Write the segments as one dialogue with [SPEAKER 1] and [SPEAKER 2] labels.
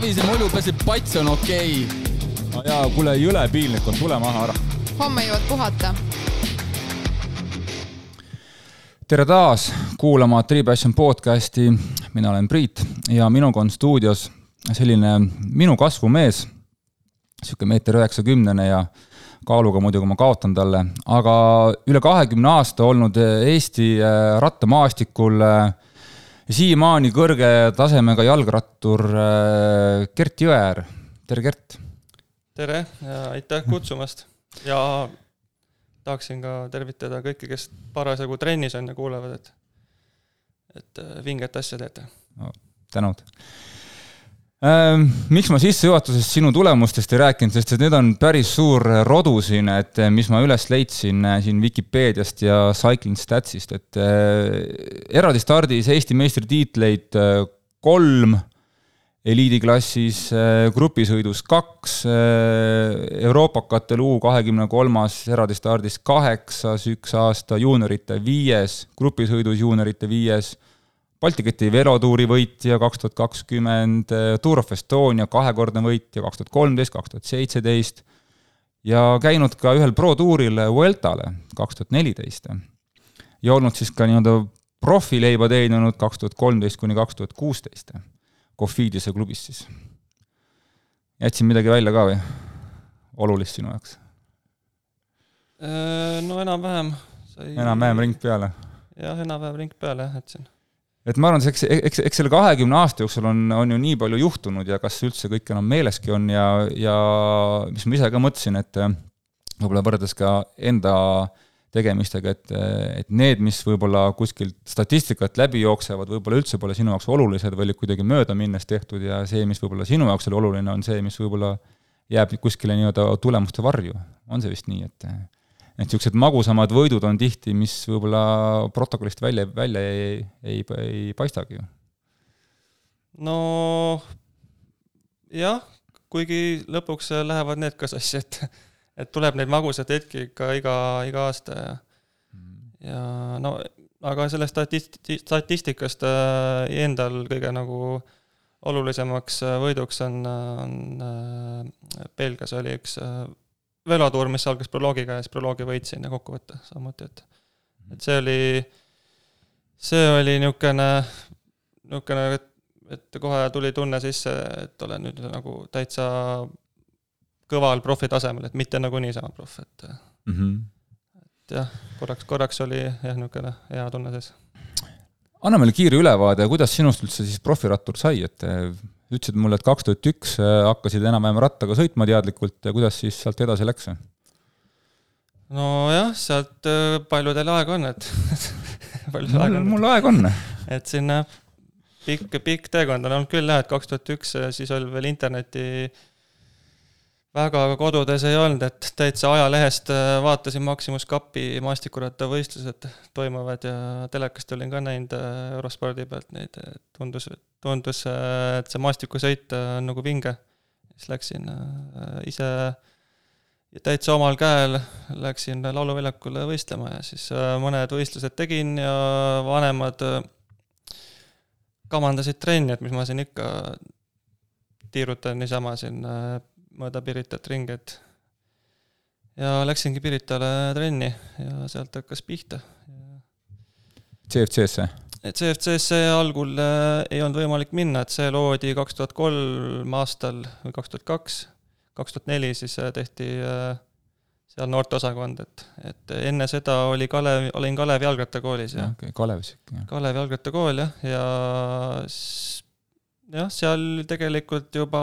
[SPEAKER 1] savise mulju pääseb pats on okei okay..
[SPEAKER 2] no jaa, kuule, jõle piinlik on, tule maha ära.
[SPEAKER 3] homme jõuad puhata.
[SPEAKER 2] tere taas kuulama Three Passion podcasti, mina olen Priit ja minuga on stuudios selline minu kasvumees, niisugune meeter üheksakümnene ja kaaluga muidugi ma kaotan talle, aga üle kahekümne aasta olnud Eesti äh, rattamaastikul äh, siiamaani kõrge tasemega jalgrattur äh, Gert Jõeäär, tere Gert!
[SPEAKER 4] tere ja aitäh kutsumast ja tahaksin ka tervitada kõiki, kes parasjagu trennis on ja kuulevad, et et vinget asja teete
[SPEAKER 2] no,. tänud miks ma sissejuhatuses sinu tulemustest ei rääkinud, sest et need on päris suur rodu siin, et eh, mis ma üles leidsin eh, siin Vikipeediast ja Cycling Statsist, et äh, eraldi stardis Eesti meistritiitleid kolm, eliidiklassis grupisõidus kaks, Euroopakatel U kahekümne kolmas eraldi stardis kaheksas üks aasta, juuniorite viies, grupisõidus juuniorite viies Balti keti velotuuri võitja kaks tuhat kakskümmend, Tour of Estonia kahekordne võitja kaks tuhat kolmteist, kaks tuhat seitseteist ja käinud ka ühel pro-tuuril Vueltale kaks tuhat neliteist. ja olnud siis ka nii-öelda profileiba teeninud kaks tuhat kolmteist kuni kaks tuhat kuusteist, Cofidise klubis siis. jätsin midagi välja ka või? olulist sinu jaoks?
[SPEAKER 4] Äh, no enam-vähem
[SPEAKER 2] sai enam-vähem ring peale?
[SPEAKER 4] jah, enam-vähem ring peale jah, jätsin
[SPEAKER 2] et ma arvan, eks, eks, eks selle kahekümne aasta jooksul on, on ju nii palju juhtunud ja kas üldse kõik enam meeleski on ja, ja mis ma ise ka mõtlesin, et äh, võib-olla võrreldes ka enda tegemistega, et, et need, mis võib-olla kuskilt statistikat läbi jooksevad, võib-olla üldse pole sinu jaoks olulised või olid kuidagi möödaminnes tehtud ja see, mis võib-olla sinu jaoks oli oluline, on see, mis võib-olla jääb kuskile nii-öelda tulemuste varju. on see vist nii, et et niisugused magusamad võidud on tihti, mis võib-olla protokollist välja, välja ei, ei, ei paistagi ju.
[SPEAKER 4] no jah, kuigi lõpuks lähevad need ka sassi, et, et tuleb neid magusaid hetki ikka iga, iga aasta ja ja no aga sellest statist-, statistikast äh, endal kõige nagu olulisemaks võiduks on, on äh, Belgias oli üks äh, velotuur, mis algas proloogiga ja siis proloogi võitsin ja kokkuvõte samuti, et et see oli, see oli niisugune, niisugune, et, et kohe tuli tunne sisse, et olen nüüd nagu täitsa kõval profi tasemel, et mitte nagu niisama proff, et mm -hmm. et jah, korraks, korraks oli jah, niisugune hea tunne sees.
[SPEAKER 2] anna meile kiire ülevaade, kuidas sinust üldse siis profirattur sai, et ütlesid mulle, et kaks tuhat üks äh, hakkasid enam-vähem rattaga sõitma teadlikult ja kuidas siis sealt edasi läks?
[SPEAKER 4] nojah, sealt äh, paljudel aega on, et
[SPEAKER 2] palju sul aega on? mul aega on.
[SPEAKER 4] et sinna pikk, pikk teekond on olnud küll jah, et kaks tuhat üks, äh, siis oli veel interneti äh, väga kodudes ei olnud, et täitsa ajalehest äh, vaatasin Maximus Cupi maastikurattavõistlused toimuvad ja telekast olin ka näinud äh, Eurospordi pealt neid, tundus, tundus, äh, et see maastikusõit on nagu vinge. siis läksin ise täitsa omal käel, läksin lauluväljakule võistlema ja siis mõned võistlused tegin ja vanemad kamandasid trenni, et mis ma siin ikka tiirutan niisama siin mööda Piritat ringi, et ja läksingi Piritale trenni ja sealt hakkas pihta.
[SPEAKER 2] CFC-sse?
[SPEAKER 4] CFC-sse algul äh, ei olnud võimalik minna, et see loodi kaks tuhat kolm aastal või kaks tuhat kaks, kaks tuhat neli siis äh, tehti äh, seal noorteosakond, et, et enne seda oli Kalev, olin Kalevi jalgrattakoolis ja
[SPEAKER 2] okay, Kalevis ikka,
[SPEAKER 4] jah. Kalevi jalgrattakool jah, ja jah, seal tegelikult juba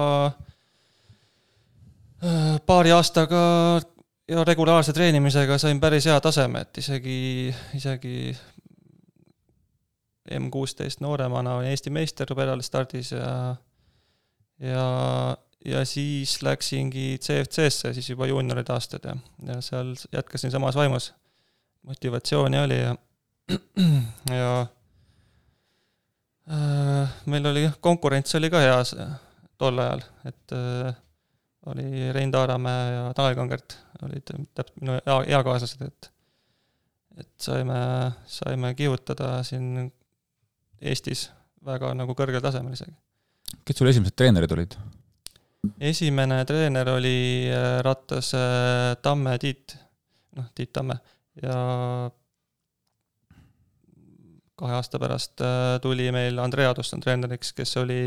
[SPEAKER 4] paari aastaga ja regulaarse treenimisega sain päris hea taseme, et isegi, isegi M kuusteist nooremana olin Eesti meister pedalistardis ja ja, ja siis läksingi CFC-sse siis juba juunioride aastad ja, ja seal jätkasin samas vaimus. motivatsiooni oli ja, ja äh, meil oli, konkurents oli ka hea tol ajal, et äh, oli Rein Taaramäe ja Tanel Kangert olid täpselt minu ea, eakaaslased, et et saime, saime kihutada siin Eestis väga nagu kõrgel tasemel isegi.
[SPEAKER 2] kes sul esimesed treenerid olid?
[SPEAKER 4] esimene treener oli äh, rattas äh, Tamme Tiit, noh, Tiit Tamme ja kahe aasta pärast äh, tuli meil Andrei Adusson treeneriks, kes oli,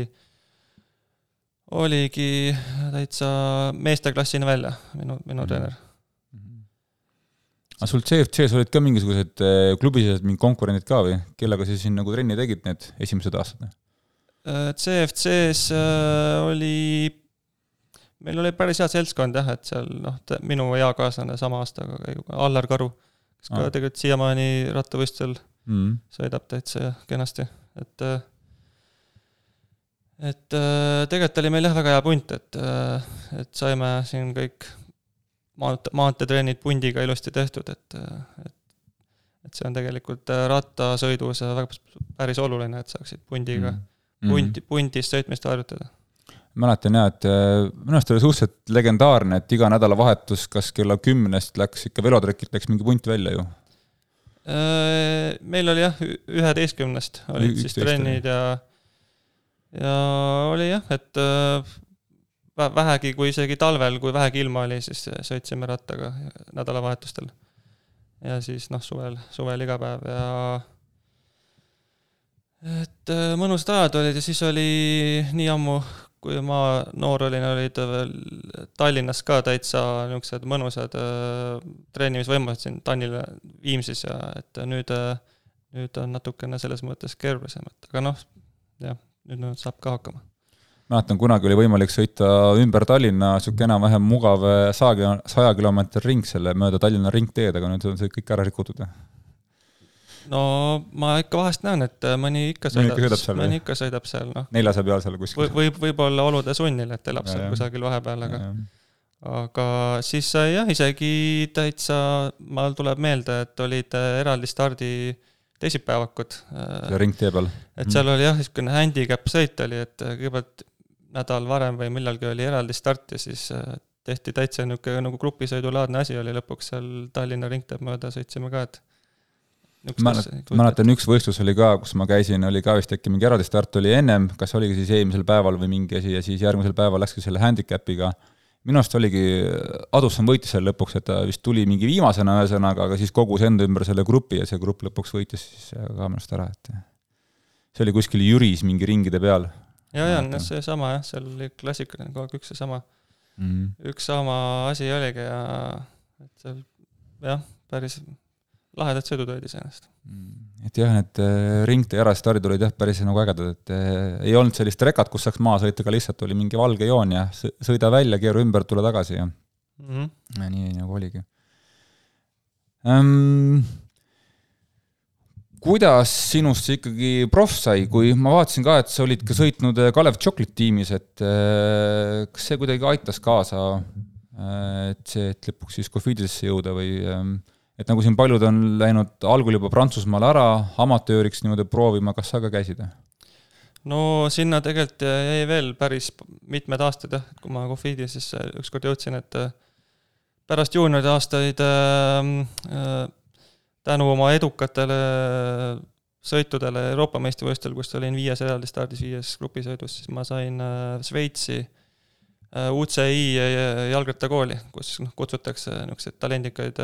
[SPEAKER 4] oligi täitsa meesteklassini välja, minu, minu
[SPEAKER 2] Mhm.
[SPEAKER 4] treener.
[SPEAKER 2] aga sul CFC-s olid ka mingisugused klubisisesed mingid konkurendid ka või, kellega sa siin nagu trenni tegid need esimesed aastad?
[SPEAKER 4] CFC-s oli, meil oli päris hea seltskond jah, et seal noh, minu eakaaslane sama aastaga, Allar Karu, kes ka
[SPEAKER 2] Aa.
[SPEAKER 4] tegelikult siiamaani rattavõistlusel
[SPEAKER 2] mm.
[SPEAKER 4] sõidab täitsa kenasti, et et äh, tegelikult oli meil jah, väga hea punt, et, äh, et saime siin kõik maante-, maanteetrennid pundiga ilusti tehtud, et, et et see on tegelikult äh, rattasõidus väga päris oluline, et saaksid pundiga mm. pundi, pundis sõitmist harjutada.
[SPEAKER 2] mäletan jaa, et äh, minu arust oli suhteliselt legendaarne, et iga nädalavahetus, kas kella kümnest läks ikka velotrekilt läks mingi punt välja ju.
[SPEAKER 4] Äh, meil oli jah, üheteistkümnest olid siis trennid ja ja oli jah, et äh, vähegi, kui isegi talvel, kui vähegi ilma oli, siis sõitsime rattaga nädalavahetustel. ja siis noh, suvel, suvel iga päev ja et äh, mõnusad ajad olid ja siis oli nii ammu, kui ma noor olin, olid veel Tallinnas ka täitsa niisugused mõnusad äh, treenimisvõimalused siin Tannile Viimsis ja et nüüd, nüüd on natukene selles mõttes keerulisem, et aga noh, jah, nüüd no, saab ka hakkama
[SPEAKER 2] mäletan, kunagi oli võimalik sõita ümber Tallinna niisugune enam-vähem mugav saja, saja kilomeetri ring selle mööda Tallinna ringteed, aga nüüd on see kõik ära rikutud.
[SPEAKER 4] no ma ikka vahest näen, et mõni ikka sõidab,
[SPEAKER 2] mõni ikka sõidab seal,
[SPEAKER 4] mõni ikka sõidab seal, noh.
[SPEAKER 2] neljasaja peal seal kuskil.
[SPEAKER 4] võib, võib-olla olude sunnil, et elab ja, seal kusagil vahepeal, aga aga siis sai jah, isegi täitsa, mul tuleb meelde, et olid eraldi stardi teisipäevakud.
[SPEAKER 2] selle ringtee peal.
[SPEAKER 4] et seal mm. oli jah, niisugune handicap sõit oli, et kõigepealt nädal varem või millalgi oli eraldi start ja siis äh, tehti täitsa niisugune nagu grupisõidulaadne asi oli lõpuks seal Tallinna ringteed mööda sõitsime ka, et
[SPEAKER 2] mäletan, üks võistlus oli ka, kus ma käisin, oli ka vist äkki mingi eraldi start oli ennem, kas oligi siis eelmisel päeval või mingi asi ja siis järgmisel päeval läkski selle handicap'iga. Minu arust oligi, Adusson võitis seal lõpuks, et ta vist tuli mingi viimasena ühesõnaga, aga siis kogus enda ümber selle grupi ja see grupp lõpuks võitis siis ka minu arust ära, et see oli kuskil Jüris mingi ringide peal
[SPEAKER 4] ja, ja no seesama jah, seal oli klassikaline kogu aeg üks seesama mm, -hmm. üks sama asi oligi ja et seal jah, päris lahedad sõidud olid iseenesest.
[SPEAKER 2] Et jah, need ringtee järelstardid olid jah, päris nagu ägedad, et eh, ei olnud sellist rekat, kus saaks maha sõita, aga lihtsalt oli mingi valge joon ja sõida välja, keera ümber, tule tagasi ja mm -hmm. ja nii nagu oligi ähm, kuidas sinust see ikkagi proff sai, kui ma vaatasin ka, et sa olid ka sõitnud Kalev Chocolate tiimis, et kas see kuidagi aitas kaasa, et see, et lõpuks siis Cofidisesse jõuda või et nagu siin paljud on läinud algul juba Prantsusmaale ära amatööriks niimoodi proovima, kas sa ka käisid?
[SPEAKER 4] no sinna tegelikult jäi veel päris mitmed aastad jah, kui ma Cofidisesse ükskord jõudsin, et pärast juunioride aastaid äh, äh, tänu oma edukatele sõitudele Euroopa meistrivõistlustel, kus olin viies eraldi stardis, viies grupisõidus, siis ma sain Šveitsi UCI jalgrattakooli, kus noh, kutsutakse niisuguseid talendikaid,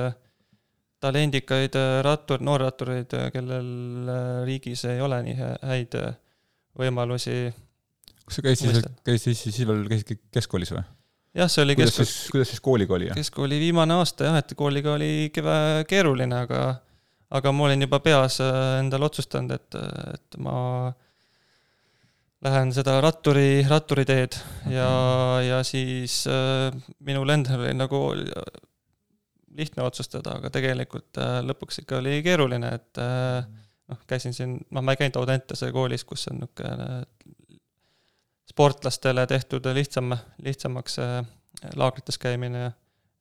[SPEAKER 4] talendikaid rattur, noorrattureid, kellel riigis ei ole nii häid võimalusi.
[SPEAKER 2] kas sa käisid siis, käisid siis veel, käisid keskkoolis või?
[SPEAKER 4] jah, see oli
[SPEAKER 2] kuidas kesk... siis, kuidas siis kooliga oli?
[SPEAKER 4] keskkooli viimane aasta jah, et kooliga oli keeruline, aga aga ma olin juba peas endale otsustanud, et, et ma lähen seda ratturi, ratturi teed ja, ja siis äh, minul endal oli nagu lihtne otsustada, aga tegelikult äh, lõpuks ikka oli keeruline, et äh, noh, käisin siin, noh, ma ei käinud Audentese koolis, kus on niisugune sportlastele tehtud lihtsam, lihtsamaks laagrites käimine. Ja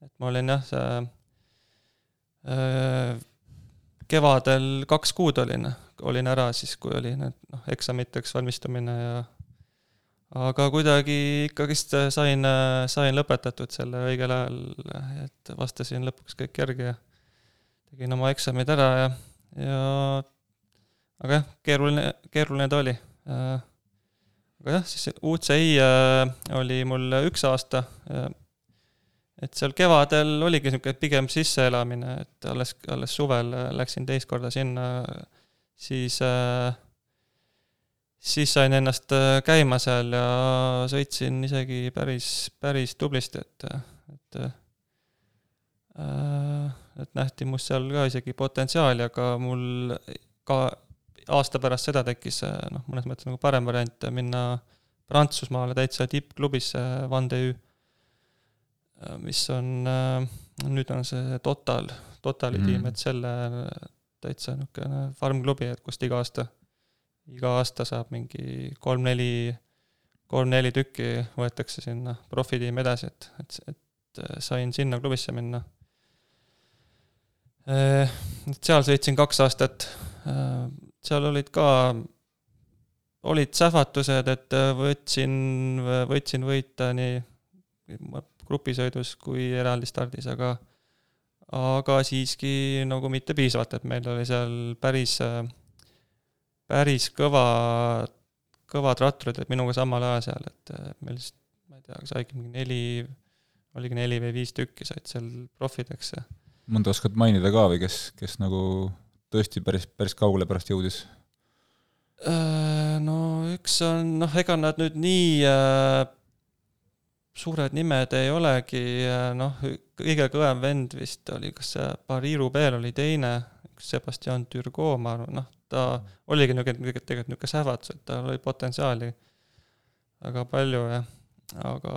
[SPEAKER 4] et ma olin jah, see äh, kevadel kaks kuud olin, olin ära siis, kui oli need noh, eksamiteks valmistumine ja aga kuidagi ikkagist sain, sain lõpetatud selle õigel ajal, et vastasin lõpuks kõik järgi ja tegin oma eksamid ära ja, ja aga jah, keeruline, keeruline ta oli. aga jah, siis UCI äh, oli mul üks aasta. et seal kevadel oligi niisugune pigem sisseelamine, et alles, alles suvel läksin teist korda sinna, siis siis sain ennast käima seal ja sõitsin isegi päris, päris tublisti, et, et et nähti must seal ka isegi potentsiaali, aga mul ka aasta pärast seda tekkis noh, mõnes mõttes nagu parem variant minna Prantsusmaale täitsa tippklubisse Vandeu, mis on, nüüd on see Total, Totali mm. tiim, et selle täitsa niisugune farm-klubi, et kust iga aasta, iga aasta saab mingi kolm-neli, kolm-neli tükki võetakse sinna profitiimi edasi, et, et, et sain sinna klubisse minna. Et seal sõitsin kaks aastat, seal olid ka, olid sähvatused, et võtsin, võtsin võita nii grupisõidus kui eraldi stardis, aga aga siiski nagu mitte piisavalt, et meil oli seal päris, päris kõva, kõvad ratturid olid minuga samal ajal seal, et meil vist, ma ei tea, saigi mingi neli, oligi neli või viis tükki said seal profideks
[SPEAKER 2] mõnda oskad mainida ka või kes, kes nagu tõesti päris, päris kaugele pärast jõudis?
[SPEAKER 4] Äh, no üks on, noh, ega nad nüüd nii äh, suured nimed ei olegi, äh, noh, kõige kõvem vend vist oli, kas see Pariru Beel oli teine, Sebastian Turgot, ma arvan, noh, ta oligi niisugune, tegelikult niisugune sähvatus, et tal oli potentsiaali väga palju ja aga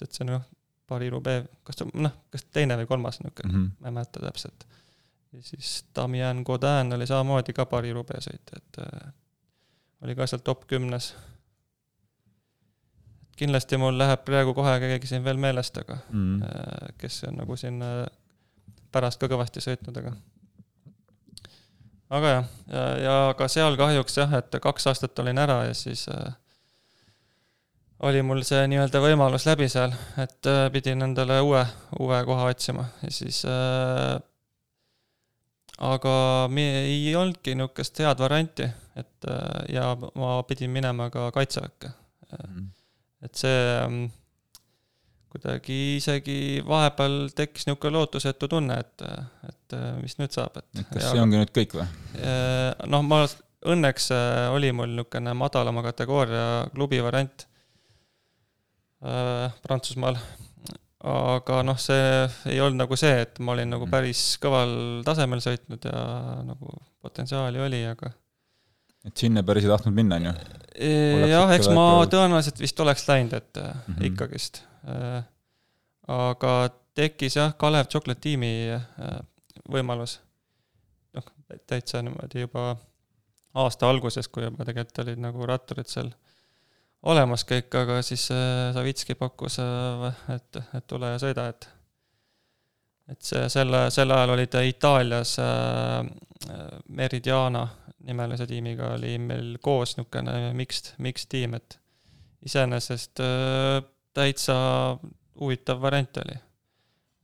[SPEAKER 4] et see noh, Paris-Roubaix, kas ta, noh, kas teine või kolmas niisugune mm, -hmm. ma ei mäleta täpselt. ja siis Damien Godin oli samamoodi ka Paris-Roubaix sõitja, et äh, oli ka seal top kümnes. kindlasti mul läheb praegu kohe keegi siin veel meelest, aga mm -hmm. kes on nagu siin äh, pärast ka kõvasti sõitnud, aga aga jah, ja, ja ka seal kahjuks jah, et kaks aastat olin ära ja siis äh, oli mul see nii-öelda võimalus läbi seal, et äh, pidin endale uue, uue koha otsima ja siis äh, aga me ei olnudki niisugust head varianti, et äh, ja ma pidin minema ka kaitseväkke mm. -hmm. et see ähm, kuidagi isegi vahepeal tekkis niisugune lootusetu tunne, et, et äh, mis nüüd saab, et.
[SPEAKER 2] kas see ongi nüüd kõik või?
[SPEAKER 4] Äh, noh, ma õnneks oli mul niisugune madalama kategooria klubi variant äh, Prantsusmaal. aga noh, see ei olnud nagu see, et ma olin nagu mm. päris kõval tasemel sõitnud ja nagu potentsiaali oli, aga
[SPEAKER 2] et sinna päris ei tahtnud minna, on ju?
[SPEAKER 4] Jah, eks ma tõenäoliselt vist oleks läinud, et mm -hmm. ikkagist. Äh, aga tekkis jah, Kalev Chocolate tiimi äh, võimalus. noh, täitsa niimoodi juba aasta alguses, kui juba tegelikult olid nagu ratturid seal olemas kõik, aga siis äh, Savitski pakkus, et, et tule ja sõida, et et see, selle, sel ajal oli ta Itaalias Meridiana nimelise tiimiga oli meil koos niisugune mixed, mixed tiim, et iseenesest täitsa huvitav variant oli.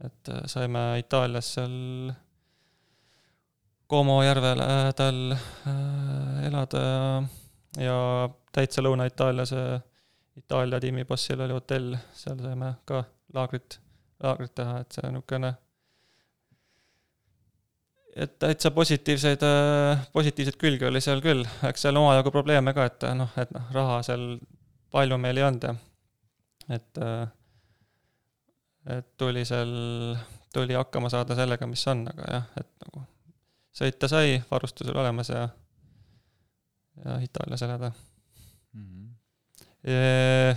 [SPEAKER 4] et äh, saime Itaalias seal Como järve lähedal äh, elada ja, täitsa Lõuna-Itaalias Itaalia tiimi bossil oli hotell, seal saime ka laagrit, laagrit teha, et see niisugune et täitsa positiivseid, positiivseid külgi oli seal küll, eks seal omajagu probleeme ka, et noh, et noh, raha seal palju meil ei olnud ja et et tuli seal, tuli hakkama saada sellega, mis on, aga jah, et nagu sõita sai, varustus oli olemas ja ja Itaalias elada mm. -hmm.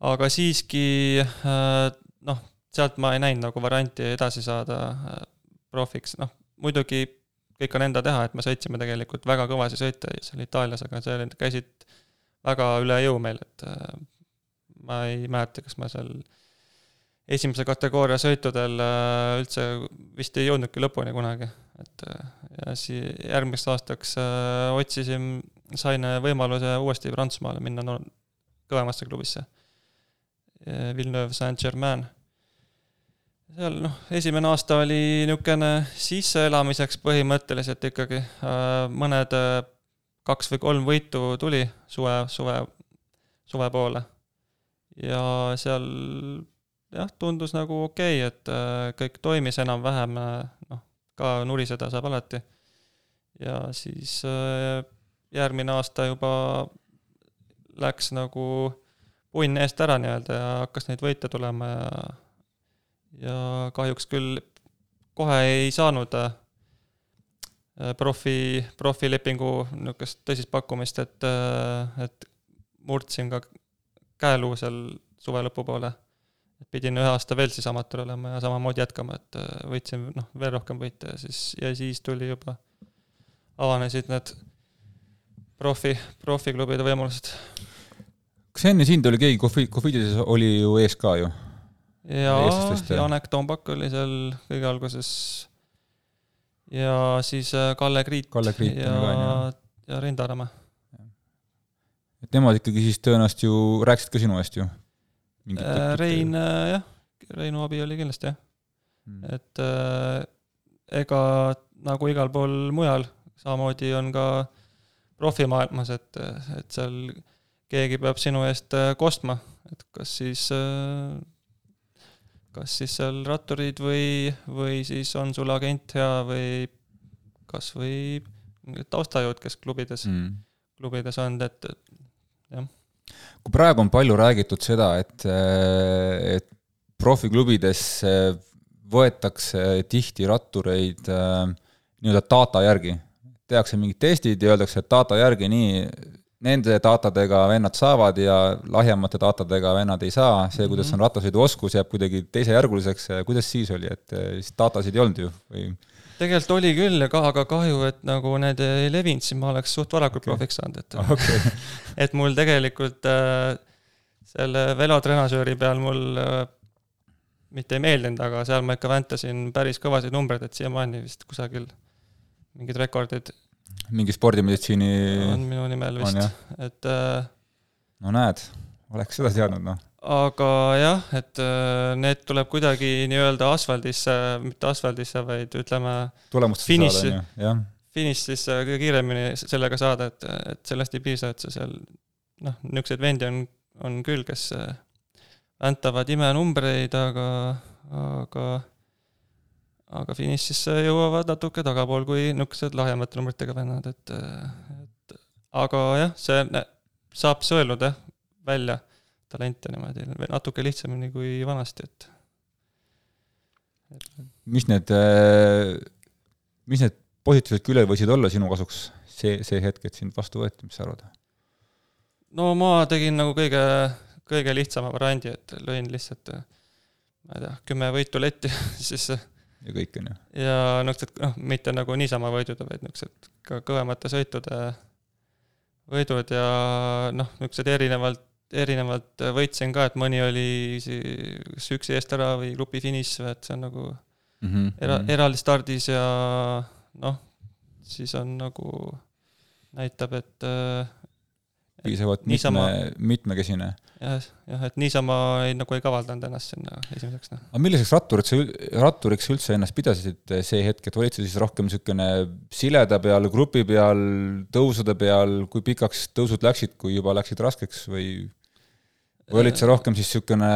[SPEAKER 4] aga siiski äh, noh, sealt ma ei näinud nagu varianti edasi saada äh, profiks, noh muidugi kõik on enda teha, et me sõitsime tegelikult väga kõvasi sõite seal Itaalias, aga see käisid väga üle jõu meil, et äh, ma ei mäleta, kas ma seal esimese kategooria sõitudel üldse vist ei jõudnudki lõpuni kunagi, et ja siis järgmiseks aastaks otsisin sain võimaluse uuesti Prantsusmaale minna no, kõvemasse klubisse. Villeneuve Saint-Germain. seal noh, esimene aasta oli niisugune sisseelamiseks põhimõtteliselt ikkagi, mõned kaks või kolm võitu tuli suve, suve suve poole. Ja seal jah, tundus nagu okei okay,, et äh, kõik toimis enam-vähem, noh, ka nuriseda saab alati. ja siis järgmine aasta juba läks nagu punn eest ära nii-öelda ja hakkas neid võite tulema ja ja kahjuks küll kohe ei saanud äh, profi, profilepingu niisugust tõsist pakkumist, et, äh, et murdsin ka käeluu seal suve lõpupoole. pidin ühe aasta veel siis amatöör olema ja samamoodi jätkama, et äh, võitsin noh, veel rohkem võite ja siis, ja siis tuli juba, avanesid need profi, profiklubide võimalused.
[SPEAKER 2] kas enne sind oli keegi Cofi-, Cofidides oli ju ees ka ju?
[SPEAKER 4] jaa, Janek Tombak oli seal kõige alguses ja siis äh, Kalle Kriit,
[SPEAKER 2] Kalle Kriit
[SPEAKER 4] ja, ja Rein Taaramäe.
[SPEAKER 2] Et nemad ikkagi siis tõenäoliselt ju rääkisid ka sinu eest ju?
[SPEAKER 4] Äh, Rein äh, jah, Reinu abi oli kindlasti jah. Hmm.. et äh, ega nagu igal pool mujal, samamoodi on ka profimaailmas, et, et seal keegi peab sinu eest kostma, et kas siis äh, kas siis seal ratturid või, või siis on sul agent hea või kas või taustajõud, kes klubides mm., klubides on, et jah.
[SPEAKER 2] kui praegu on palju räägitud seda, et, et profiklubides võetakse tihti rattureid äh, nii-öelda data järgi, tehakse mingid testid ja öeldakse, et data järgi nii nende datadega vennad saavad ja lahjemate datadega vennad ei saa, see, kuidas on rattasõiduoskus, jääb kuidagi teisejärguliseks, kuidas siis oli, et siis datasid ei olnud ju või?
[SPEAKER 4] Tegelikult oli küll, aga, aga kahju, et nagu need ei levinud, siis ma oleks suht varakult okay. profiks saanud, et okay. et mul tegelikult äh, selle velotrenasööri peal mul äh, mitte ei meeldinud, aga seal ma ikka väntasin päris kõvasid numbreid, et siiamaani vist kusagil mingid rekordid
[SPEAKER 2] mingi spordimeditsiini
[SPEAKER 4] on minu nimel vist, et äh,
[SPEAKER 2] no näed, oleks seda teadnud, noh.
[SPEAKER 4] Aga jah, et äh, need tuleb kuidagi nii-öelda asfaldisse, mitte asfaldisse, vaid ütleme
[SPEAKER 2] tulemustesse saada, on ju, jah.
[SPEAKER 4] finišisse äh, kõige kiiremini sellega saada, et, et sellest ei piisa, et sa seal noh, niisuguseid vendi on, on küll, kes väntavad imenumbreid, aga, aga aga finišisse jõuavad natuke tagapool kui niisugused lahjemate numbritega vennad, et, et aga jah, see saab sõeluda välja talente niimoodi natuke lihtsamini kui vanasti, et,
[SPEAKER 2] et. mis need, mis need positiivsed küljed võisid olla sinu kasuks see, see hetk, et sind vastu võeti, mis sa arvad?
[SPEAKER 4] no ma tegin nagu kõige, kõige lihtsama variandi, et lõin lihtsalt ma ei tea, kümme võitu letti siis
[SPEAKER 2] ja kõik, on ju.
[SPEAKER 4] ja niisugused, noh, mitte nagu niisama võidud, vaid niisugused ka kõvemate sõitude võidud ja noh, niisugused erinevalt, erinevalt võitsin ka, et mõni oli kas üksi eest ära või grupi finiš, et see on nagu mm -hmm. era-, mhm. eraldi stardis ja noh, siis on nagu, näitab, et
[SPEAKER 2] piisavalt mitme, mitmekesine.
[SPEAKER 4] Jah, jah, et niisama ei, nagu ei kavaldanud ennast sinna esimeseks, noh.
[SPEAKER 2] aga milliseks ratturit sa, ratturiks üldse ennast pidasid see hetk, et olid sa siis rohkem niisugune sileda peal, grupi peal, tõusude peal, kui pikaks tõusud läksid, kui juba läksid raskeks või või olid sa rohkem siis niisugune,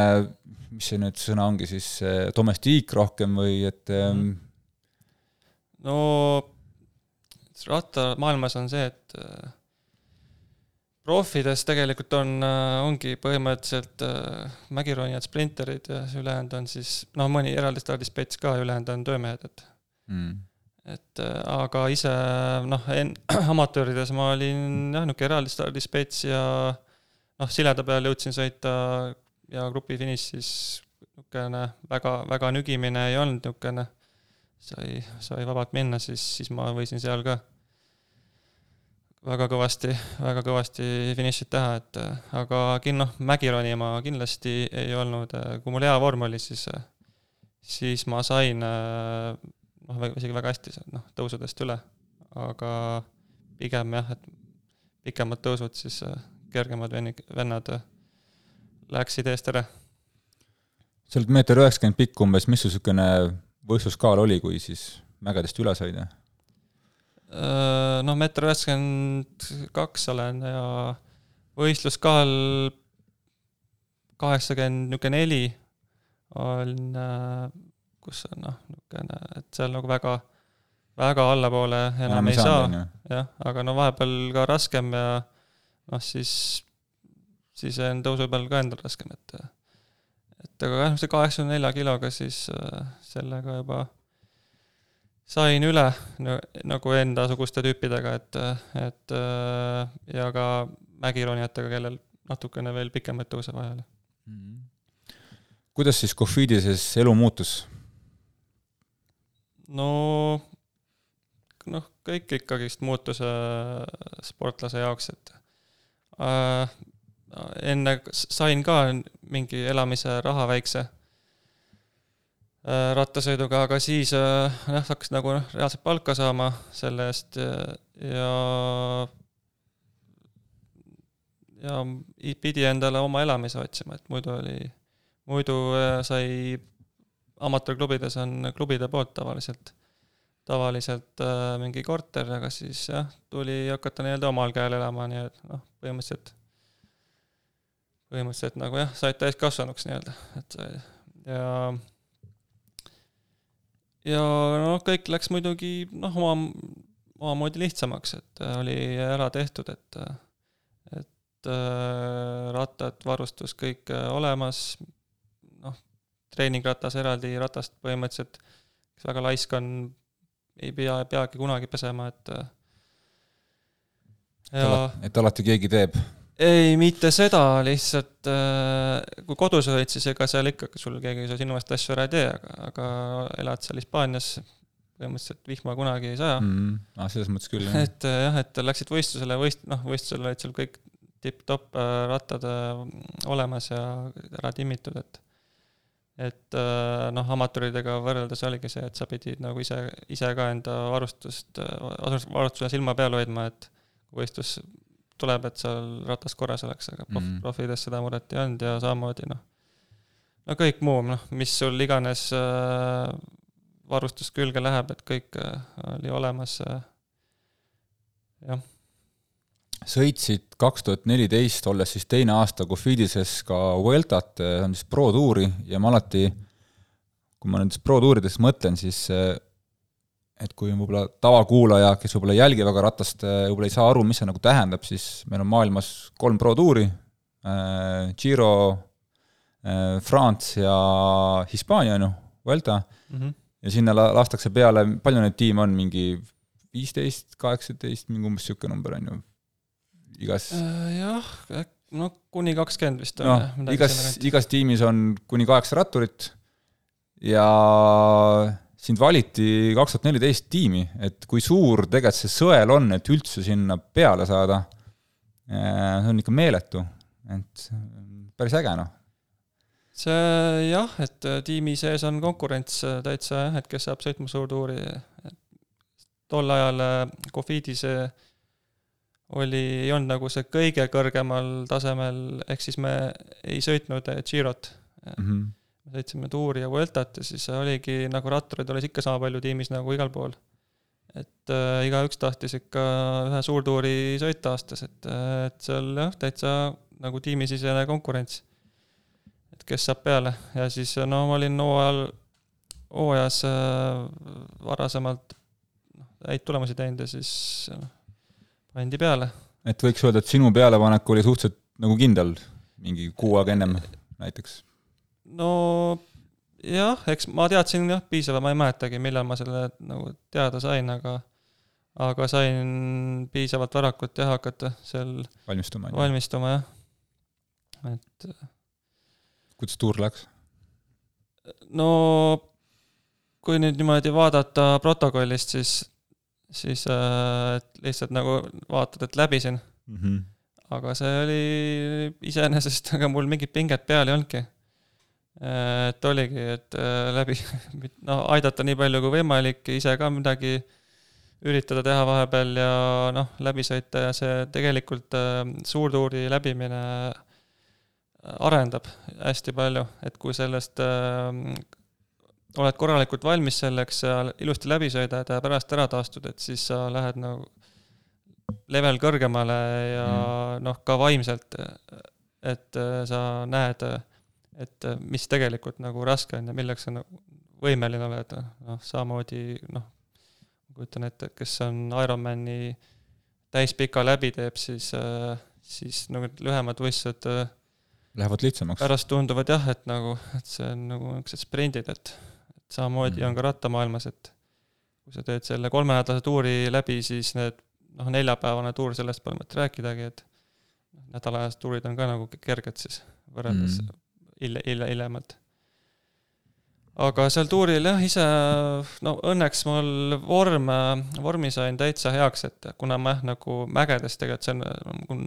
[SPEAKER 2] mis see nüüd sõna ongi siis, domestiik rohkem või et mm.
[SPEAKER 4] no rattamaailmas on see, et profides tegelikult on, äh, ongi põhimõtteliselt äh, mägironijad, sprinterid ja see ülejäänud on siis noh, mõni eraldi stardispets ka, ülejäänud on töömehed, et mm. et äh, aga ise noh, amatöörides ma olin jah, niisugune eraldi stardispets ja noh, sileda peal jõudsin sõita ja grupi finiš siis niisugune väga, väga nügimine ei olnud niisugune, sai, sai vabalt minna, siis, siis ma võisin seal ka väga kõvasti, väga kõvasti finišit teha, et aga kin-, noh, mägironi ma kindlasti ei olnud, kui mul hea vorm oli, siis, siis ma sain noh, isegi väga hästi noh, tõusudest üle, aga pigem jah, et pikemad tõusud, siis kergemad venni-, vennad läksid eest ära.
[SPEAKER 2] sa oled meeter üheksakümmend pikk umbes, mis su niisugune võistluskaal oli, kui siis mägedest üle said?
[SPEAKER 4] Äh, noh, meeter üheksakümmend kaks olen ja võistluskaal kaheksakümmend niisugune neli on, kus on noh, niisugune, et seal nagu väga, väga allapoole enam, enam ei saa, jah, aga no vahepeal ka raskem ja noh, siis, siis on tõusu peal ka endal raskem, et et aga jah, see kaheksakümne nelja kiloga siis sellega juba sain üle nagu endasuguste tüüpidega, et, et ja ka mägironijatega, kellel natukene veel pikemat tõuse vaja oli mm.
[SPEAKER 2] -hmm. kuidas siis Cofidises elu muutus?
[SPEAKER 4] no noh, kõik ikkagist muutus äh, sportlase jaoks, et äh, enne sain ka mingi elamise raha väikse Äh, rattasõiduga, aga siis äh, jah, hakkas nagu noh, reaalselt palka saama selle eest ja ja pidi endale oma elamise otsima, et muidu oli, muidu äh, sai, amatöörklubides on klubide poolt tavaliselt, tavaliselt äh, mingi korter, aga siis jah, tuli hakata nii-öelda omal käel elama, nii et noh, põhimõtteliselt, põhimõtteliselt nagu jah, said täiskasvanuks nii-öelda, et ja ja noh, kõik läks muidugi noh, oma, omamoodi lihtsamaks, et äh, oli ära tehtud, et, äh, et äh, rattad, varustus kõik olemas, noh, treeningratas eraldi ratast põhimõtteliselt, kes väga laisk on, ei pea, peagi kunagi pesema, et
[SPEAKER 2] ja et alati keegi teeb
[SPEAKER 4] ei, mitte seda, lihtsalt äh, kui kodus olid, siis ega seal ikka sul keegi sinu eest asju ära ei tee, aga, aga elad seal Hispaanias, põhimõtteliselt vihma kunagi ei saja
[SPEAKER 2] mm,. Ah, selles mõttes küll,
[SPEAKER 4] jah. et äh, jah, et läksid võistlusele, võist-, noh, võistlusel olid sul kõik tipp-topp äh, rattad olemas ja ära timmitud, et et noh, amatööridega võrreldes oligi see, et sa pidid nagu ise, ise ka enda varustust, varustuse silma peal hoidma, et võistlus tuleb, et seal ratas korras oleks, aga prof- mm., profides seda muret ei olnud ja samamoodi noh, no kõik muu, noh, mis sul iganes äh, varustus külge läheb, et kõik äh, oli olemas äh,, jah.
[SPEAKER 2] sõitsid kaks tuhat neliteist, olles siis teine aasta Cofidises ka Vueltat, see on siis Pro tuuri ja ma alati, kui ma nendest Pro tuuridest mõtlen, siis äh, et kui on võib-olla tavakuulaja, kes võib-olla ei jälgi väga ratast, äh, võib-olla ei saa aru, mis see nagu tähendab, siis meil on maailmas kolm Pro tuuri äh,, Giro äh,, France ja Hispaania, on ju, Vuelta. Mm, -hmm. ja sinna lastakse peale, palju neid tiime on, mingi viisteist, kaheksateist, mingi umbes niisugune number, on ju, igas
[SPEAKER 4] äh, jah, no kuni kakskümmend vist on
[SPEAKER 2] no, igas, igas tiimis on kuni kaheksa ratturit ja sind valiti kaks tuhat neliteist tiimi, et kui suur tegelikult see sõel on, et üldse sinna peale saada, äh, see on ikka meeletu, et päris äge, noh.
[SPEAKER 4] see jah, et äh, tiimi sees on konkurents äh, täitsa jah, et kes saab sõitma suurtuuri, tol ajal Cofidis oli, ei olnud nagu see kõige kõrgemal tasemel, ehk siis me ei sõitnud Girot mm. -hmm me sõitsime tuuri ja Vueltat ja siis oligi nagu rattureid oli ikka sama palju tiimis nagu igal pool. et äh, igaüks tahtis ikka ühe suurtuuri sõita aastas, et, äh, et seal jah, täitsa nagu tiimisisene konkurents. et kes saab peale ja siis no ma olin hooajal, hooajas äh, varasemalt noh, häid tulemusi teinud ja siis noh, pandi peale.
[SPEAKER 2] et võiks öelda, et sinu pealepanek oli suhteliselt nagu kindel, mingi kuu aega ennem näiteks
[SPEAKER 4] no jah, eks ma teadsin jah, piisavalt, ma ei mäletagi, millal ma selle nagu teada sain, aga aga sain piisavalt varakult jah, hakata seal
[SPEAKER 2] valmistuma,
[SPEAKER 4] valmistuma jah, et
[SPEAKER 2] kuidas tuur läks?
[SPEAKER 4] no kui nüüd niimoodi vaadata protokollist, siis, siis äh, lihtsalt nagu vaatad, et läbisin mm. -hmm. aga see oli iseenesest, ega mul mingit pinget peal ei olnudki et oligi, et äh, läbi, noh, aidata nii palju kui võimalik, ise ka midagi üritada teha vahepeal ja noh, läbi sõita ja see tegelikult äh, suurtuuri läbimine arendab hästi palju, et kui sellest äh, oled korralikult valmis selleks ja ilusti läbi sõidad ja pärast ära taastud, et siis sa lähed nagu level kõrgemale ja mm. noh, ka vaimselt et äh, sa näed, et äh, mis tegelikult nagu raske on ja milleks nagu võimeline oled, noh, samamoodi noh, kujutan ette, et kes on Ironmani täispika läbi teeb, siis, siis nagu need lühemad võistlused
[SPEAKER 2] Lähevad lihtsamaks.
[SPEAKER 4] pärast tunduvad jah, et nagu, et see on nagu niisugused sprindid, et, et samamoodi mm. on ka rattamaailmas, et kui sa teed selle kolmenädalase tuuri läbi, siis need noh, neljapäevane tuur, sellest pole mõtet rääkidagi, et noh, nädalaajased tuurid on ka nagu kerged siis, võrreldes mm. Hilja, hilja, hiljemalt. aga seal tuuril jah, ise no õnneks mul vorm, vormi sain täitsa heaks, et kuna ma jah, nagu mägedes tegelikult see on nagu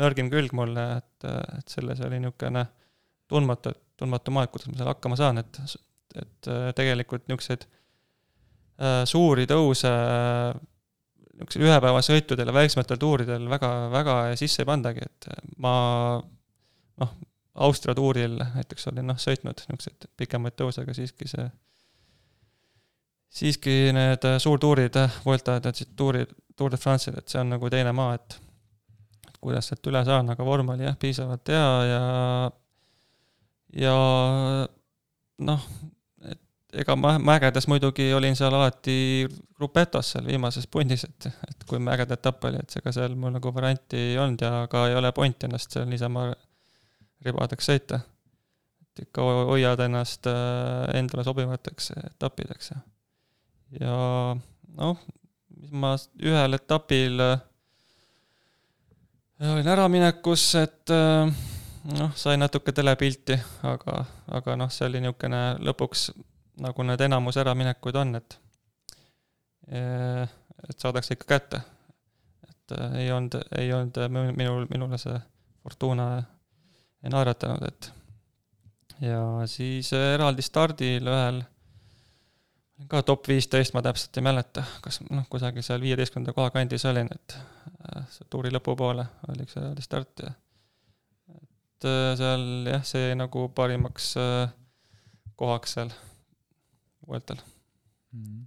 [SPEAKER 4] nõrgim külg mulle, et, et selles oli niisugune tundmatu, tundmatu maa, et kuidas ma seal hakkama saan, et, et tegelikult niisuguseid Äh, suuri tõuse niisugusel ühepäevasõitudel ja väiksematel tuuridel väga, väga sisse ei pandagi, et ma noh, Austria tuuril näiteks olin noh, sõitnud niisuguseid pikemaid tõuse, aga siiski see, siiski need suurtuurid, Vueltad ja siis tuurid, Tour de France'id, et see on nagu teine maa, et et kuidas sealt üle saan, aga vorm oli jah, piisavalt hea ja ja noh, ega ma mägedes muidugi olin seal alati grupetos seal viimases pundis, et, et kui mägede etapp oli, et ega seal mul nagu varianti ei olnud ja ka ei ole pointi ennast seal niisama ribadeks sõita. et ikka hoiad ennast äh, endale sobivateks etappideks ja, noh, mis ma ühel etapil äh, olin äraminekus, et äh, noh, sain natuke telepilti, aga, aga noh, see oli niisugune lõpuks nagu need enamus äraminekud on, et et saadakse ikka kätte. et ei olnud, ei olnud minul, minule see Fortuna naeratanud, et ja siis eraldi stardil ühel ka top viisteist, ma täpselt ei mäleta, kas noh, kusagil seal viieteistkümnenda koha kandis olin, et äh, tuuri lõpupoole oli üks eraldi start ja et äh, seal jah, see nagu parimaks kohaks seal Vueltal. Mm..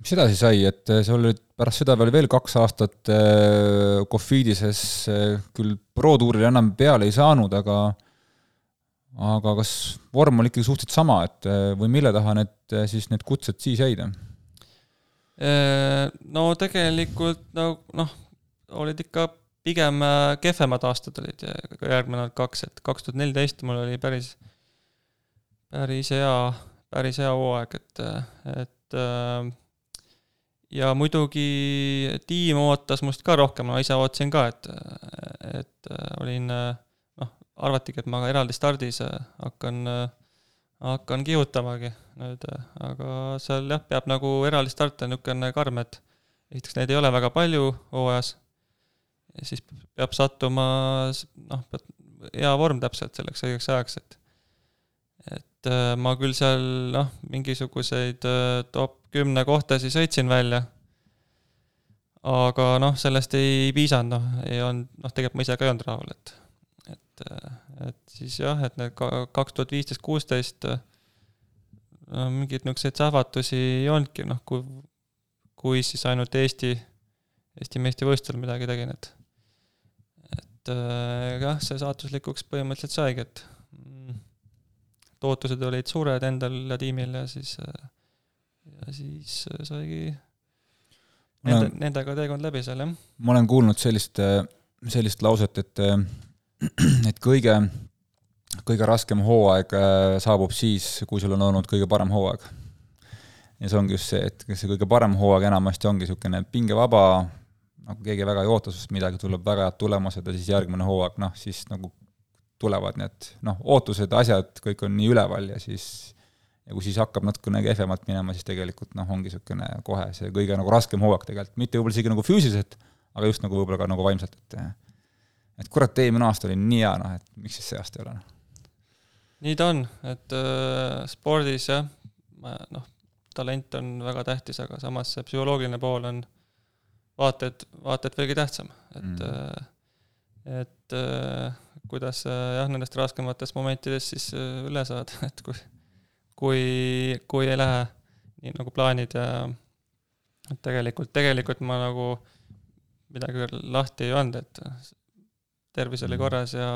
[SPEAKER 2] mis edasi sai, et äh, sul olid pärast seda veel, veel kaks aastat äh, Cofidises äh, küll Pro-tuuril enam peale ei saanud, aga aga kas vorm oli ikkagi suhteliselt sama, et või mille taha need siis need kutsed siis jäid?
[SPEAKER 4] No tegelikult no noh, olid ikka pigem kehvemad aastad olid järgnevad kaks, et kaks tuhat neliteist mul oli päris päris hea, päris hea hooaeg, et, et äh, ja muidugi tiim ootas must ka rohkem, ma ise ootasin ka, et, et äh, olin noh, arvatigi, et ma eraldi stardis hakkan, hakkan kihutamagi. Nüüd, aga seal jah, peab nagu eraldi start on niisugune karm, et esiteks neid ei ole väga palju hooajas, ja siis peab sattuma noh, hea vorm täpselt selleks õigeks ajaks, et et äh, ma küll seal noh, mingisuguseid äh, top kümne kohtasi sõitsin välja, aga noh, sellest ei piisanud, noh, ei olnud, noh, tegelikult ma ise ka ei olnud rahul, et et, äh, et siis jah, et need kaks tuhat viisteist, kuusteist no mingeid niisuguseid sähvatusi ei olnudki, noh, kui, kui siis ainult Eesti, Eesti meistrivõistlusel midagi tegin, et et jah, see saatuslikuks põhimõtteliselt saigi, et ootused olid suured endal ja tiimil ja siis, ja siis saigi nende, olen, nendega teekond läbi seal, jah.
[SPEAKER 2] ma olen kuulnud sellist, sellist lauset, et et kõige, kõige raskem hooaeg äh, saabub siis, kui sul on olnud kõige parem hooaeg. ja see ongi just see, et see kõige parem hooaeg enamasti ongi niisugune pingevaba, nagu keegi väga ei oota sinust midagi, tuleb väga head tulemused ja siis järgmine hooaeg, noh, siis nagu tulevad need noh, ootused, asjad, kõik on nii üleval ja siis ja kui siis hakkab natukene kehvemalt minema, siis tegelikult noh, ongi niisugune kohe see kõige nagu raskem hooaeg tegelikult, mitte võib-olla isegi nagu füüsiliselt, aga just nagu võib-olla ka nagu vaimselt, et et kurat, eelmine aasta oli nii hea, noh, et miks siis see aasta ei ole, noh.
[SPEAKER 4] nii ta on, et äh, spordis jah, noh, talent on väga tähtis, aga samas see psühholoogiline pool on vaata et, vaata et veelgi tähtsam, et mm., et äh, kuidas äh, jah, nendest raskematest momentidest siis äh, üle saada, et kui, kui, kui ei lähe nii nagu plaanid ja et tegelikult, tegelikult ma nagu midagi lahti ei olnud, et tervis oli
[SPEAKER 2] Mhm.
[SPEAKER 4] korras ja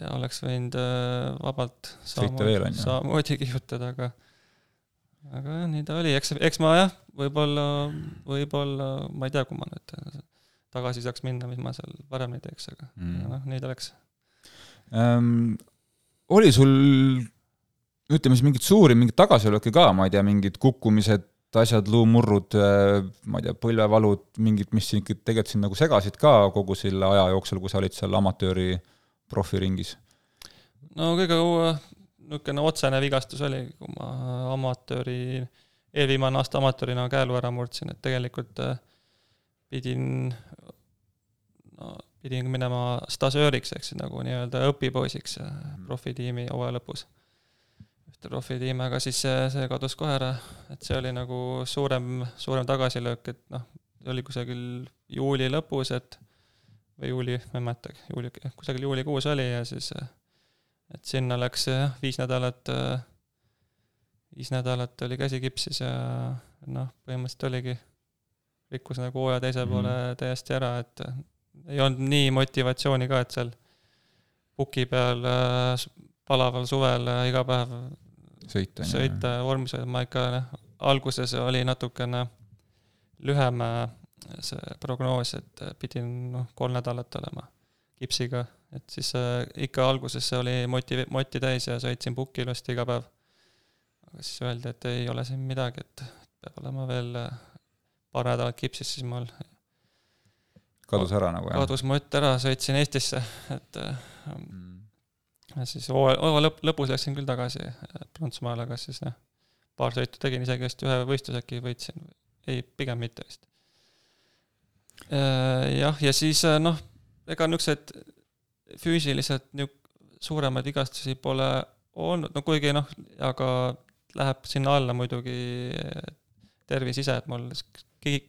[SPEAKER 4] ja oleks võinud äh, vabalt
[SPEAKER 2] ju.
[SPEAKER 4] samamoodi kihutada, aga aga jah, nii ta oli, eks, eks ma jah, võib-olla, võib-olla, ma ei tea, kui ma nüüd tagasi saaks minna, mis ma seal paremini teeks, aga
[SPEAKER 2] Mm.
[SPEAKER 4] noh, nii ta läks.
[SPEAKER 2] ähm, oli sul ütleme siis mingeid suuri, mingeid tagasilööke ka, ma ei tea, mingid kukkumised, asjad, luumurrud, ma ei tea, põlvevalud, mingid, mis sind tegelikult sind nagu segasid ka kogu selle aja jooksul, kui sa olid seal amatööri profiringis?
[SPEAKER 4] no kõige niisugune otsene vigastus oli, kui ma amatööri, eelviimane aasta amatöörina käelu ära murdsin, et tegelikult äh, pidin, no pidin minema stažööriks, ehk siis nagu nii-öelda õpipoisiks äh, profitiimi hooaja lõpus. Ühte profitiimi, aga siis see, see kadus kohe ära, et see oli nagu suurem, suurem tagasilöök, et noh, oli kusagil juuli lõpus, et või juuli, ma ei mäleta, juuli, kusagil juulikuus oli ja siis et sinna läks jah, viis nädalat, viis nädalat oli käsi kipsis ja noh, põhimõtteliselt oligi, rikkus nagu hooaja teise
[SPEAKER 2] Mhm.
[SPEAKER 4] poole täiesti ära, et ei olnud nii motivatsiooni ka, et seal puki peal palaval suvel iga päev
[SPEAKER 2] sõita?
[SPEAKER 4] sõita vormis hoida, ma ikka noh, alguses oli natukene lühem äh, see prognoos, et äh, pidin noh, kolm nädalat olema kipsiga, et siis äh, ikka alguses see oli moti, moti täis ja sõitsin pukki ilusti iga päev. aga siis öeldi, et ei ole siin midagi, et peab olema veel äh, paar nädalat kipsis, siis mul
[SPEAKER 2] kadus ära nagu, jah?
[SPEAKER 4] kadus mott ära, sõitsin Eestisse, et äh,
[SPEAKER 2] Mm.
[SPEAKER 4] Ja siis hooaja, hooaja lõpp, lõpus läksin küll tagasi äh, Prantsusmaale, aga siis noh, paar sõitu tegin, isegi vist ühe võistluse äkki võitsin, ei, pigem mitte vist. Jah, ja siis äh, noh, ega niisugused füüsiliselt niuk-, suuremaid vigastusi pole olnud, no kuigi noh, aga läheb sinna alla muidugi tervis ise, et mul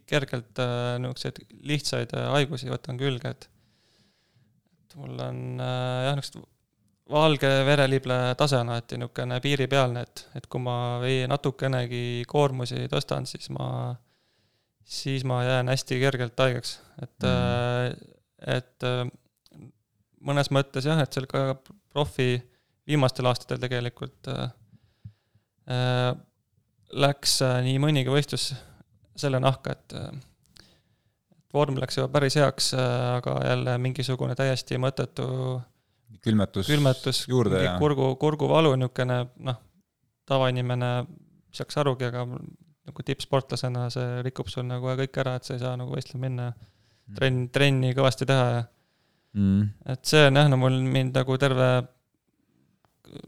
[SPEAKER 4] kergelt äh, niisuguseid lihtsaid äh, haigusi võtan külge, et et mul on äh, jah, niisugust valge verelible tase on alati niisugune piiripealne, et, et kui ma või natukenegi koormusi tõstan, siis ma, siis ma jään hästi kergelt haigeks, et mm., et äh, mõnes mõttes jah, et seal ka profi viimastel aastatel tegelikult äh, äh, läks äh, nii mõnigi võistlus selle nahka, et äh, vorm läks juba päris heaks, äh, aga jälle mingisugune täiesti mõttetu
[SPEAKER 2] külmetus,
[SPEAKER 4] külmetus,
[SPEAKER 2] juurde ja
[SPEAKER 4] kurgu, kurguvalu niisugune noh, tavainimene saaks arugi, aga nagu tippsportlasena see rikub sul nagu kõik ära, et sa ei saa nagu võistlema minna ja trenn, trenni kõvasti teha ja
[SPEAKER 2] mm.
[SPEAKER 4] et see on jah, no mul mind nagu terve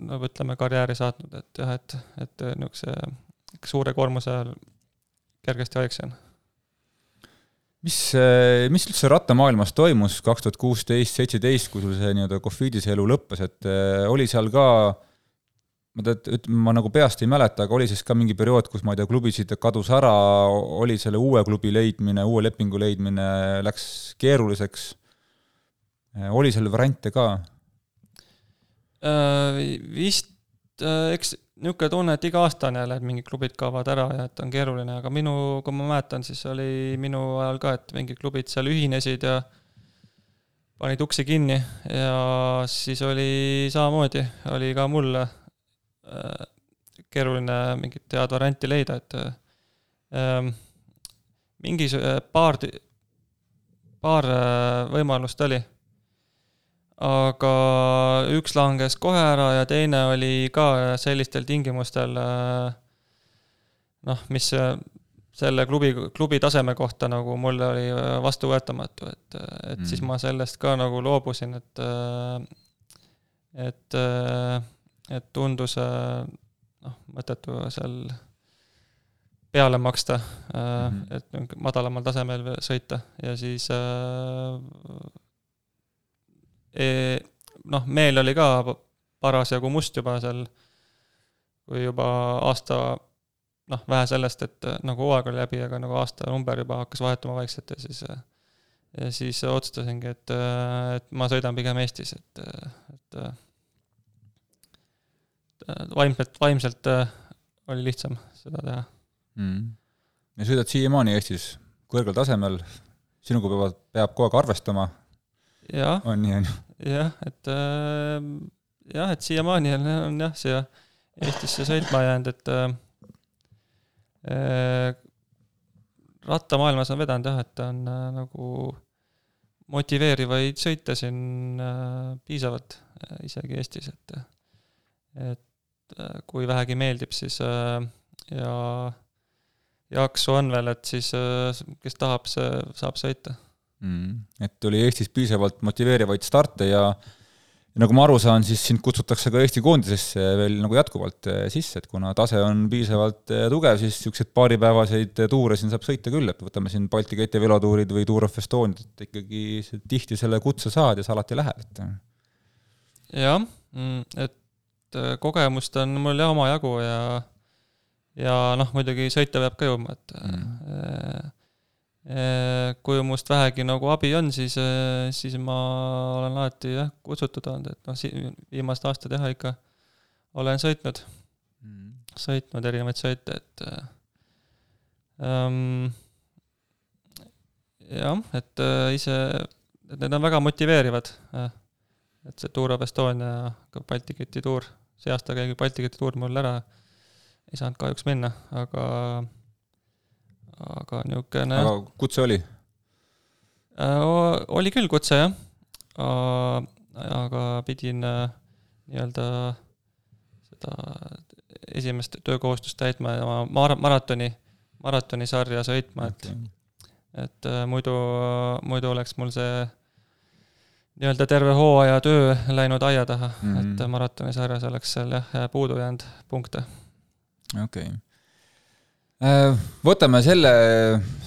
[SPEAKER 4] no ütleme, karjääri saatnud, et jah, et, et niisuguse suure koormuse ajal kergesti haigeks jään.
[SPEAKER 2] Mis, mis üldse rattamaailmas toimus kaks tuhat kuusteist, seitseteist, kui sul see nii-öelda Covidise elu lõppes, et äh, oli seal ka ma tead, ütleme, ma nagu peast ei mäleta, aga oli siis ka mingi periood, kus ma ei tea, klubisid kadus ära, oli selle uue klubi leidmine, uue lepingu leidmine, läks keeruliseks. oli seal variante ka?
[SPEAKER 4] Vist, eks niisugune tunne, et iga aasta on jälle, et mingid klubid kaovad ära ja et on keeruline, aga minu, kui ma mäletan, siis oli minu ajal ka, et mingid klubid seal ühinesid ja panid uksi kinni ja siis oli samamoodi, oli ka mul äh, keeruline mingit head varianti leida, et äh, mingi paar, paar võimalust oli aga üks langes kohe ära ja teine oli ka sellistel tingimustel noh, mis selle klubi, klubi taseme kohta nagu mulle oli vastuvõetamatu, et, et mm. siis ma sellest ka nagu loobusin, et et, et tundus noh, mõttetu seal peale maksta mm, -hmm. et madalamal tasemel sõita ja siis noh, meel oli ka parasjagu must juba seal, kui juba aasta, noh, vähe sellest, et nagu hooaeg oli läbi, aga nagu aastanumber juba hakkas vahetuma vaikselt ja siis ja siis otsustasingi, et, et ma sõidan pigem Eestis, et, et vaimselt, vaimselt oli lihtsam seda teha.
[SPEAKER 2] Mm.. ja sõidad siiamaani Eestis kõrgel tasemel, sinuga peavad, peab kogu aeg arvestama. On nii, on ju?
[SPEAKER 4] jah, et äh, jah, et siiamaani on, on jah, siia Eestisse sõitma jäänud, et äh, äh, rattamaailmas on vedanud jah, et on äh, nagu motiveerivaid sõite siin äh, piisavalt äh, isegi Eestis, et et äh, kui vähegi meeldib, siis äh, ja jaksu on veel, et siis äh, kes tahab, see saab sõita.
[SPEAKER 2] mm.. et oli Eestis piisavalt motiveerivaid starte ja ja nagu ma aru saan, siis sind kutsutakse ka Eesti koondisesse veel nagu jätkuvalt eh, sisse, et kuna tase on piisavalt eh, tugev, siis niisuguseid paaripäevaseid eh, tuure siin saab sõita küll, et võtame siin Balti keti velotuurid või Tour of Estoniat, et ikkagi see- tihti selle kutse saad ja sa alati lähed, et
[SPEAKER 4] jah, et äh, kogemust on mul jah omajagu ja ja noh, muidugi sõita peab ka jõudma, et mm. Kui must vähegi nagu abi on, siis, siis ma olen alati jah, kutsutud olnud, et noh, viimased aastad jah, ikka olen sõitnud, sõitnud erinevaid sõite, et äh, ähm, jah, et ise, et need on väga motiveerivad et see Tour of Estonia ja ka Balti keti tuur, see aasta käib Balti keti tuur mul ära, ei saanud kahjuks minna, aga, aga niisugune
[SPEAKER 2] aga kutse oli?
[SPEAKER 4] äh, oli küll kutse jah, aga pidin äh, nii-öelda seda esimest töökohustust täitma ja ma mara-, maratoni, maratonisarja sõitma, et et äh, muidu, muidu oleks mul see nii-öelda terve hooaja töö läinud aia taha mm,
[SPEAKER 2] Mhm.
[SPEAKER 4] -hmm. et maratonisarjas oleks seal jah puudu jäänud punkte.
[SPEAKER 2] okei okay.. Võtame selle,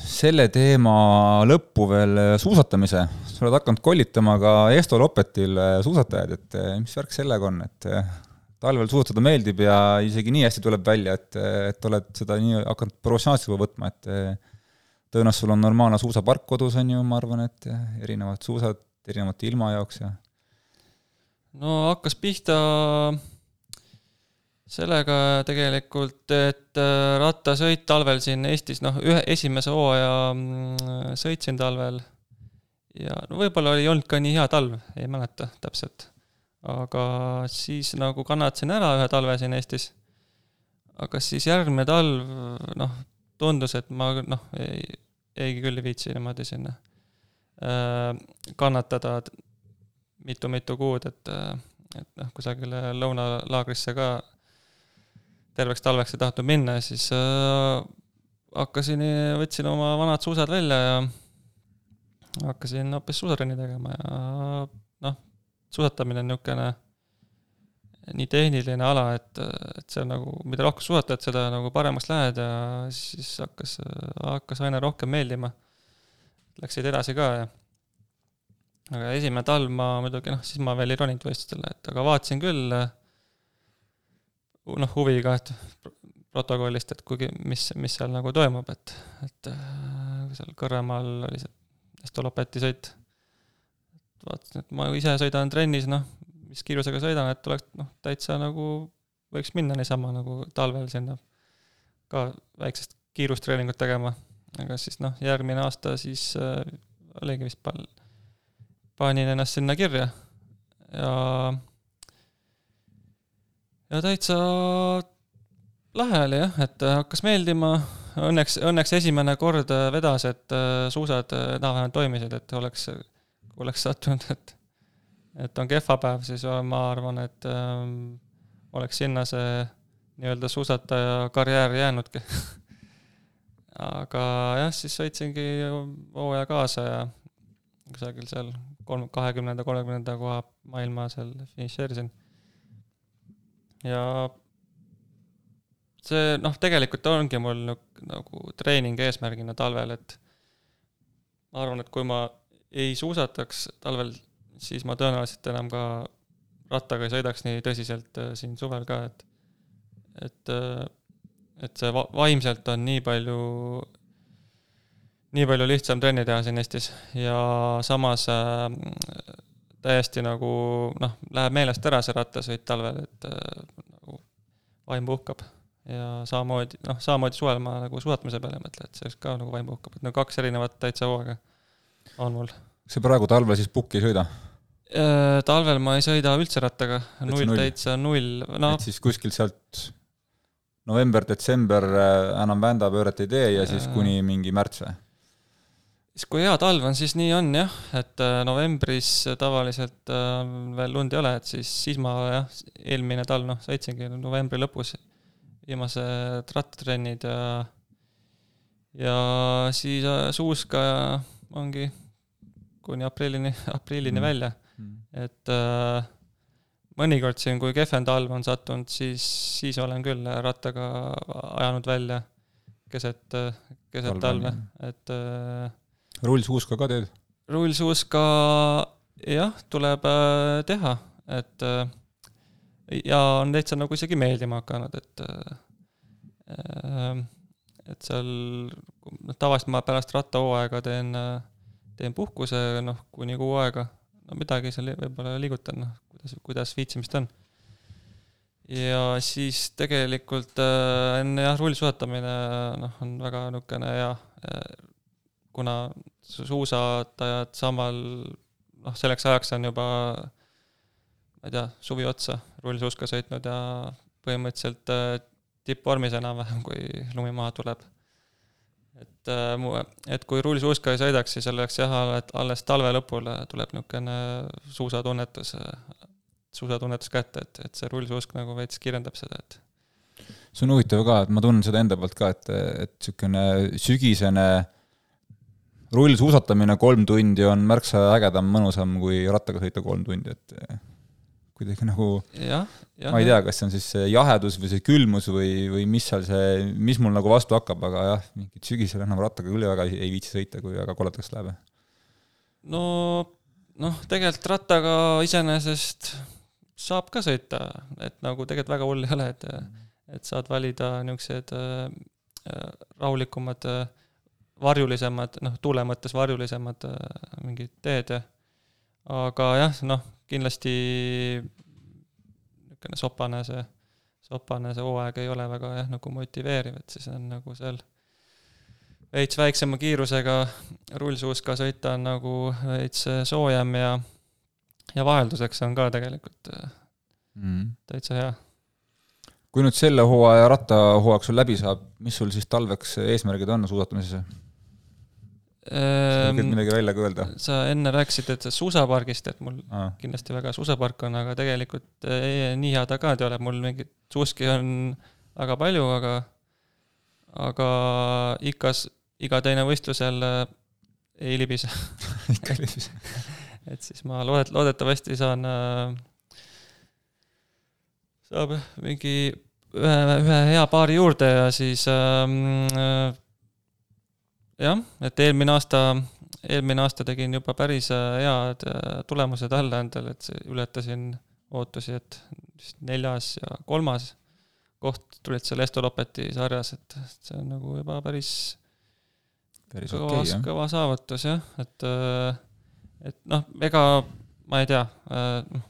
[SPEAKER 2] selle teema lõppu veel suusatamise. sa oled hakanud kollitama ka Esto Lopetil suusatajaid, et mis värk sellega on, et talvel suusatada meeldib ja isegi nii hästi tuleb välja, et, et oled seda nii hakanud professionaalselt juba võtma, et tõenäoliselt sul on normaalne suusapark kodus, on ju, ma arvan, et erinevad suusad erinevate ilma jaoks ja
[SPEAKER 4] no hakkas pihta sellega tegelikult, et äh, rattasõit talvel siin Eestis, noh, ühe, esimese hooaja mm, sõitsin talvel ja no võib-olla ei olnud ka nii hea talv, ei mäleta täpselt. aga siis nagu kannatasin ära ühe talve siin Eestis. aga siis järgmine talv, noh, tundus, et ma noh, ei, ei küll ei viitsi niimoodi sinna äh, kannatada mitu-mitu kuud, et, et noh, kusagile lõunalaagrisse ka terveks talveks ei tahtnud minna ja siis äh, hakkasin, võtsin oma vanad suusad välja ja hakkasin hoopis suusatrenni tegema ja noh, suusatamine on niisugune nii tehniline ala, et, et see on nagu, mida rohkem suusatad, seda nagu paremaks lähed ja siis hakkas, hakkas aina rohkem meeldima. Läksid edasi ka ja aga esimene talv ma muidugi noh, siis ma veel ei roninud võistlustele, et aga vaatasin küll noh, huviga, et pro- protokollist, et kuigi, mis, mis seal nagu toimub, et, et äh, seal Kõrvemaal oli see Estolopeti sõit. vaatasin, et ma ise sõidan trennis, noh, mis kiirusega sõidan, et oleks noh, täitsa nagu võiks minna niisama nagu talvel sinna ka väiksest kiirustreeningut tegema. aga siis noh, järgmine aasta siis äh, oligi vist pal-, panin ennast sinna kirja ja ja täitsa lahe oli jah, et äh, hakkas meeldima, õnneks, õnneks esimene kord äh, vedas, et äh, suusad äh, enam-vähem toimisid, et oleks, oleks sattunud, et et on kehva päev, siis ma arvan, et ähm, oleks sinna see nii-öelda suusataja karjäär jäänudki. aga jah, siis sõitsingi hooaja kaasa ja kusagil seal kolm, kahekümnenda, kolmekümnenda koha maailma seal finišeerisin. Ja see noh, tegelikult ongi mul nagu treening eesmärgina talvel, et ma arvan, et kui ma ei suusataks talvel, siis ma tõenäoliselt enam ka rattaga ei sõidaks nii tõsiselt äh, siin suvel ka, et et, et see va- vaimselt on nii palju, nii palju lihtsam trenni teha siin Eestis. Ja samas äh, täiesti nagu noh, läheb meelest ära see rattasõit talvel, et äh, nagu vaim puhkab ja samamoodi, noh, samamoodi suvel ma nagu suusatamise peale ei mõtle, et see ka nagu vaim puhkab, et no kaks erinevat täitsa hooaega on mul.
[SPEAKER 2] kas sa praegu talvel siis pukki ei sõida?
[SPEAKER 4] Äh, talvel ma ei sõida üldse rattaga, null, täitsa null, no
[SPEAKER 2] et siis kuskilt sealt november-detsember äh, enam vändapööret ei tee ja siis kuni mingi märts või?
[SPEAKER 4] Siis kui hea talv on, siis nii on jah, et äh, novembris tavaliselt äh, veel lund ei ole, et siis, siis ma jah, eelmine talv noh, sõitsingi novembri lõpus viimased rattatrennid ja ja siis äh, suuska ongi kuni aprillini, aprillini
[SPEAKER 2] Mm.
[SPEAKER 4] mm. välja et äh, mõnikord siin, kui kehvem talv on sattunud, siis, siis olen küll rattaga ajanud välja keset, keset
[SPEAKER 2] talve,
[SPEAKER 4] et äh,
[SPEAKER 2] rullsuuska ka teed?
[SPEAKER 4] rullsuuska jah, tuleb äh, teha, et äh, ja on täitsa nagu isegi meeldima hakanud, et äh, et seal, noh tavaliselt ma pärast rattahooaega teen, teen puhkuse, noh, kuni kuu aega, no midagi seal võib-olla liigutan, noh, kuidas, kuidas viitsimist on. ja siis tegelikult enne jah, rullsuusatamine noh, on väga niisugune äh, kuna su- suusatajad samal, noh, selleks ajaks on juba ma ei tea, suvi otsa rullsuuska sõitnud ja põhimõtteliselt äh, tippvormis enam-vähem, kui lumi maha tuleb. et äh, mu, et kui rullsuuska ei sõidaks, siis oleks jah, alles talve lõpul tuleb niisugune suusatunnetus, suusatunnetus kätte, et, et see rullsuusk nagu veits kirjeldab seda, et
[SPEAKER 2] see on huvitav ka, et ma tunnen seda enda poolt ka, et, et niisugune sügisene rullsuusatamine kolm tundi on märksa ägedam, mõnusam kui rattaga sõita kolm tundi, et kuidagi nagu
[SPEAKER 4] jah, jah.
[SPEAKER 2] ma ei tea, kas see on siis see jahedus või see külmus või, või mis seal see, mis mul nagu vastu hakkab, aga jah, mingit sügisel enam rattaga küll väga ei, ei viitsi sõita, kui väga koledaks läheb.
[SPEAKER 4] no noh, tegelikult rattaga iseenesest saab ka sõita, et nagu tegelikult väga hull ei ole, et et saad valida niisugused äh, äh, rahulikumad äh, varjulisemad, noh, tuule mõttes varjulisemad äh, mingid teed ja aga jah, noh, kindlasti niisugune sopane see, sopane see hooaeg ei ole väga jah, nagu motiveeriv, et siis on nagu seal veits väiksema kiirusega rullsuuska sõita on nagu veits soojem ja ja vahelduseks on ka tegelikult äh,
[SPEAKER 2] Mm.
[SPEAKER 4] täitsa hea.
[SPEAKER 2] kui nüüd selle hooaja rattahooaeg sul läbi saab, mis sul siis talveks eesmärgid on suusatamises? Võid
[SPEAKER 4] Ehm,
[SPEAKER 2] midagi välja ka öelda?
[SPEAKER 4] sa enne rääkisid, et suusapargist, et mul
[SPEAKER 2] aa,
[SPEAKER 4] kindlasti väga suusapark on, aga tegelikult ei, nii hea ta ka ei ole, mul mingit suuski on väga palju, aga aga ikas, iga teine võistlusel äh, ei libise.
[SPEAKER 2] ikka oli siis.
[SPEAKER 4] et siis ma loodet-, loodetavasti saan äh, saab mingi ühe, ühe hea paari juurde ja siis ähm, äh, jah, et eelmine aasta, eelmine aasta tegin juba päris äh, head äh, tulemused alla endale, et see- ületasin ootusi, et vist neljas ja kolmas koht tulid seal Estolopeti sarjas, et see on nagu juba päris
[SPEAKER 2] päris
[SPEAKER 4] kõva
[SPEAKER 2] okay,,
[SPEAKER 4] kõva saavutus jah, et äh, et noh, ega ma ei tea noh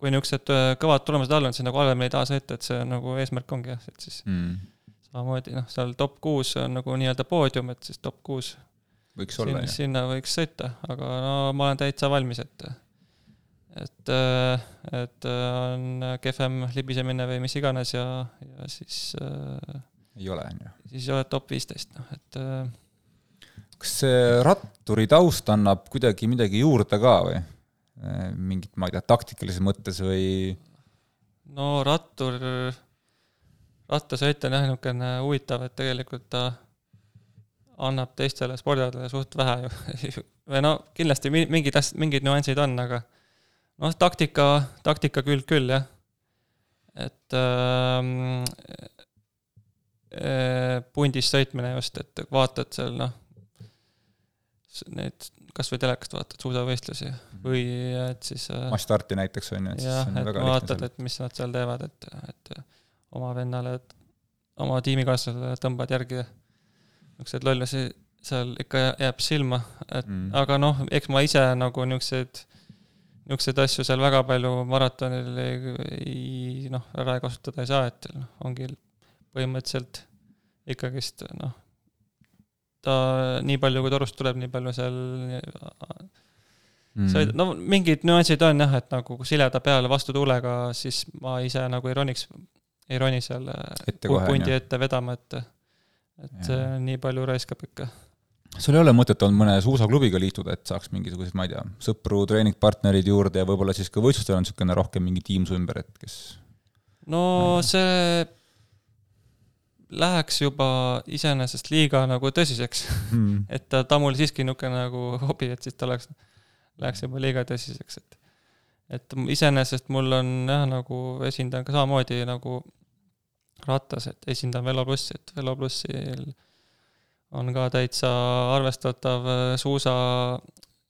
[SPEAKER 4] kui niisugused kõvad tulemused all on, siis nagu halvemini ei taha sõita, et see on nagu eesmärk ongi jah, et siis
[SPEAKER 2] Mm.
[SPEAKER 4] Samamoodi noh, seal top kuus on nagu nii-öelda poodium, et siis top kuus
[SPEAKER 2] võiks olla,
[SPEAKER 4] sinna,
[SPEAKER 2] jah.
[SPEAKER 4] sinna võiks sõita, aga no ma olen täitsa valmis, et et, et äh, on kehvem libisemine või mis iganes ja, ja siis,
[SPEAKER 2] ei ole, on ju.
[SPEAKER 4] siis oled top viisteist, noh et äh,
[SPEAKER 2] kas see ratturi taust annab kuidagi midagi juurde ka või? mingit, ma ei tea, taktikalises mõttes või
[SPEAKER 4] no rattur, rattasõit on jah niisugune huvitav, et tegelikult ta annab teistele spordialadele suht vähe ju. või no kindlasti mi- mingid asjad, mingid nüansid on, aga noh, taktika, taktika külg küll jah. et ähm, äh, pundis sõitmine just, et vaatad seal noh, neid kasvõi telekast vaatad suusavõistlusi või et siis äh,
[SPEAKER 2] mass-starti näiteks, on ju, et siis
[SPEAKER 4] jah,
[SPEAKER 2] on väga
[SPEAKER 4] vaatad,
[SPEAKER 2] lihtne
[SPEAKER 4] et mis nad seal teevad, et, et oma vennale, oma tiimikaaslasele tõmbad järgi niisuguseid lollusi seal ikka jääb silma, et
[SPEAKER 2] Mm.
[SPEAKER 4] aga noh, eks ma ise nagu niisuguseid, niisuguseid asju seal väga palju maratonil ei, ei noh, ära kasutada ei saa, et noh, ongi põhimõtteliselt ikkagist noh, ta nii palju, kui torust tuleb, nii palju seal
[SPEAKER 2] mm.
[SPEAKER 4] sõid-, no mingid nüansid on jah, et nagu sileda peale vastu tuulega, siis ma ise nagu ei roniks, ei roni seal
[SPEAKER 2] ette kohe,
[SPEAKER 4] pundi ette vedama, et et see nii palju raiskab ikka.
[SPEAKER 2] sul ei ole mõtet olnud mõne suusaklubiga liituda, et saaks mingisuguseid, ma ei tea, sõpru, treeningpartnerid juurde ja võib-olla siis ka võistlustel on niisugune rohkem mingi tiim su ümber, et kes
[SPEAKER 4] no see läheks juba iseenesest liiga nagu tõsiseks
[SPEAKER 2] hmm.
[SPEAKER 4] et ta, ta mul siiski niisugune nagu hobi, et siis ta oleks, läheks juba liiga tõsiseks, et et iseenesest mul on jah, nagu esindan ka samamoodi nagu rattas, et esindan Velo plussi, et Velo plussil on ka täitsa arvestatav äh, suusa,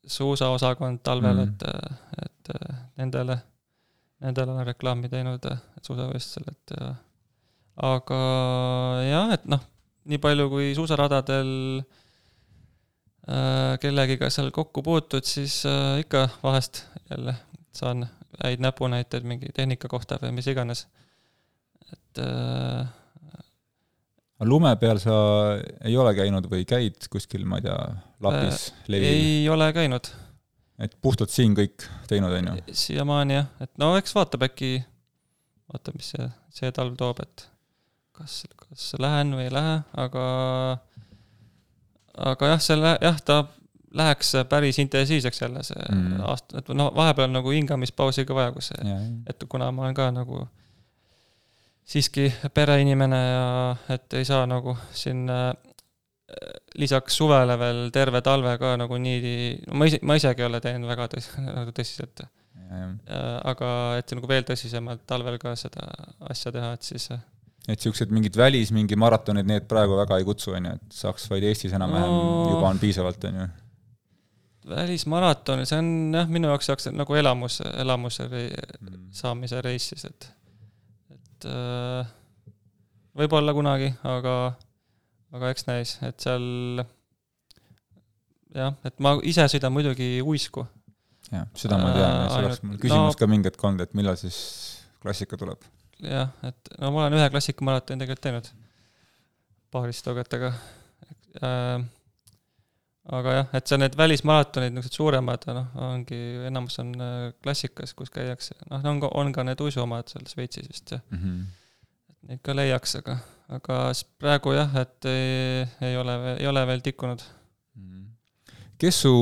[SPEAKER 4] suusaosakond talvel mm., et, et nendele, nendele olen reklaami teinud, suusavõistlusel, et aga jah, et noh, nii palju kui suusaradadel äh, kellegiga seal kokku puutud, siis äh, ikka vahest jälle saan häid näpunäiteid mingi tehnika kohta või mis iganes et äh,
[SPEAKER 2] lume peal sa ei ole käinud või käid kuskil, ma ei tea, Lapis äh,, Levil?
[SPEAKER 4] ei ole käinud.
[SPEAKER 2] et puhtalt siin kõik teinud, on ju?
[SPEAKER 4] siiamaani jah, et no eks vaatab äkki, vaatab, mis see, see talv toob, et kas, kas lähen või ei lähe, aga aga jah, selle, jah, ta läheks päris intensiivseks jälle see mm. aasta, et noh, vahepeal nagu hingamispausi ka vaja, kui see, et kuna ma olen ka nagu äh, siiski pereinimene ja et ei saa nagu siin äh, lisaks suvele veel terve talve ka nagu nii, ma ise, ma isegi ei ole teinud väga tõs-, nagu tõsiselt. Äh, aga et nagu veel tõsisemalt talvel ka seda asja teha, et siis äh,
[SPEAKER 2] et niisugused mingid välis, mingi maratonid, need praegu väga ei kutsu, on ju, et saaks vaid Eestis enam-vähem no, juba on piisavalt, on ju?
[SPEAKER 4] Välismaraton, see on jah, minu jaoks jaoks nagu elamus, elamuse rei, mm. saamise reis siis, et et äh, võib-olla kunagi, aga, aga eks näis, et seal jah, et ma ise sõidan muidugi uisku.
[SPEAKER 2] jah, seda ma tean ja see oleks mul küsimus no, ka mingi hetk olnud, et millal siis klassika tuleb.
[SPEAKER 4] jah, et no ma olen ühe klassikamaratoni tegelikult teinud paaristogadega äh, aga jah, et see, need välismaratonid, niisugused suuremad, noh, ongi, enamus on äh, klassikas, kus käiakse, noh, on ka, on ka need uisu omad seal Šveitsis vist, jah mm. -hmm. et neid ka leiaks, aga, aga praegu jah, et ei, ei ole, ei ole veel tikkunud mm.
[SPEAKER 2] -hmm. kes su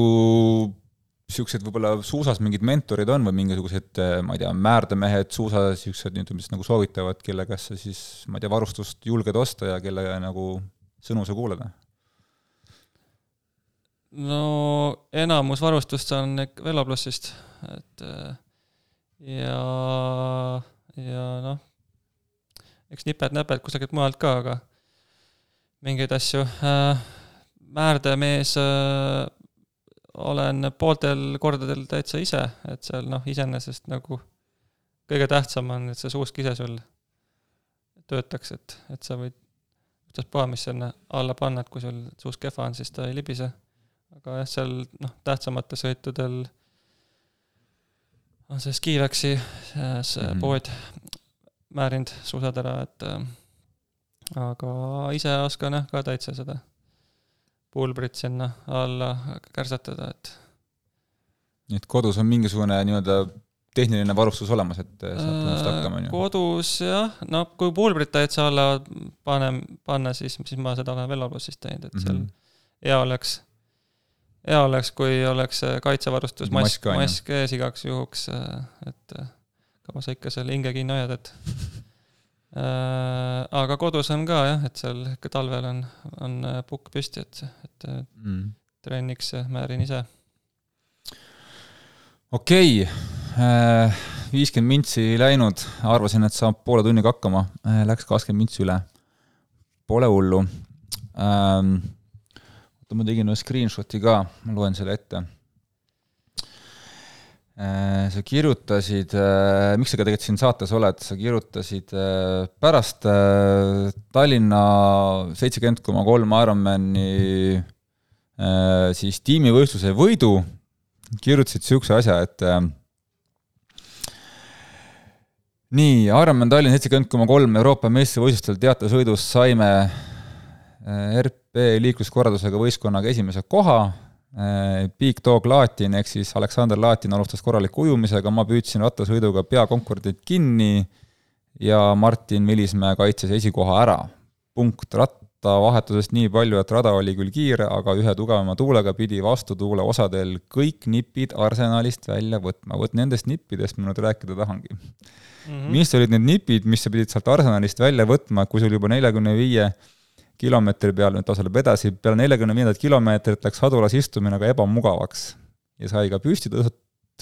[SPEAKER 2] niisugused võib-olla suusas mingid mentorid on või mingisugused, äh, ma ei tea, määrdemehed suusas, niisugused, ütleme siis nagu soovitavad, kelle käest sa siis, ma ei tea, varustust julged osta ja kelle nagu sõnu sa kuulad?
[SPEAKER 4] No enamus varustust ikka Veloplussist, et äh, ja, ja noh, eks niped-näped kusagilt mujalt ka, aga mingeid asju äh,. määrdemees äh, olen pooltel kordadel täitsa ise, et seal noh, iseenesest nagu kõige tähtsam on, et see suusk ise sul töötaks, et, et sa võid ükstaspuha, mis sinna alla panna, et kui sul suusk kehva on, siis ta ei libise aga jah, seal noh, tähtsamatel sõitudel on see Skivaxi see mm -hmm. pood määrinud suusad ära, et äh, aga ise oskan jah ka täitsa seda pulbrit sinna alla kärsatada, et
[SPEAKER 2] nii et kodus on mingisugune nii-öelda tehniline varustus olemas, et saab ennast hakkama, on ju?
[SPEAKER 4] kodus jah, no kui pulbrit täitsa alla panen, panna, siis, siis ma seda olen Veloplussist teinud, et seal mm -hmm. hea oleks hea oleks, kui oleks kaitsevarustus, mask, mask ees igaks juhuks, et kaua sa ikka seal hinge kinni hoiad, et äh, aga kodus on ka jah, et seal ikka talvel on, on pukk püsti, et, et mm. trenniks määrin ise.
[SPEAKER 2] okei okay., viiskümmend mintsi läinud, arvasin, et saab poole tunniga hakkama, läks kakskümmend mintsi üle. Pole hullu ähm, oota, ma tegin ühe screenshot'i ka, ma loen selle ette. Äh, sa kirjutasid, äh, miks sa ka tegelikult siin saates oled, sa kirjutasid äh, pärast Tallinna seitsekümmend koma kolm Ironmani siis tiimivõistluse võidu, kirjutasid niisuguse asja, et nii, Ironman Tallinn seitsekümmend koma kolm Euroopa meistrivõistlustel teatesõidus saime RP B liikluskorraldusega võistkonnaga esimese koha, Big Dog Latin ehk siis Aleksander Latin alustas korraliku ujumisega, ma püüdsin rattasõiduga peakonkurendid kinni ja Martin Milismäe kaitses esikoha ära. punkt, rattavahetusest nii palju, et rada oli küll kiire, aga ühe tugevama tuulega pidi vastutuule osadel kõik nipid arsenalist välja võtma, vot nendest nippidest ma nüüd rääkida tahangi mm. -hmm. mis olid need nipid, mis sa pidid sealt arsenalist välja võtma, kui sul juba neljakümne viie kilomeetri peal, nüüd taas läheb edasi, peale neljakümne viiendat kilomeetrit läks adulas istumine ka ebamugavaks. Ja sai ka püsti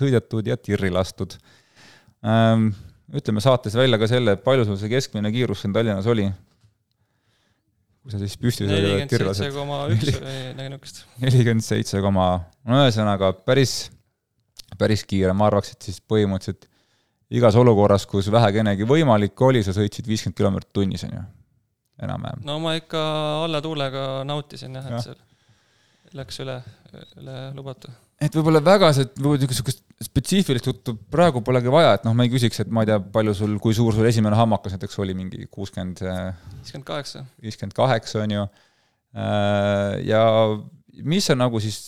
[SPEAKER 2] sõidetud ja tirri lastud. Ähm, ütleme saates välja ka selle, palju sul see keskmine kiirus siin Tallinnas oli? kui sa siis püsti
[SPEAKER 4] nelikümmend seitse koma üks või midagi niisugust.
[SPEAKER 2] nelikümmend seitse koma, no ühesõnaga päris, päris kiire, ma arvaks, et siis põhimõtteliselt igas olukorras, kus vähekenegi võimalik oli, sa sõitsid viiskümmend kilomeetrit tunnis, on ju, enam-vähem.
[SPEAKER 4] no ma ikka alla tuulega nautisin jah, et ja. seal läks üle, üle lubatu
[SPEAKER 2] et võib-olla väga see, niisugust spetsiifilist juttu praegu polegi vaja, et noh, ma ei küsiks, et ma ei tea, palju sul, kui suur sul esimene hammakas näiteks oli, mingi kuuskümmend
[SPEAKER 4] viiskümmend kaheksa.
[SPEAKER 2] viiskümmend kaheksa, on ju. Äh, ja mis sa nagu siis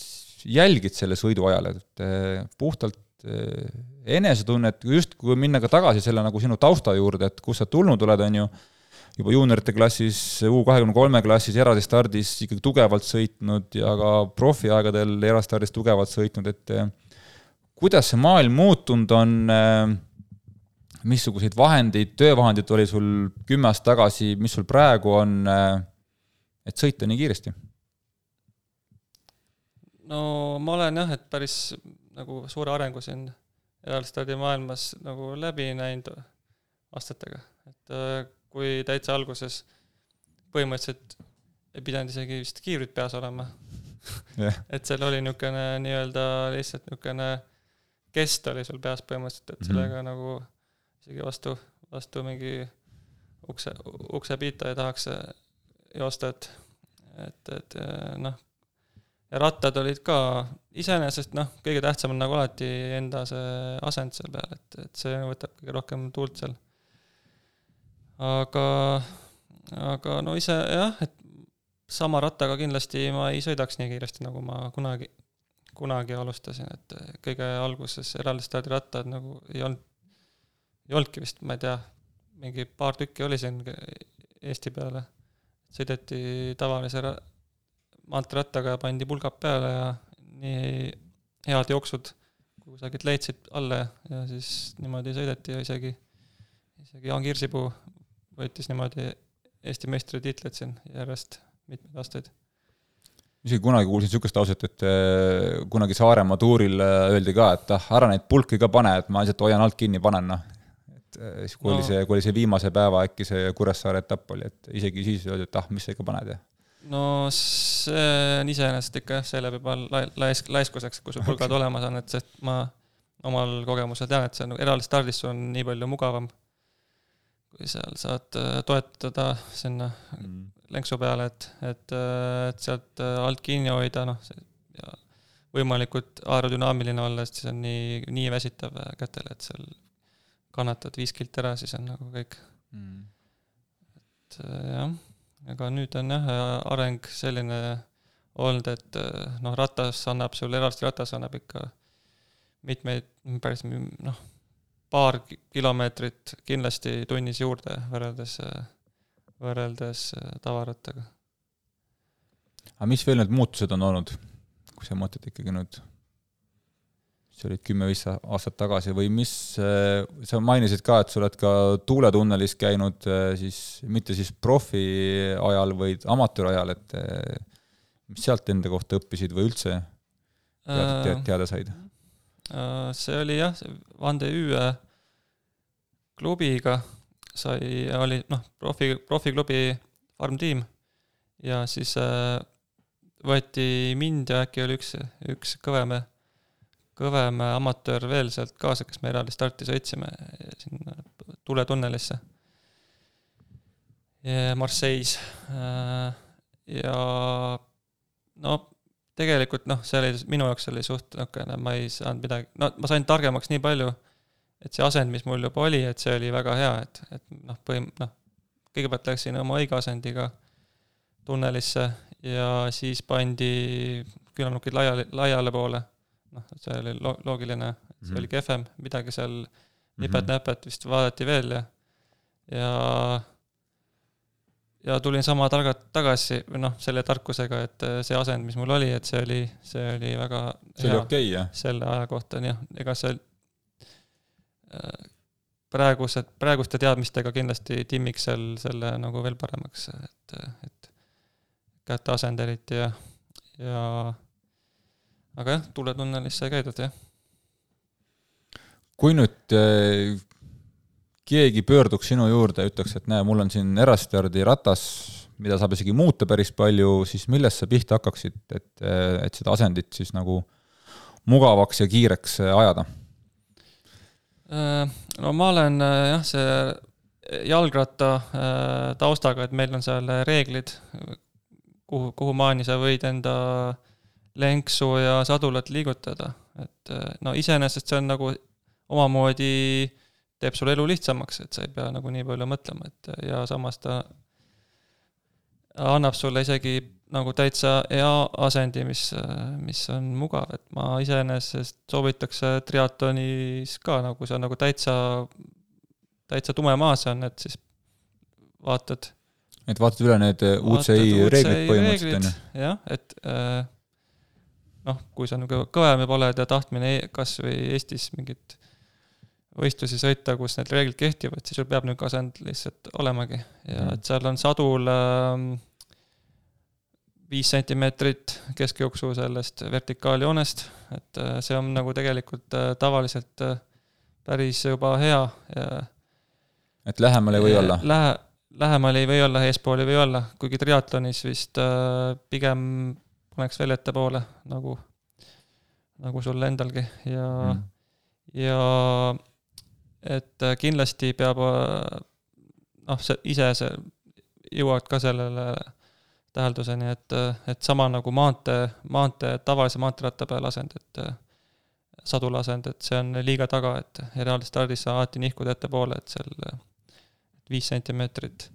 [SPEAKER 2] jälgid selle sõidu ajal, et äh, puhtalt äh, enesetunnet, just kui minna ka tagasi selle nagu sinu tausta juurde, et kust sa tulnud oled, on ju juba juuniorite klassis, U kahekümne kolme klassis eraldi stardis ikkagi tugevalt sõitnud ja ka profiaegadel erastardis tugevalt sõitnud, et eh, kuidas see maailm muutunud on, eh, missuguseid vahendeid, töövahendeid oli sul kümme aastat tagasi, mis sul praegu on, eh, et sõita nii kiiresti?
[SPEAKER 4] no ma olen jah, et päris nagu suure arengu siin eraldstardi maailmas nagu läbi näinud aastatega, et kui täitsa alguses põhimõtteliselt ei pidanud isegi vist kiivrid peas olema yeah. et seal oli niisugune nii-öelda lihtsalt niisugune kest oli sul peas põhimõtteliselt, et mhm. sellega mm -hmm. nagu isegi vastu, vastu mingi ukse, uksepiita ei tahaks joosta, et, et, et noh, ja rattad olid ka iseenesest noh, kõige tähtsam on nagu alati enda see asend seal peal, et, et see võtab kõige rohkem tuult seal aga, aga no ise jah, et sama rattaga kindlasti ma ei sõidaks nii kiiresti, nagu ma kunagi, kunagi alustasin, et kõige alguses eraldi stardirattad nagu ei olnud, ei olnudki vist, ma ei tea, mingi paar tükki oli siin Eesti peale, sõideti tavalise ra-, maanteerattaga, pandi pulgad peale ja nii head jooksud kusagilt leidsid alla ja, ja siis niimoodi sõideti ja isegi, isegi Jaan Kirsipuu võitis niimoodi Eesti meistritiitlit siin järjest mitmeid aastaid.
[SPEAKER 2] isegi kunagi kuulsin niisugust lauset, et äh, kunagi Saaremaa tuuril äh, öeldi ka, et ah, ära neid pulki ka pane, et ma lihtsalt hoian alt kinni, panen noh. et äh, siis, kui no. oli see, kui oli see viimase päeva äkki see Kuressaare etapp oli, et isegi siis öeldi, et ah, mis sa ikka paned ja
[SPEAKER 4] no see on iseenesest ikka jah, see läheb juba laisk-, laiskuseks, kui sul pulgad olemas on, et sest ma omal kogemusel tean, et see on eraldi stardis on nii palju mugavam kui seal saad äh, toetada sinna mm. lenksu peale, et, et, äh, et sealt äh, alt kinni hoida, noh, ja võimalikult aerodünaamiline olla, sest siis on nii, nii väsitav kätele, et seal kannatad viis kilti ära, siis on nagu kõik mm.. et jah, aga nüüd on jah, areng selline olnud, et noh, ratas annab sulle, eraldi ratas annab ikka mitmeid, päris noh paar kilomeetrit kindlasti tunnis juurde võrreldes, võrreldes tavarattaga.
[SPEAKER 2] aga mis veel need muutused on olnud, kui sa mõtled ikkagi nüüd, mis olid kümme-viis aastat tagasi või mis, sa mainisid ka, et sa oled ka tuuletunnelis käinud siis, mitte siis profi ajal, vaid amatööri ajal, et mis sealt enda kohta õppisid või üldse teada, teada, said?
[SPEAKER 4] Äh, see oli jah, Vande Üüe klubiga sai, oli noh, profi, profiklubi Farm Team ja siis äh, võeti mind ja äkki oli üks, üks kõvem, kõvem amatöör veel sealt kaasa, kes me eraldi starti sõitsime sinna tuletunnelisse. Marseille's äh, ja no tegelikult noh, see oli, minu jaoks oli suht niisugune, ma ei saanud midagi, no ma sain targemaks nii palju, et see asend, mis mul juba oli, et see oli väga hea, et, et noh, põhim-, noh, kõigepealt läksin oma õige asendiga tunnelisse ja siis pandi küünarnukid laiali, laiale poole. noh, see oli lo-, loogiline, see mm -hmm. oli kehvem, midagi seal nipet-näpet vist vaadati veel ja, ja ja tulin sama targalt tagasi, või noh, selle tarkusega, et see asend, mis mul oli, et see oli, see oli väga
[SPEAKER 2] see hea oli okei okay,, jah?
[SPEAKER 4] selle aja kohta, jah, ega see äh, praegused, praeguste teadmistega kindlasti timmiks seal selle nagu veel paremaks, et, et käte asend eriti ja, ja aga jah, tuletunnelis sai käidud, jah.
[SPEAKER 2] kui nüüd äh, keegi pöörduks sinu juurde ja ütleks, et näe, mul on siin Erastardi ratas, mida saab isegi muuta päris palju, siis millest sa pihta hakkaksid, et, et seda asendit siis nagu mugavaks ja kiireks ajada?
[SPEAKER 4] Äh, no ma olen äh, jah, see jalgratta äh, taustaga, et meil on seal reeglid, kuhu, kuhumaani sa võid enda lenksu ja sadulat liigutada, et no iseenesest see on nagu omamoodi teeb sul elu lihtsamaks, et sa ei pea nagu nii palju mõtlema, et ja samas ta annab sulle isegi nagu täitsa hea asendi, mis, mis on mugav, et ma iseenesest soovitaks triatlonis ka, nagu see on nagu täitsa, täitsa tume maa see on, et siis vaatad.
[SPEAKER 2] et vaatad üle need UCI reeglid põhimõtteliselt, on
[SPEAKER 4] ju? jah, et noh, kui sa nagu kõvem juba oled ja tahtmine e-, kas või Eestis mingit võistlusi sõita, kus need reeglid kehtivad, siis sul peab niisugune asend lihtsalt olemagi ja mm. et seal on sadul ähm, viis sentimeetrit keskjooksu sellest vertikaaljoonest, et äh, see on nagu tegelikult äh, tavaliselt äh, päris juba hea
[SPEAKER 2] et lähemal ei või olla?
[SPEAKER 4] Lähe, lähemal ei või olla, eespool ei või olla, kuigi triatlonis vist pigem paneks veel ettepoole, nagu, nagu sul endalgi ja mm., ja et äh, kindlasti peab äh, noh, see ise see, jõuad ka sellele tähelduseni, et, et sama nagu maantee, maantee, tavalise maanteeratta peal asend, et sadula asend, et see on liiga taga, et reaalstardis sa alati nihkud ettepoole, et seal viis sentimeetrit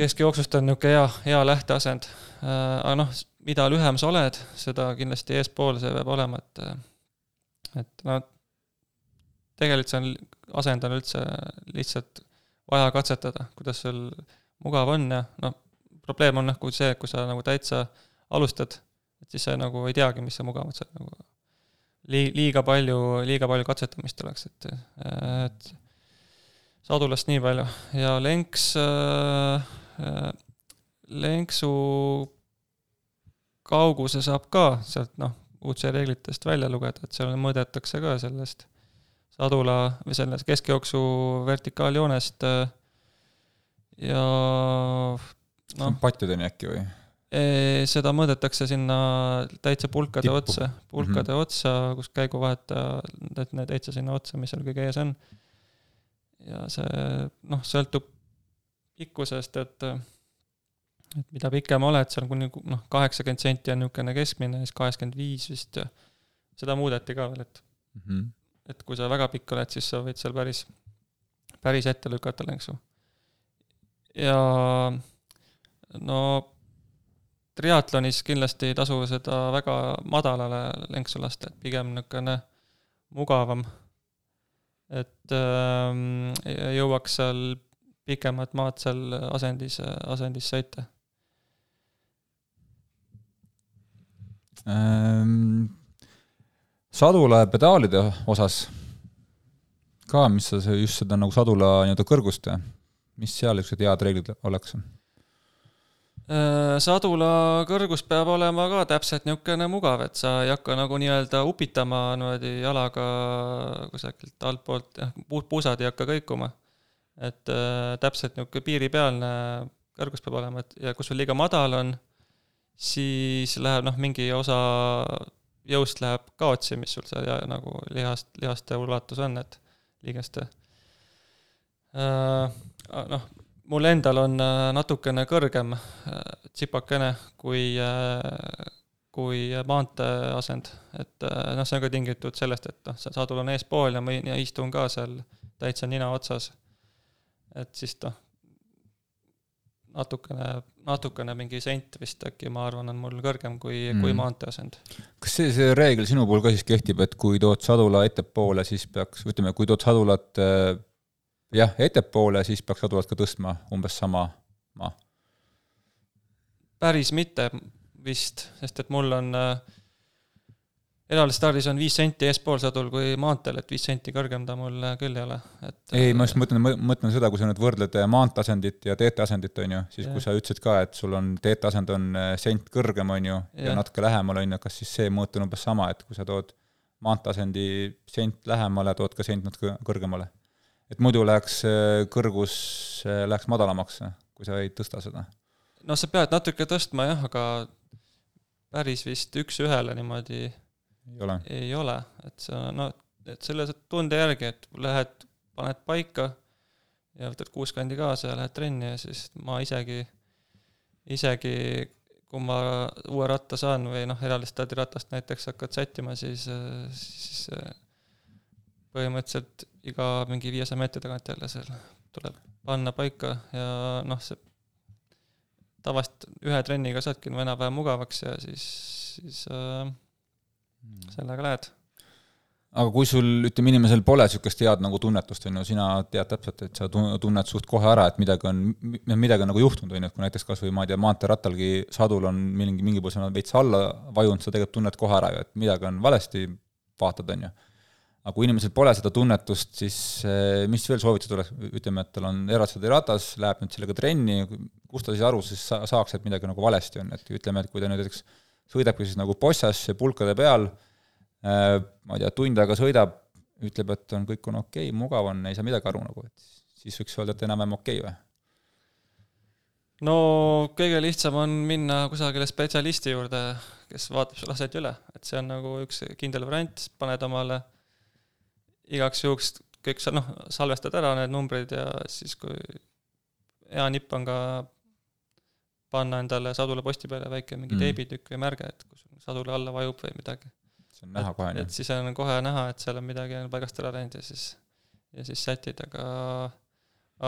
[SPEAKER 4] keskjooksust on niisugune hea, hea lähteasend. aga noh, mida lühem sa oled, seda kindlasti eespool see peab olema, et et no tegelikult see on, asend on üldse lihtsalt vaja katsetada, kuidas sul mugav on ja noh, probleem on nagu see, et kui sa nagu täitsa alustad, et siis sa nagu ei teagi, mis see mugav on, see nagu lii-, liiga palju, liiga palju katsetamist oleks, et, et sadulast nii palju. Ja lenks äh,, lenksu kauguse saab ka sealt noh, UC reeglitest välja lugeda, et seal mõõdetakse ka sellest sadula või selles keskjooksu vertikaaljoonest äh, ja
[SPEAKER 2] noh. pattideni äkki või?
[SPEAKER 4] seda mõõdetakse sinna täitsa pulkade Tippu. otsa, pulkade mm -hmm. otsa, kus käiguvahetaja, et need täitsa sinna otsa, mis seal kõige ees on. ja see noh, sõltub pikkusest, et et mida pikem oled, seal kuni noh, kaheksakümmend senti on niisugune keskmine, siis kaheksakümmend viis vist ja seda muudeti ka veel, et mm -hmm et kui sa väga pikk oled, siis sa võid seal päris, päris ette lükata lenksu. ja no triatlonis kindlasti ei tasu seda väga madalale lenksu lasta, et pigem niisugune mugavam, et ähm, jõuaks seal pikemat maad seal asendis, asendis sõita
[SPEAKER 2] ähm,. sadula pedaalide osas ka, mis sa just seda nagu sadula nii-öelda kõrgust, mis seal niisugused head reeglid oleks?
[SPEAKER 4] Äh, sadula kõrgus peab olema ka täpselt niisugune mugav, et sa ei hakka nagu nii-öelda upitama niimoodi jalaga kusagilt altpoolt, jah, puusad ei hakka kõikuma. et äh, täpselt niisugune piiripealne kõrgus peab olema, et ja kui sul liiga madal on, siis läheb noh, mingi osa jõust läheb kaotsi, mis sul seal ja, nagu lihast, lihaste ulatus on, et liigeste äh,. noh, mul endal on äh, natukene kõrgem äh, tsipakene kui äh,, kui maantee asend, et noh, see on ka tingitud sellest, et noh, see sadul on eespool ja ma istun ka seal täitsa nina otsas. et siis noh, natukene, natukene mingi sent vist äkki, ma arvan, on mul kõrgem kui mm., kui maanteeasend.
[SPEAKER 2] kas see, see reegel sinu puhul ka siis kehtib, et kui tood sadula ettepoole, siis peaks, ütleme, kui tood sadulat jah, ettepoole, siis peaks sadulat ka tõstma umbes sama maa?
[SPEAKER 4] päris mitte vist, sest et mul on äh, eraldistardis on viis senti eespool sadul kui maanteel, et viis senti kõrgem ta mul küll ei ole, et
[SPEAKER 2] ei, ma just mõtlen, mõtlen seda, kui sa nüüd võrdled maanteeasendit ja teeteasendit, on ju, siis ja. kui sa ütlesid ka, et sul on teeteasend on äh, sent kõrgem, on ju, ja natuke lähemal, on ju, kas siis see mõõt on umbes sama, et kui sa tood maanteeasendi sent lähemale, tood ka sent natuke kõrgemale? Et muidu läheks äh, kõrgus, äh, läheks madalamaks, kui sa ei tõsta seda?
[SPEAKER 4] no sa pead natuke tõstma jah, aga päris vist üks-ühele niimoodi
[SPEAKER 2] ei ole,
[SPEAKER 4] ei ole, et sa no, et selle tunde järgi, et lähed, paned paika ja võtad kuuskandi kaasa ja lähed trenni ja siis ma isegi, isegi kui ma uue ratta saan või noh, eralist ratast näiteks hakkad sättima, siis, siis põhimõtteliselt iga mingi viiesaja meetri tagant jälle seal tuleb panna paika ja noh, see tavaliselt ühe trenniga saadki enam-vähem mugavaks ja siis, siis äh, Hmm. sellega lähed.
[SPEAKER 2] aga kui sul, ütleme, inimesel pole niisugust head nagu tunnetust, on ju, sina tead täpselt, et sa tunned suht kohe ära, et midagi on, midagi on nagu juhtunud, on ju, et kui näiteks kas või ma ei tea, maanteerattalgi sadul on mingi, mingi põhjusel veits alla vajunud, sa tegelikult tunned kohe ära ju, et midagi on valesti, vaatad, on ju aga kui inimesel pole seda tunnetust, siis eh, mis veel soovitused oleks, ütleme, et tal on eratsõiduratas, läheb nüüd sellega trenni, kust ta siis aru siis saaks, et midagi nagu valesti on, et ütleme, et kui ta nüüd näiteks sõidabki siis nagu bossas pulkade peal, äh, ma ei tea, tund aega sõidab, ütleb, et on, kõik on okei okay,, mugav on, ei saa midagi aru nagu, et siis võiks öelda, et enam-vähem okei okay, või?
[SPEAKER 4] no kõige lihtsam on minna kusagile spetsialisti juurde, kes vaatab sulle asjad üle, et see on nagu üks kindel variant, paned omale igaks juhuks kõik sa noh, salvestad ära need numbrid ja siis, kui hea nipp on ka panna endale sadula posti peale väike mingi mm. teebitükk või märge, et kus sadula alla vajub või midagi.
[SPEAKER 2] see on näha kohe,
[SPEAKER 4] et siis on kohe näha, et seal on midagi on paigast ära läinud ja siis, ja siis sätid, aga,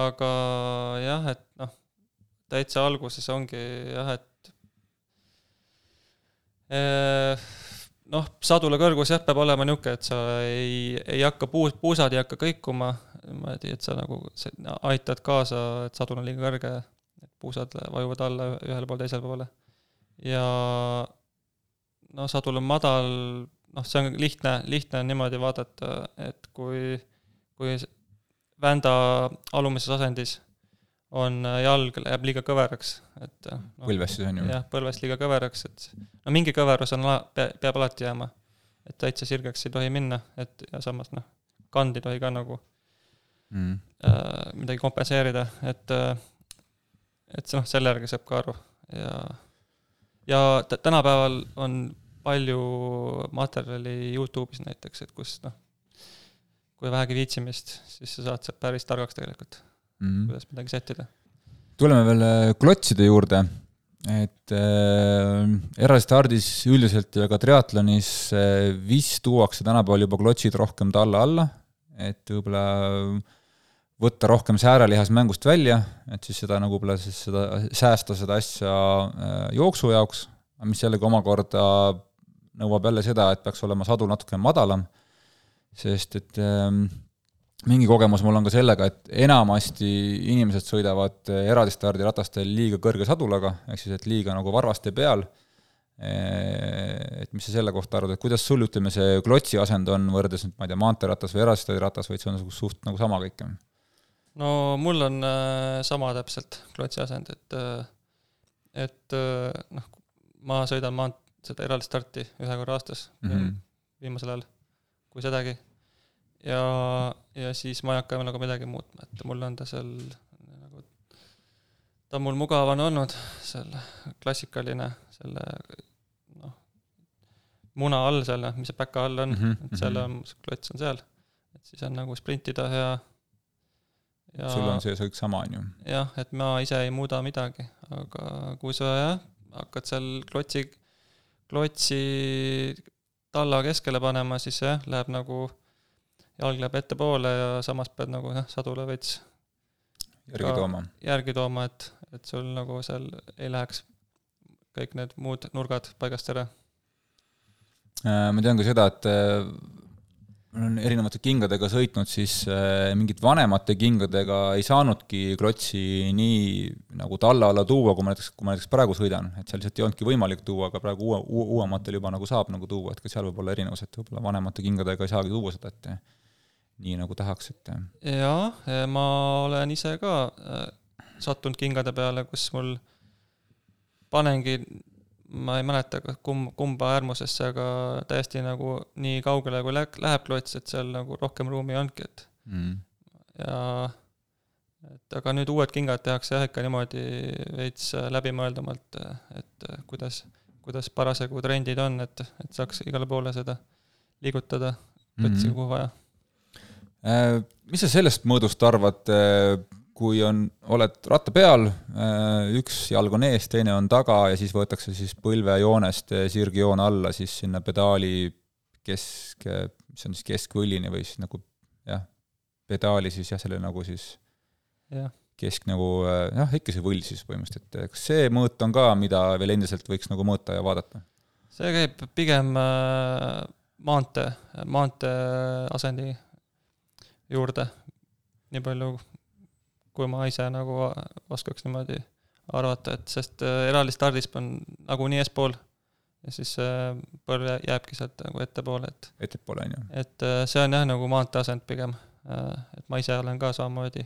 [SPEAKER 4] aga jah, et noh, täitsa alguses ongi jah, et eh, noh, sadula kõrgus jah, peab olema niisugune, et sa ei, ei hakka puus, puusad ei hakka kõikuma, niimoodi, et sa nagu aitad kaasa, et sadul on liiga kõrge puusad vajuvad alla ühele poole, teisele poole. ja noh, sadul on madal, noh, see on lihtne, lihtne on niimoodi vaadata, et kui, kui vända alumises asendis on jalg, läheb liiga kõveraks, et
[SPEAKER 2] no, põlves siis on ju?
[SPEAKER 4] jah, põlves liiga kõveraks, et no mingi kõverus on, peab alati jääma. et täitsa sirgeks ei tohi minna, et ja samas noh, kand ei tohi ka nagu mm. äh, midagi kompenseerida, et äh, et noh, selle järgi saab ka aru ja, ja tänapäeval on palju materjali Youtube'is näiteks, et kus noh, kui vähegi viitsimist, siis sa saad sealt päris targaks tegelikult mm, -hmm. kuidas midagi sättida.
[SPEAKER 2] tuleme veel äh, klotside juurde, et äh, erastardis üldiselt ja ka triatlonis äh, vist tuuakse tänapäeval juba klotsid rohkem talla alla, et võib-olla äh, võtta rohkem säärelihas mängust välja, et siis seda nagu võib-olla siis seda, säästa seda asja äh, jooksu jaoks, mis jällegi omakorda nõuab jälle seda, et peaks olema sadul natukene madalam, sest et ähm, mingi kogemus mul on ka sellega, et enamasti inimesed sõidavad eraldistardi liiga kõrge sadulaga, ehk siis et liiga nagu varvaste peal, et mis sa selle kohta arvad, et kuidas sul, ütleme, see klotsi asend on võrreldes nüüd, ma ei tea, maanteeratas või eraldistardi või see on suht nagu sama kõik?
[SPEAKER 4] no mul on äh, sama täpselt klotsi asend, et et noh, ma sõidan maant-, seda eraldi starti ühe korra aastas mm -hmm. viimasel ajal, kui sedagi. Ja, ja siis ma ei hakka nagu midagi muutma, et mul on ta seal nagu, ta on mul mugav on olnud, seal klassikaline, selle noh, muna all seal, mis see päka all on mm, -hmm. et seal on, klots on seal, et siis on nagu sprintida hea
[SPEAKER 2] ja sul on see kõik sama, on ju?
[SPEAKER 4] jah, et ma ise ei muuda midagi, aga kui sa jah, hakkad seal klotsi, klotsi talla keskele panema, siis jah, läheb nagu, jalg läheb ettepoole ja samas pead nagu jah, sadule veits
[SPEAKER 2] järgi tooma.
[SPEAKER 4] järgi tooma, et, et sul nagu seal ei läheks kõik need muud nurgad paigast ära.
[SPEAKER 2] Äh, ma tean ka seda, et äh, olen erinevate kingadega sõitnud, siis äh, mingite vanemate kingadega ei saanudki klotsi nii nagu talla alla tuua, kui ma näiteks, kui ma näiteks praegu sõidan, et seal lihtsalt ei olnudki võimalik tuua, aga praegu uue, uuematel juba nagu saab nagu tuua, et ka seal võib olla erinevus, et võib-olla vanemate kingadega ei saagi tuua seda, et nii nagu tahaks, et
[SPEAKER 4] jaa, ma olen ise ka äh, sattunud kingade peale, kus mul panengi, ma ei mäleta, kumb, kumba äärmusesse, aga täiesti nagu nii kaugele, kui läheb, läheb klots, et seal nagu rohkem ruumi ei olnudki, et
[SPEAKER 2] mm.
[SPEAKER 4] ja et aga nüüd uued kingad tehakse jah, ikka niimoodi veits läbimõeldumalt, et kuidas, kuidas parasjagu trendid on, et, et saaks igale poole seda liigutada klotsi
[SPEAKER 2] Mhm.
[SPEAKER 4] kuhu vaja.
[SPEAKER 2] Äh, mis sa sellest mõõdust arvad, kui on, oled ratta peal, üks jalg on ees, teine on taga ja siis võetakse siis põlvejoonest sirgjoon alla siis sinna pedaali kesk, mis on siis keskvõlini või siis nagu jah, pedaali siis jah, selle nagu siis
[SPEAKER 4] jah,
[SPEAKER 2] kesk nagu jah, ikka see võll siis põhimõtteliselt, et kas see mõõt on ka, mida veel endiselt võiks nagu mõõta ja vaadata?
[SPEAKER 4] see käib pigem äh, maantee, maantee asendi juurde, nii palju kui ma ise nagu oskaks niimoodi arvata, et sest äh, eraldi stardisp on nagunii eespool ja siis äh, põlv jää- jääbki sealt nagu ettepoole, et
[SPEAKER 2] ettepoole, on ju.
[SPEAKER 4] et äh, see on jah, nagu maanteeasend pigem. et ma ise olen ka samamoodi,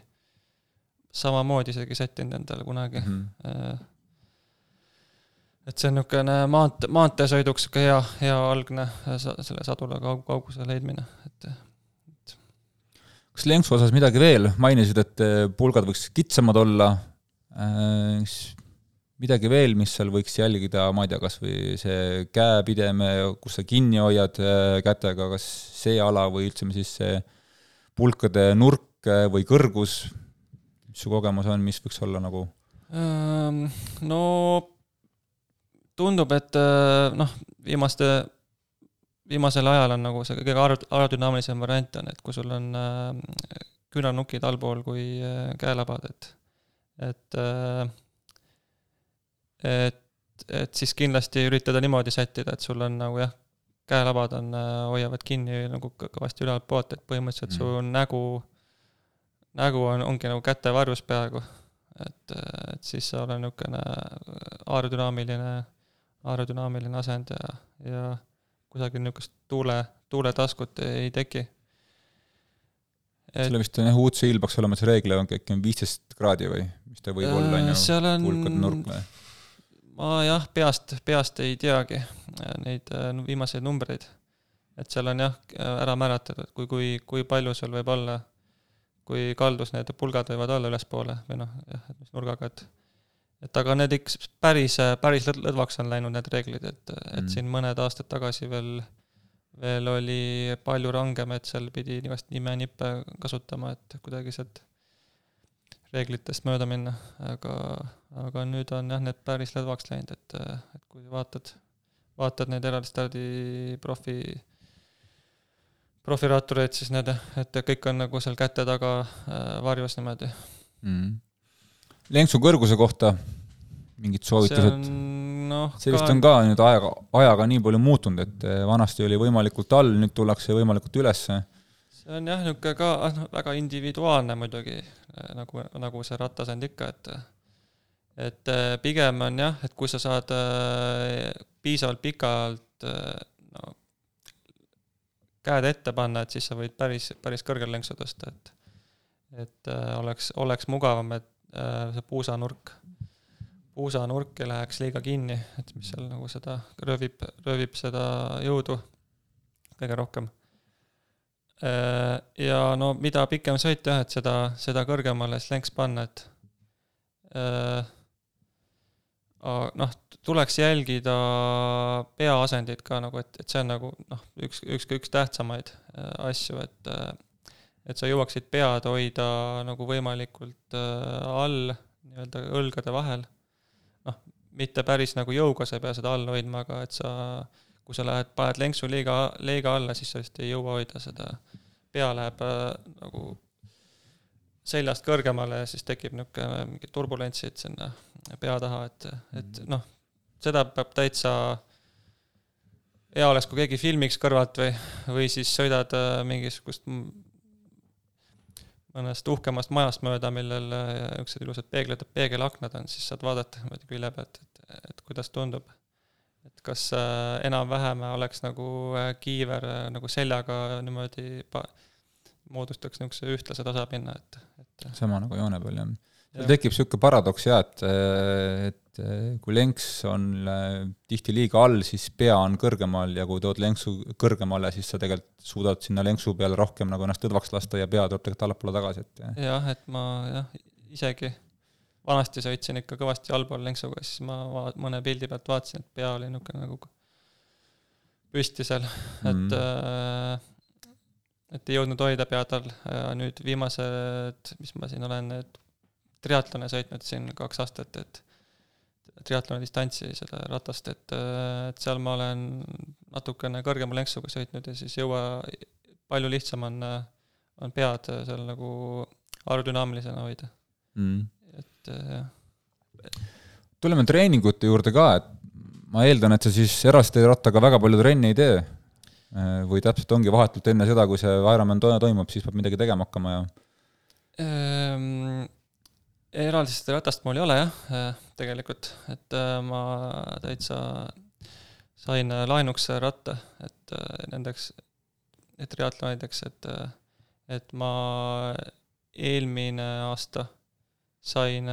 [SPEAKER 4] samamoodi isegi sättinud endale kunagi.
[SPEAKER 2] Mhm.
[SPEAKER 4] et see on niisugune maantee, maanteesõiduks sihuke hea, hea algne selle sadula kaug-, kauguse leidmine, et
[SPEAKER 2] kas lenksu osas midagi veel, mainisid, et eh, pulgad võiks kitsamad olla, midagi veel, mis seal võiks jälgida, ma ei tea, kas või see käepideme, kus sa kinni hoiad eh, kätega, kas see ala või ütleme siis see pulkade nurk eh, või kõrgus, mis su kogemus on, mis võiks olla nagu?
[SPEAKER 4] Ähm, no tundub, et noh, viimaste, viimasel ajal on nagu see kõige aer- aerodünaamilisem variant on, et kui sul on äh, küünarnukid allpool kui äh, käelabad, et, et äh, et, et siis kindlasti üritada niimoodi sättida, et sul on nagu jah, käelabad on, hoiavad kinni nagu kõ- kõvasti ülaltpoolt, et põhimõtteliselt su nägu, nägu on, ongi nagu kätevarjus peaaegu. et, et siis sa oled niisugune aerodünaamiline, aerodünaamiline asend ja, ja kusagil niisugust tuule, tuuletaskut ei teki.
[SPEAKER 2] selle vist on jah, UCI-l peaks olema see reegel, on äkki on viisteist kraadi või mis ta võib olla, on ju,
[SPEAKER 4] Äh, seal
[SPEAKER 2] pulkade nurk või?
[SPEAKER 4] ma jah, peast, peast ei teagi äh, neid äh, viimaseid numbreid. et seal on jah, ära määratletud, kui, kui, kui palju sul võib olla, kui kaldus need pulgad võivad olla ülespoole või noh, jah, et mis nurgaga, et et aga need ikka päris, päris lõd- lõdvaks on läinud need reeglid, et, et
[SPEAKER 2] Mm.
[SPEAKER 4] siin mõned aastad tagasi veel, veel oli palju rangem, et seal pidi igast nime-nippe kasutama, et kuidagi sealt reeglitest mööda minna, aga, aga nüüd on jah, need päris lõdvaks läinud, et, et kui vaatad, vaatad neid eraldi profi, profirattureid, siis need, et kõik on nagu seal käte taga äh, varjus niimoodi.
[SPEAKER 2] mm.. Lenksu kõrguse kohta mingid soovitused
[SPEAKER 4] noh,
[SPEAKER 2] see vist on ka nüüd ajaga, ajaga nii palju muutunud, et eh, vanasti oli võimalikult all, nüüd tullakse võimalikult ülesse.
[SPEAKER 4] see on jah, niisugune ka ah, noh, väga individuaalne muidugi, nagu, nagu see rattasend ikka, et et eh, pigem on jah, et kui sa saad eh, piisavalt pikalt eh, no käed ette panna, et siis sa võid päris, päris kõrgele lenksu tõsta, et et eh, oleks, oleks mugavam, et eh, see puusanurk, puusanurk ei läheks liiga kinni, et mis seal nagu seda röövib, röövib seda jõudu kõige rohkem. Äh, ja no mida pikem sõit jah, et seda, seda kõrgemale siis lenks panna, et äh, noh, tuleks jälgida peaasendit ka nagu, et, et see on nagu noh, üks, üks, üks tähtsamaid äh, asju, et äh, et sa jõuaksid pead hoida nagu võimalikult äh, all, nii-öelda õlgade vahel. noh, mitte päris nagu jõuga sa ei pea seda all hoidma, aga et sa kui sa lähed, paned lenksu liiga, liiga alla, siis sa vist ei jõua hoida seda, pea läheb äh, nagu seljast kõrgemale ja siis tekib niisugune mingi turbulentsid sinna pea taha, et, et noh, seda peab täitsa hea oleks, kui keegi filmiks kõrvalt või, või siis sõidad äh, mingisugust mõnest uhkemast majast mööda, millel äh, niisugused ilusad peeglid, peegelaknad on, siis saad vaadata niimoodi külje pealt, et, et kuidas tundub. et kas äh, enam-vähem oleks nagu kiiver nagu seljaga niimoodi pa-, moodustaks niisuguse ühtlase tasapinna, et, et
[SPEAKER 2] sama nagu joone peal, jah. Seal tekib niisugune paradoks jah, et, et kui lenks on äh, tihti liiga all, siis pea on kõrgemal ja kui tood lenksu kõrgemale, siis sa tegelikult suudad sinna lenksu peale rohkem nagu ennast tõdvaks lasta ja pea tuleb tegelikult allapoole tagasi, et
[SPEAKER 4] jah, et ma jah, isegi vanasti sõitsin ikka kõvasti allpool lenksuga, siis ma va-, mõne pildi pealt vaatasin, et pea oli niisugune nagu püsti seal mm., et äh, et ei jõudnud hoida pead all nüüd viimased, mis ma siin olen, et triatlone sõitnud siin kaks aastat, et triatloni distantsi, seda ratast, et, et seal ma olen natukene kõrgema lenksuga sõitnud ja siis jõua, palju lihtsam on, on pead seal nagu aerodünaamilisena hoida.
[SPEAKER 2] Mm..
[SPEAKER 4] et jah.
[SPEAKER 2] tuleme treeningute juurde ka, et ma eeldan, et sa siis erasterattaga väga palju trenni ei tee. Või täpselt ongi vahetult enne seda, kui see Ironman toimub, siis peab midagi tegema hakkama ja
[SPEAKER 4] ehm,? eraldist ratast mul ei ole jah, äh, tegelikult, et äh, ma täitsa sain laenuks ratta, et nendeks, et triatlonideks, et, et ma eelmine aasta sain,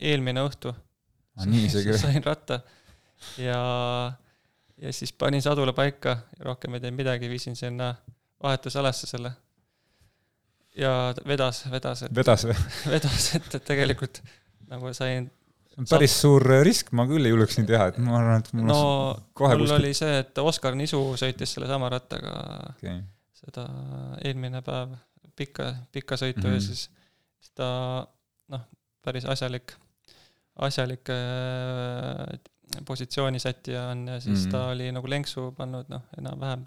[SPEAKER 4] eelmine õhtu
[SPEAKER 2] ah,
[SPEAKER 4] sain ratta ja ja siis panin sadula paika ja rohkem ei teinud midagi, viisin sinna vahetusalasse selle. Ja vedas, vedas, et
[SPEAKER 2] vedas või?
[SPEAKER 4] vedas, et, et tegelikult nagu sain
[SPEAKER 2] see on päris suur risk, ma küll ei julgeks nii teha, et ma arvan, et
[SPEAKER 4] mul no mul kuskil... oli see, et Oskar Nisu sõitis sellesama rattaga okay. seda eelmine päev pikka, pikka sõitu mm -hmm. ja mhm. siis, siis ta noh, päris asjalik, asjalik äh, positsioonisätija on ja siis mm. ta oli nagu lenksu pannud noh, enam-vähem,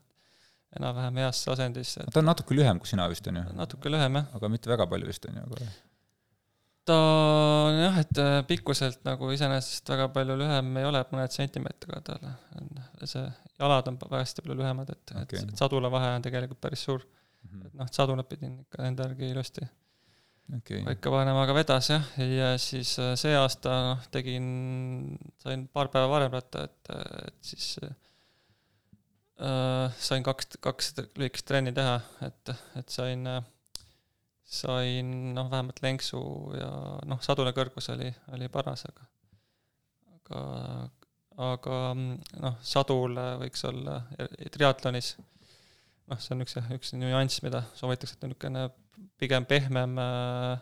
[SPEAKER 4] enam-vähem heasse asendisse.
[SPEAKER 2] ta on natuke lühem kui sina vist, on ju?
[SPEAKER 4] natuke lühem, jah.
[SPEAKER 2] aga mitte väga palju vist, on ju, aga
[SPEAKER 4] ta on jah, et äh, pikkuselt nagu iseenesest väga palju lühem ei ole, mõned sentimeetrid tal on, see jalad on hästi palju lühemad, et okay., et sadulavahe on tegelikult päris suur mm. -hmm. et noh, sadulat pidin ikka enda järgi ilusti
[SPEAKER 2] okay.
[SPEAKER 4] paika panema, aga vedas jah, ja siis äh, see aasta noh, tegin, sain paar päeva varem ratta, et, et siis äh, sain kaks, kaks lühikest trenni teha, et, et sain, sain noh, vähemalt lenksu ja noh, sadula kõrgus oli, oli paras, aga aga, aga noh, sadul võiks olla triatlonis noh, see on üks, üks nüanss, mida soovitakse, et niisugune pigem pehmem äh,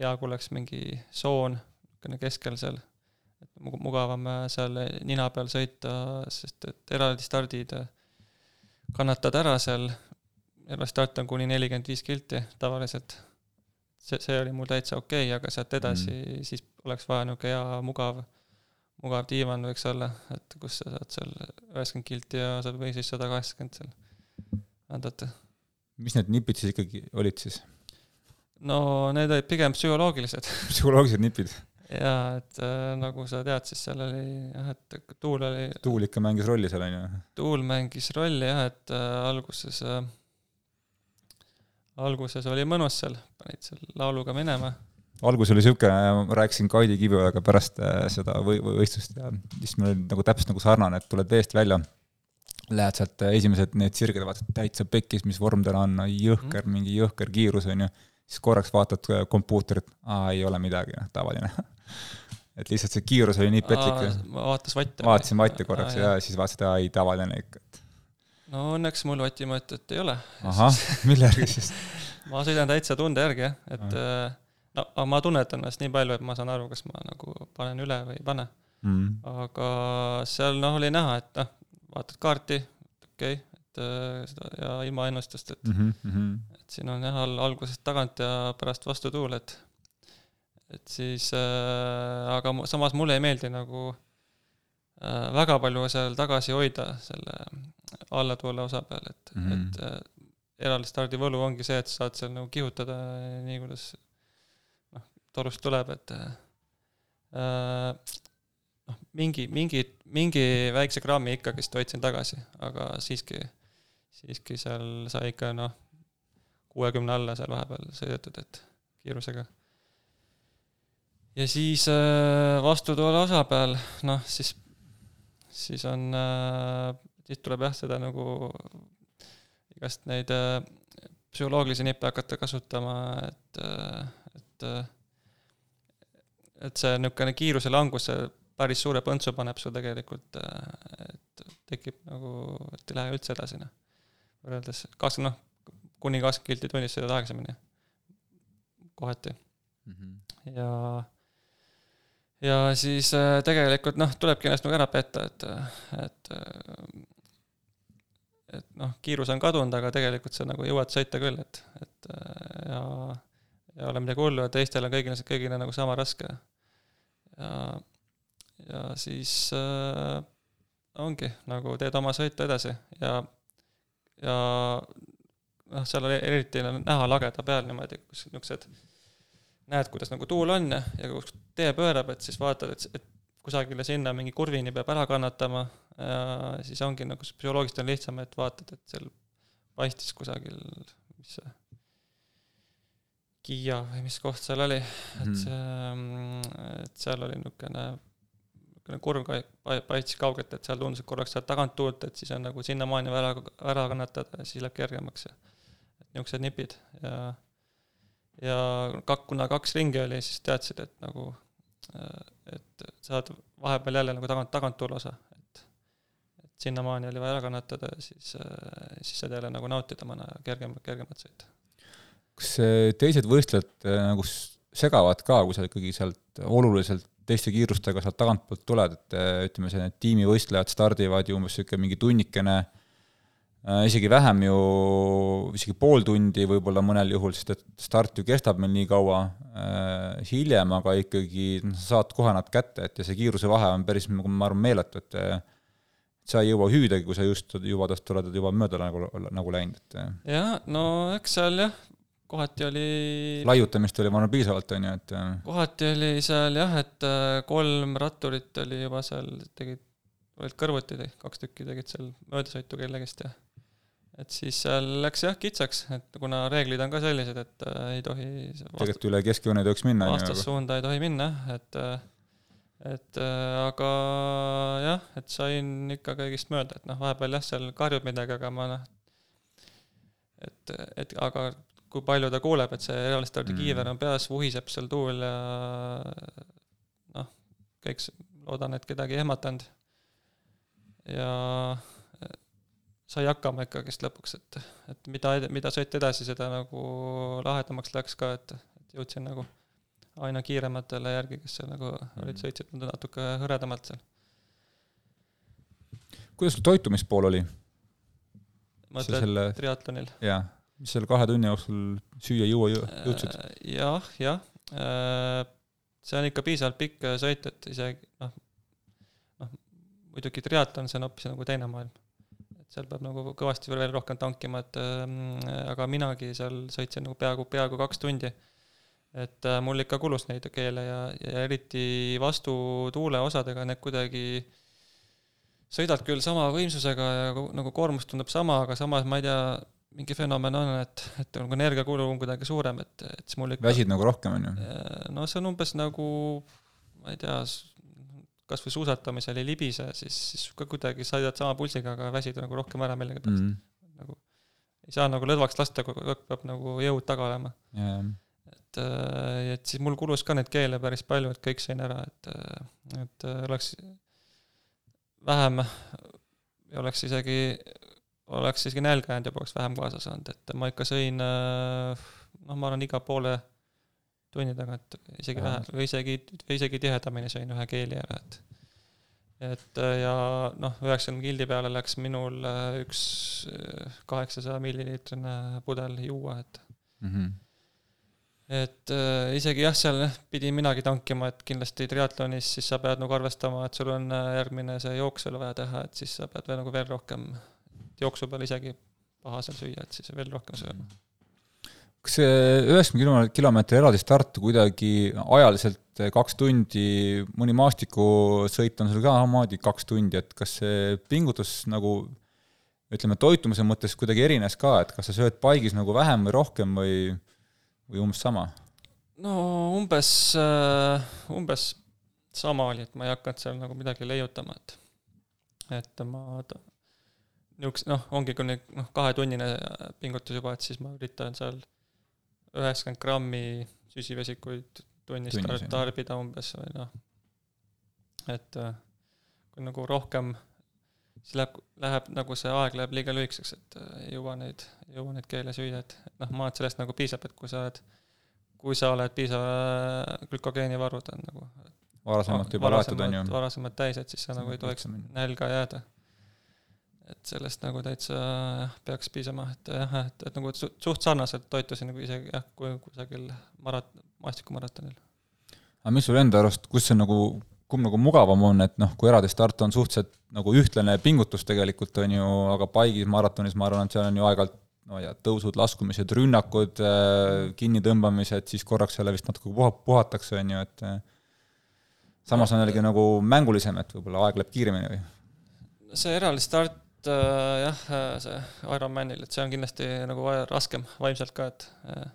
[SPEAKER 4] hea, kui oleks mingi soon niisugune keskel seal, et mugavam äh, seal nina peal sõita, sest et eraldi stardid äh, kannatad ära seal, eraldi start on kuni nelikümmend viis kilti tavaliselt. see, see oli mul täitsa okei okay,, aga sealt edasi mm. siis oleks vaja niisugune hea mugav, mugav diivan võiks olla, et kus sa saad seal üheksakümmend kilti ja saad või siis sada kaheksakümmend seal vändata.
[SPEAKER 2] mis need nipid siis ikkagi olid siis?
[SPEAKER 4] no need olid pigem psühholoogilised
[SPEAKER 2] psühholoogilised nipid?
[SPEAKER 4] Jaa, et äh, nagu sa tead, siis seal oli jah, et tuul oli
[SPEAKER 2] tuul ikka mängis rolli seal, on ju?
[SPEAKER 4] tuul mängis rolli jah, et äh, alguses äh,, alguses oli mõnus seal, panid seal lauluga minema.
[SPEAKER 2] algus oli niisugune, ma rääkisin Kaidi Kiviojaga pärast äh, seda või, või võistlust ja siis meil oli nagu täpselt nagu sarnane, et tuled veest välja lähed sealt äh, esimesed need sirged, vaatad täitsa pekkis, mis vorm tal on, jõhker mm., mingi jõhker kiirus, on ju siis korraks vaatad äh, kompuutrit, aa, ei ole midagi, noh, tavaline et lihtsalt see kiirus oli nii petlik.
[SPEAKER 4] vaatas vatte?
[SPEAKER 2] vaatasin vatte korraks aa, ja siis vaatasid, aa, ei, tavaline ikka, et.
[SPEAKER 4] no õnneks mul vatimõõtet ei ole.
[SPEAKER 2] ahah, mille järgi siis
[SPEAKER 4] ma sõidan täitsa tunde järgi, jah, et äh, no ma tunnetan ennast nii palju, et ma saan aru, kas ma nagu panen üle või ei pane
[SPEAKER 2] mm..
[SPEAKER 4] aga seal noh, oli näha, et noh, vaatad kaarti, okei okay,, et äh, seda ja ilma ennustust, et
[SPEAKER 2] mm, -hmm.
[SPEAKER 4] et siin on jah, algusest tagant ja pärast vastutuul, et et siis äh,, aga samas mulle ei meeldi nagu äh, väga palju seal tagasi hoida selle allatuule osa peal, et mm, -hmm. et äh, eraldi võlu ongi see, et sa saad seal nagu kihutada nii, kuidas noh, torust tuleb, et äh, noh, mingi, mingi, mingi väikse grammi ikkagist hoidsin tagasi, aga siiski, siiski seal sai ikka noh, kuuekümne alla seal vahepeal sõidetud, et kiirusega. Ja siis äh, vastutoole osa peal, noh, siis, siis on, äh, siis tuleb jah, seda nagu igast neid äh, psühholoogilisi nippe hakata kasutama, et, et et see niisugune kiiruse langus, see päris suure põntsu paneb sul tegelikult, et tekib nagu, et ei lähe üldse edasi, noh. võrreldes kakskümmend, noh, kuni kakskümmend kilti tunnis sõidad aeglasemini, kohati mm. -hmm. ja, ja siis äh, tegelikult noh, tulebki ennast nagu ära petta, et, et et noh, kiirus on kadunud, aga tegelikult sa nagu jõuad sõita küll, et, et ja ei ole midagi hullu ja teistel on kõigil, kõigil on nagu sama raske. ja, ja siis äh, ongi, nagu teed oma sõitu edasi ja, ja noh, seal oli eriti näha lageda peal niimoodi, kus niisugused näed, kuidas nagu tuul on ja, kus tee pöörab, et siis vaatad, et, et kusagile sinna mingi kurvini peab ära kannatama siis ongi nagu psühholoogiliselt on lihtsam, et vaatad, et seal paistis kusagil, mis see Kiia või mis koht seal oli et mhm. see, et seal oli niisugune, niisugune kurv paistis kaugelt, et seal tundus, et korraks saad tagant tuult, et siis on nagu sinnamaani ära, ära kannatada ja siis läheb kergemaks ja niisugused nipid ja ja kak-, kuna kaks ringi oli, siis teadsid, et nagu, et saad vahepeal jälle nagu tagant, taganttuule osa, et et sinnamaani oli vaja ära kannatada ja siis, siis saad jälle nagu nautida mõne kergemat, kergemat sõitu
[SPEAKER 2] kas teised võistlejad äh, nagu segavad ka, kui sa ikkagi sealt oluliselt teiste kiirustega sealt tagantpoolt tuled, et äh, ütleme, see need tiimivõistlejad stardivad ju umbes niisugune mingi tunnikene, äh, isegi vähem ju, isegi pool tundi võib-olla mõnel juhul, sest et start ju kestab meil nii kaua äh, hiljem, aga ikkagi noh, sa saad kohe nad kätte, et ja see kiiruse vahe on päris, ma arvan, meeletu, et sa ei jõua hüüdagi, kui sa just juba tast oled juba mööda nagu, nagu läinud, et
[SPEAKER 4] jah, no eks seal jah, kohati oli
[SPEAKER 2] laiutamist oli, ma arvan, piisavalt, on ju, et
[SPEAKER 4] kohati oli seal jah, et äh, kolm ratturit oli juba seal, tegid, olid kõrvuti, kaks tükki tegid seal möödasõitu kellegist ja et siis seal läks jah kitsaks, et kuna reeglid on ka sellised, et äh, ei tohi
[SPEAKER 2] tegelikult üle keskjoone ei tohiks minna.
[SPEAKER 4] vastassuunda ei tohi minna, et äh, et äh, aga jah, et sain ikka kõigist mööda, et noh, vahepeal jah, seal karjub midagi, aga ma noh, et, et aga kui palju ta kuuleb, et see realistardi mm. kiiver on peas, vuhiseb seal tuul ja noh, kõik, loodan, et kedagi ei ehmatanud. ja sai hakkama ikkagist lõpuks, et, et mida, mida sõit edasi, seda nagu lahedamaks läks ka, et, et jõudsin nagu aina kiirematele järgi, kes seal nagu mm. olid, sõitsid natuke hõredamalt seal.
[SPEAKER 2] kuidas sul toitumispool oli?
[SPEAKER 4] mõtled selle... triatlonil?
[SPEAKER 2] jah mis selle kahe tunni jooksul süüa juua jõudsid?
[SPEAKER 4] Äh, jah, jah, äh, see on ikka piisavalt pikk äh, sõit, et isegi noh, noh, muidugi triatlon, see on hoopis nagu teine maailm. Seal peab nagu kõvasti veel rohkem tankima, et äh, aga minagi seal sõitsin nagu peaaegu, peaaegu kaks tundi. et äh, mul ikka kulus neid keele ja, ja eriti vastutuule osadega need kuidagi sõidad küll sama võimsusega ja nagu koormus tundub sama, aga samas ma ei tea, mingi fenomen on, et, et nagu energiakulu on kuidagi suurem, et, et siis mul ikka
[SPEAKER 2] väsid nagu rohkem, on ju?
[SPEAKER 4] no see on umbes nagu, ma ei tea, kas või suusatamisel ei libise, siis, siis ka kuidagi sõidad sama pulsiga, aga väsid nagu rohkem ära millegipärast mm. -hmm. nagu ei saa nagu lõdvaks lasta, peab nagu jõud taga olema
[SPEAKER 2] yeah..
[SPEAKER 4] et, äh, et siis mul kulus ka neid keele päris palju, et kõik sõin ära, et, äh, et äh, oleks vähem, oleks isegi oleks isegi nälga jäänud ja poleks vähem kaasa saanud, et ma ikka sõin noh, ma arvan, iga poole tunni tagant, isegi vähe, või isegi, või isegi tihedamini sõin ühe keeli ära, et et äh, ja noh, üheksakümne kildi peale läks minul äh, üks kaheksasaja milliliitrine pudel juua, et mm -hmm. et äh, isegi jah, seal pidin minagi tankima, et kindlasti triatlonis siis sa pead nagu arvestama, et sul on järgmine see jooks veel vaja teha, et siis sa pead veel nagu veel rohkem jooksu peal isegi paha seal süüa, et siis veel rohkem sööma.
[SPEAKER 2] Kas see üheksakümne kilomeetri eraldi start kuidagi ajaliselt kaks tundi, mõni maastikusõit on sul ka samamoodi kaks tundi, et kas see pingutus nagu ütleme, toitumise mõttes kuidagi erines ka, et kas sa sööd paigis nagu vähem või rohkem või, või umbes sama?
[SPEAKER 4] no umbes, umbes sama oli, et ma ei hakanud seal nagu midagi leiutama, et et ma niisuguse noh, ongi kuni noh, kahetunnine pingutus juba, et siis ma üritan seal üheksakümmend grammi süsivesikuid tunnis Tunnis, tarbida umbes või noh, et äh, kui nagu rohkem, siis läheb, läheb nagu see aeg läheb liiga lühikeseks, et äh, ei jõua neid, ei jõua neid keele süüa, et, et noh, ma arvan, et sellest nagu piisab, et kui sa oled, kui sa oled piisava glükogeenivarud on nagu
[SPEAKER 2] varasemalt juba laetud, on ju.
[SPEAKER 4] varasemalt täis, et siis sa nagu ei tohiks nälga jääda. Et sellest nagu täitsa jah, peaks piisama, et jah, et, et nagu suht sarnaselt toitusin nagu isegi jah, kui kusagil marat-, maastikumaratonil.
[SPEAKER 2] aga mis sul enda arust, kus see nagu, kumb nagu mugavam on, et noh, kui eraldi start on suhteliselt nagu ühtlane pingutus tegelikult, on ju, aga paigis maratonis ma arvan, et seal on ju aeg-ajalt no ja tõusud, laskumised, rünnakud, äh, kinnitõmbamised, siis korraks jälle vist natuke puha-, puhatakse, on ju, et samas on jällegi nagu mängulisem, et võib-olla aeg läheb kiiremini või?
[SPEAKER 4] see eraldi start äh, jah, äh, see Ironmanil, et see on kindlasti nagu raskem vaimselt ka, et äh,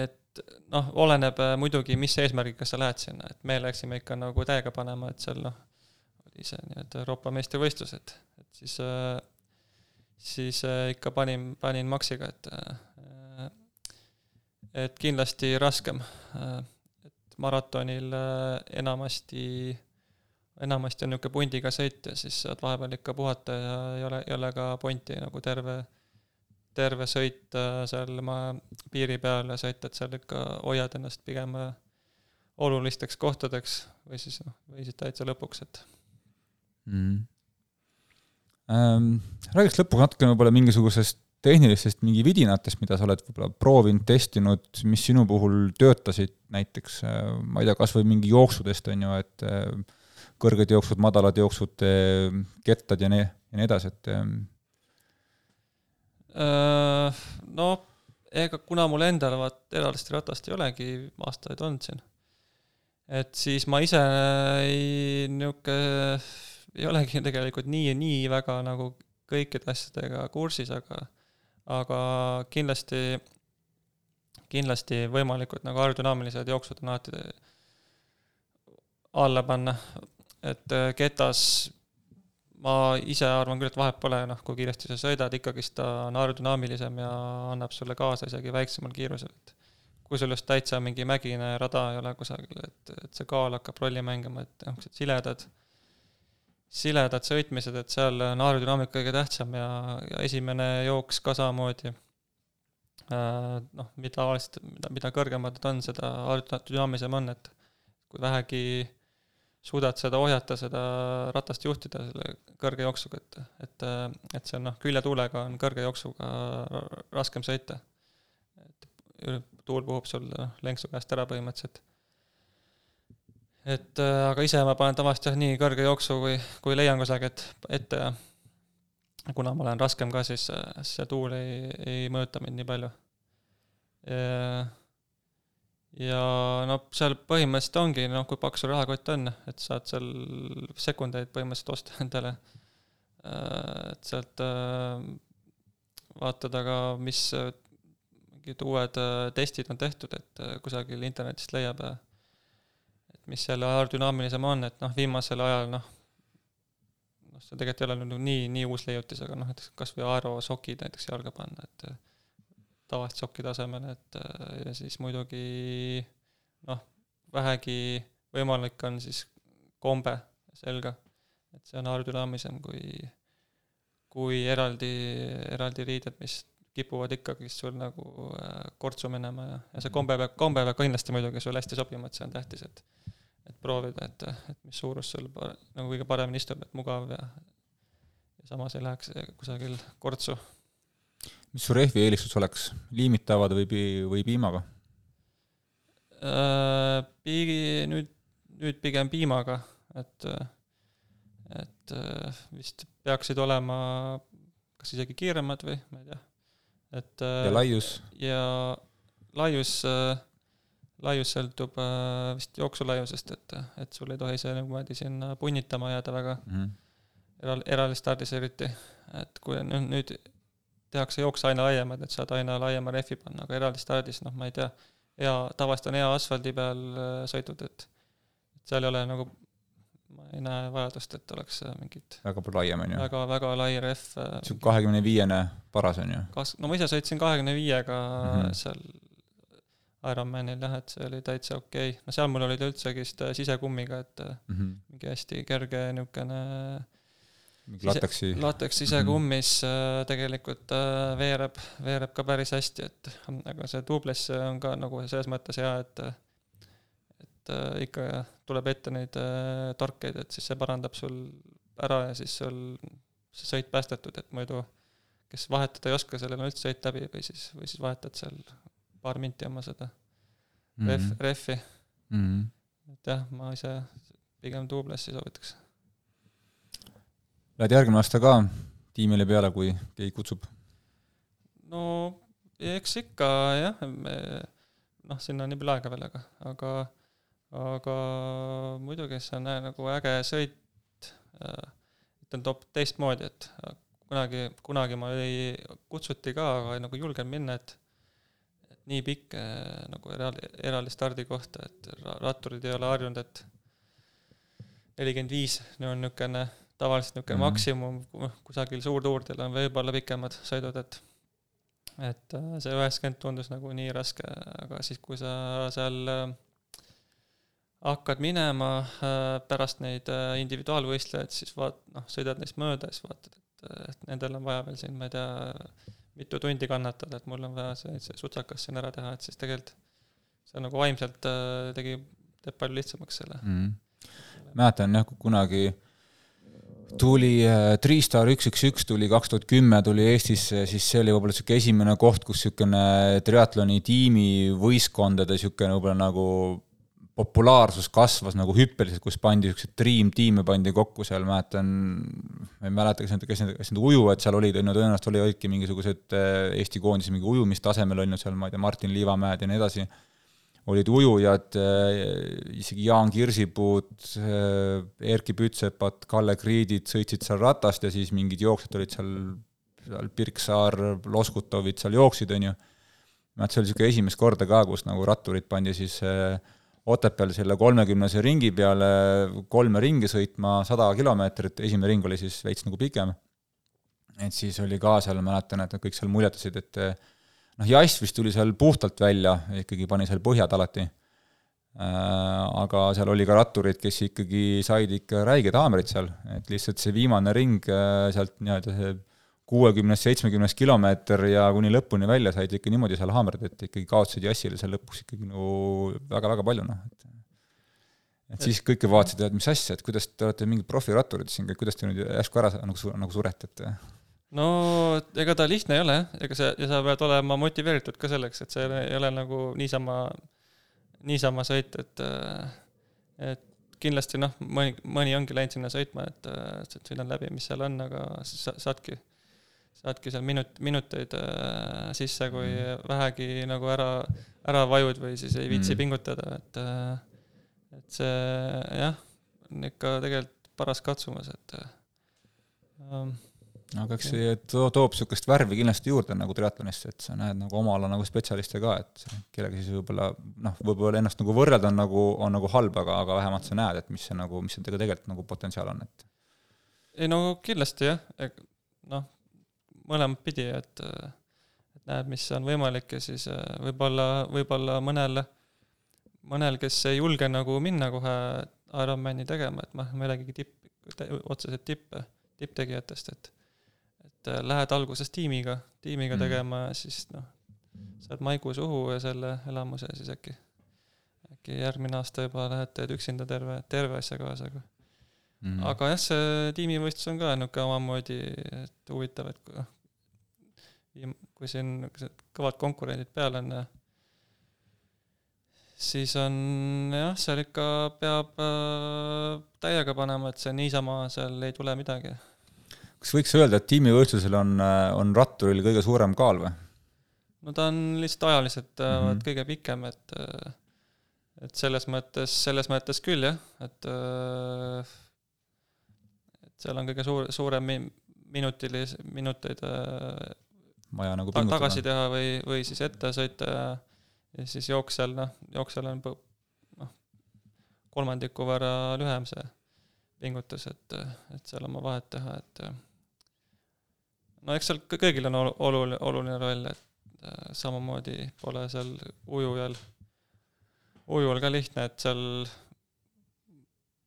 [SPEAKER 4] et noh, oleneb äh, muidugi, mis eesmärgiga sa lähed sinna, et me läksime ikka nagu täiega panema, et seal noh, oli see nii-öelda Euroopa meistrivõistlused, et siis äh, siis ikka panin, panin maksiga, et et kindlasti raskem et maratonil enamasti, enamasti on niisugune pundiga sõit ja siis saad vahepeal ikka puhata ja ei ole, ei ole ka pointi nagu terve, terve sõit äh, seal maa piiri peal ja sõita, et seal ikka hoiad ennast pigem äh, olulisteks kohtadeks või siis noh, või siis täitsa lõpuks, et
[SPEAKER 2] mm.. Ähm, räägiks lõpuks natuke võib-olla mingisugusest tehnilistest mingi vidinatest, mida sa oled võib-olla proovinud, testinud, mis sinu puhul töötasid näiteks, äh, ma ei tea, kas või mingi jooksudest, on ju, et äh, kõrged jooksud, madalad jooksud, äh, kettad ja nii, ja nii edasi, et
[SPEAKER 4] no ega kuna mul endal vaat eralist ratast ei olegi aastaid olnud siin, et siis ma ise ei niisugune, ei olegi tegelikult nii, nii väga nagu kõikide asjadega kursis, aga aga kindlasti, kindlasti võimalikud nagu aerodünaamilised jooksud on alati alla panna, et äh, ketas ma ise arvan küll, et vahet pole, noh, kui kiiresti sa sõidad, ikkagist ta on aerodünaamilisem ja annab sulle kaasa isegi väiksemal kiirusel, et kui sul just täitsa mingi mägine rada ei ole kusagil, et, et see kaal hakkab rolli mängima, et niisugused siledad siledad sõitmised, et seal on aerodünaamika kõige tähtsam ja, ja esimene jooks ka samamoodi. Äh, noh, mida tavaliselt, mida, mida kõrgemad nad on, seda aerodünaamilisem on, et kui vähegi suudad seda ohjata, seda ratast juhtida selle kõrge jooksuga, et, et, et see on noh, küljetuulega on kõrge jooksuga raskem sõita. et tuul puhub sul noh, lenksu käest ära põhimõtteliselt et aga ise ma panen tavaliselt jah, nii kõrge jooksu, kui, kui leian kusagilt ette ja kuna ma olen raskem ka, siis see tuul ei, ei mõjuta mind nii palju. Ja no seal põhimõtteliselt ongi, noh, kui paks sul rahakott on, et saad seal sekundeid põhimõtteliselt osta endale. et sealt äh, vaatad aga, mis mingid uued äh, testid on tehtud, et kusagil internetist leiab ja mis selle aerodünaamilisem on, et noh, viimasel ajal noh, noh, see tegelikult ei ole nüüd nii, nii uus leiutis, aga noh, näiteks kas või aerosokid näiteks jalga panna, et tavalist sokki tasemel, et ja siis muidugi noh, vähegi võimalik on siis kombe selga, et see on aerodünaamilisem kui, kui eraldi, eraldi riided, mis kipuvad ikkagi sul nagu äh, kortsu minema ja, ja see kombe peab, kombe peab kindlasti muidugi sulle hästi sobima, et see on tähtis, et et proovida, et, et mis suurus sul par-, nagu kõige paremini istub, et mugav ja ja samas ei läheks kusagil kortsu.
[SPEAKER 2] Mis su rehvi eelistus oleks, liimitavad või pi-, või piimaga
[SPEAKER 4] äh,? Piigi, nüüd, nüüd pigem piimaga, et et vist peaksid olema kas isegi kiiremad või ma ei tea, et
[SPEAKER 2] ja laius?
[SPEAKER 4] ja laius, laius sõltub vist jooksulaiusest, et, et sul ei tohi see niimoodi sinna punnitama jääda väga mm -hmm. eral-, eralistardis eriti, et kui nüüd, nüüd tehakse jookse aina laiemad, et saad aina laiema rehvi panna, aga eralistardis, noh, ma ei tea, hea, tavaliselt on hea asfaldi peal sõidud, et et seal ei ole nagu ma ei näe vajadust, et oleks äh, mingit
[SPEAKER 2] väga laiem, on ju?
[SPEAKER 4] väga, väga lai rehv.
[SPEAKER 2] Äh, sihuke kahekümne viiene paras, on ju?
[SPEAKER 4] kas, no ma ise sõitsin kahekümne viiega mm -hmm. seal Ironmanil jah, et see oli täitsa okei okay., no seal mul oli ta üldsegi vist äh, sisekummiga, et mm -hmm. mingi hästi kerge niisugune
[SPEAKER 2] mingi lateksi
[SPEAKER 4] lateks sisekummis mm -hmm. tegelikult veereb, veereb ka päris hästi, et aga see tubeless on ka nagu selles mõttes hea, et et äh, ikka tuleb ette neid äh, torkeid, et siis see parandab sul ära ja siis sul see sõit päästetud, et muidu kes vahetada ei oska, sellel on üldse sõit läbi või siis, või siis vahetad seal paar minti oma seda mm -hmm. ref, refi mm. -hmm. et jah, ma ise pigem duublessi soovitaks.
[SPEAKER 2] Lähed järgmine aasta ka tiimile peale, kui keegi kutsub?
[SPEAKER 4] no eks ikka jah, noh, sinna on nii palju aega veel, aga, aga aga muidugi see on nagu äge sõit, äh, ütlen top teistmoodi, et kunagi, kunagi ma ei, kutsuti ka, aga nagu ei julgenud minna, et nii pikk äh, nagu eraldi, eraldi stardikohta, et ratturid ei ole harjunud, et nelikümmend viis on niisugune tavaliselt niisugune mm -hmm. maksimum, kusagil suurtuurdel on võib-olla pikemad sõidud, et et äh, see üheksakümmend tundus nagu nii raske, aga siis, kui sa seal hakkad minema äh, pärast neid äh, individuaalvõistlejaid, siis vaat-, noh, sõidad neist mööda, siis vaatad, et, et nendel on vaja veel siin, ma ei tea, mitu tundi kannatada, et mul on vaja see, see sutsakas siin ära teha, et siis tegelikult see nagu vaimselt äh, tegi, teeb palju lihtsamaks selle mm..
[SPEAKER 2] mäletan jah, kunagi tuli Triistar üks, üks, üks tuli kaks tuhat kümme tuli Eestisse, siis see oli võib-olla niisugune esimene koht, kus niisugune triatloni tiimi võistkondade niisugune võib-olla nagu populaarsus kasvas nagu hüppeliselt, kus pandi niisuguseid dream tiime pandi kokku seal, mäletan, ma ei mäleta, kes need, kes need, kes need ujujad seal olid, on ju, tõenäoliselt oli, olidki mingisugused eh, Eesti koondise mingi ujumistasemel on ju seal, ma ei tea, Martin Liivamäed ja nii edasi, olid ujujad, eh, isegi Jaan Kirsipuud, eh, Erkki Pütsepad, Kalle Kriidid sõitsid seal ratast ja siis mingid jooksjad olid seal, seal Pirksaar, Loskutovid seal jooksid, on ju. et see oli niisugune esimest korda ka, kus nagu ratturid pandi siis äh, Otepääl selle kolmekümnese ringi peale kolme ringi sõitma sada kilomeetrit, esimene ring oli siis veits nagu pikem. et siis oli ka seal, mäletan, et nad kõik seal muljetasid, et noh, Jass vist tuli seal puhtalt välja, ikkagi pani seal põhjad alati. Äh, aga seal oli ka ratturid, kes ikkagi said ikka räiged haamrid seal, et lihtsalt see viimane ring äh, sealt nii-öelda see kuuekümnes, seitsmekümnes kilomeeter ja kuni lõpuni välja said ikka niimoodi seal haamrid, et ikkagi kaotasid jassile seal lõpuks ikkagi nagu väga-väga palju, noh, et et siis kõik vaatasid, et mis asja, et kuidas te olete mingid profiratturid siin, kuidas te nüüd järsku ära nagu, nagu surete, et
[SPEAKER 4] no ega ta lihtne ei ole jah, ega see, ja sa pead olema motiveeritud ka selleks, et see ei ole nagu niisama, niisama sõit, et et kindlasti noh, mõni, mõni ongi läinud sinna sõitma, et, et sõidan läbi, mis seal on, aga siis sa, saadki saadki seal minut, minuteid äh, sisse, kui mm. vähegi nagu ära, ära vajud või siis ei viitsi mm. pingutada, et äh, et see jah, on ikka tegelikult paras katsumus, et
[SPEAKER 2] ähm, aga eks see to toob niisugust värvi kindlasti juurde nagu triatlonisse, et sa näed nagu oma ala nagu spetsialiste ka, et kellega siis võib-olla noh, võib-olla ennast nagu võrrelda on nagu, on nagu halb, aga, aga vähemalt sa näed, et mis see nagu, mis see tegelikult nagu potentsiaal on, et.
[SPEAKER 4] Ei no kindlasti jah, noh, mõlemat pidi, et, et näed, mis on võimalik ja siis äh, võib-olla, võib-olla mõnel, mõnel, kes ei julge nagu minna kohe Ironmani tegema, et noh, ma ei räägigi tipp, otseselt tippe, tipptegijatest, et et äh, lähed alguses tiimiga, tiimiga mm. tegema ja siis noh, saad maigu suhu ja selle elamuse ja siis äkki, äkki järgmine aasta juba lähed, teed üksinda terve, terve asja kaasa, aga mm. aga jah, see tiimivõistlus on ka niisugune omamoodi, et huvitav, et noh, kui siin niisugused kõvad konkurendid peal on, siis on jah, seal ikka peab äh, täiega panema, et see niisama seal ei tule midagi.
[SPEAKER 2] Kas võiks öelda, et tiimivõistlusel on, on ratturil kõige suurem kaal või?
[SPEAKER 4] no ta on lihtsalt ajaliselt mm -hmm. kõige pikem, et et selles mõttes, selles mõttes küll jah, et et seal on kõige suur, suurem minutilis-, minuteid
[SPEAKER 2] vaja nagu
[SPEAKER 4] ta, tagasi teha või, või siis ette sõita ja ja siis jooksjal, noh, jooksjal on noh, kolmandiku võrra lühem see pingutus, et, et seal oma vahet teha, et no eks seal kõigil on oluline, oluline roll, et äh, samamoodi pole seal ujujal, ujujal ka lihtne, et seal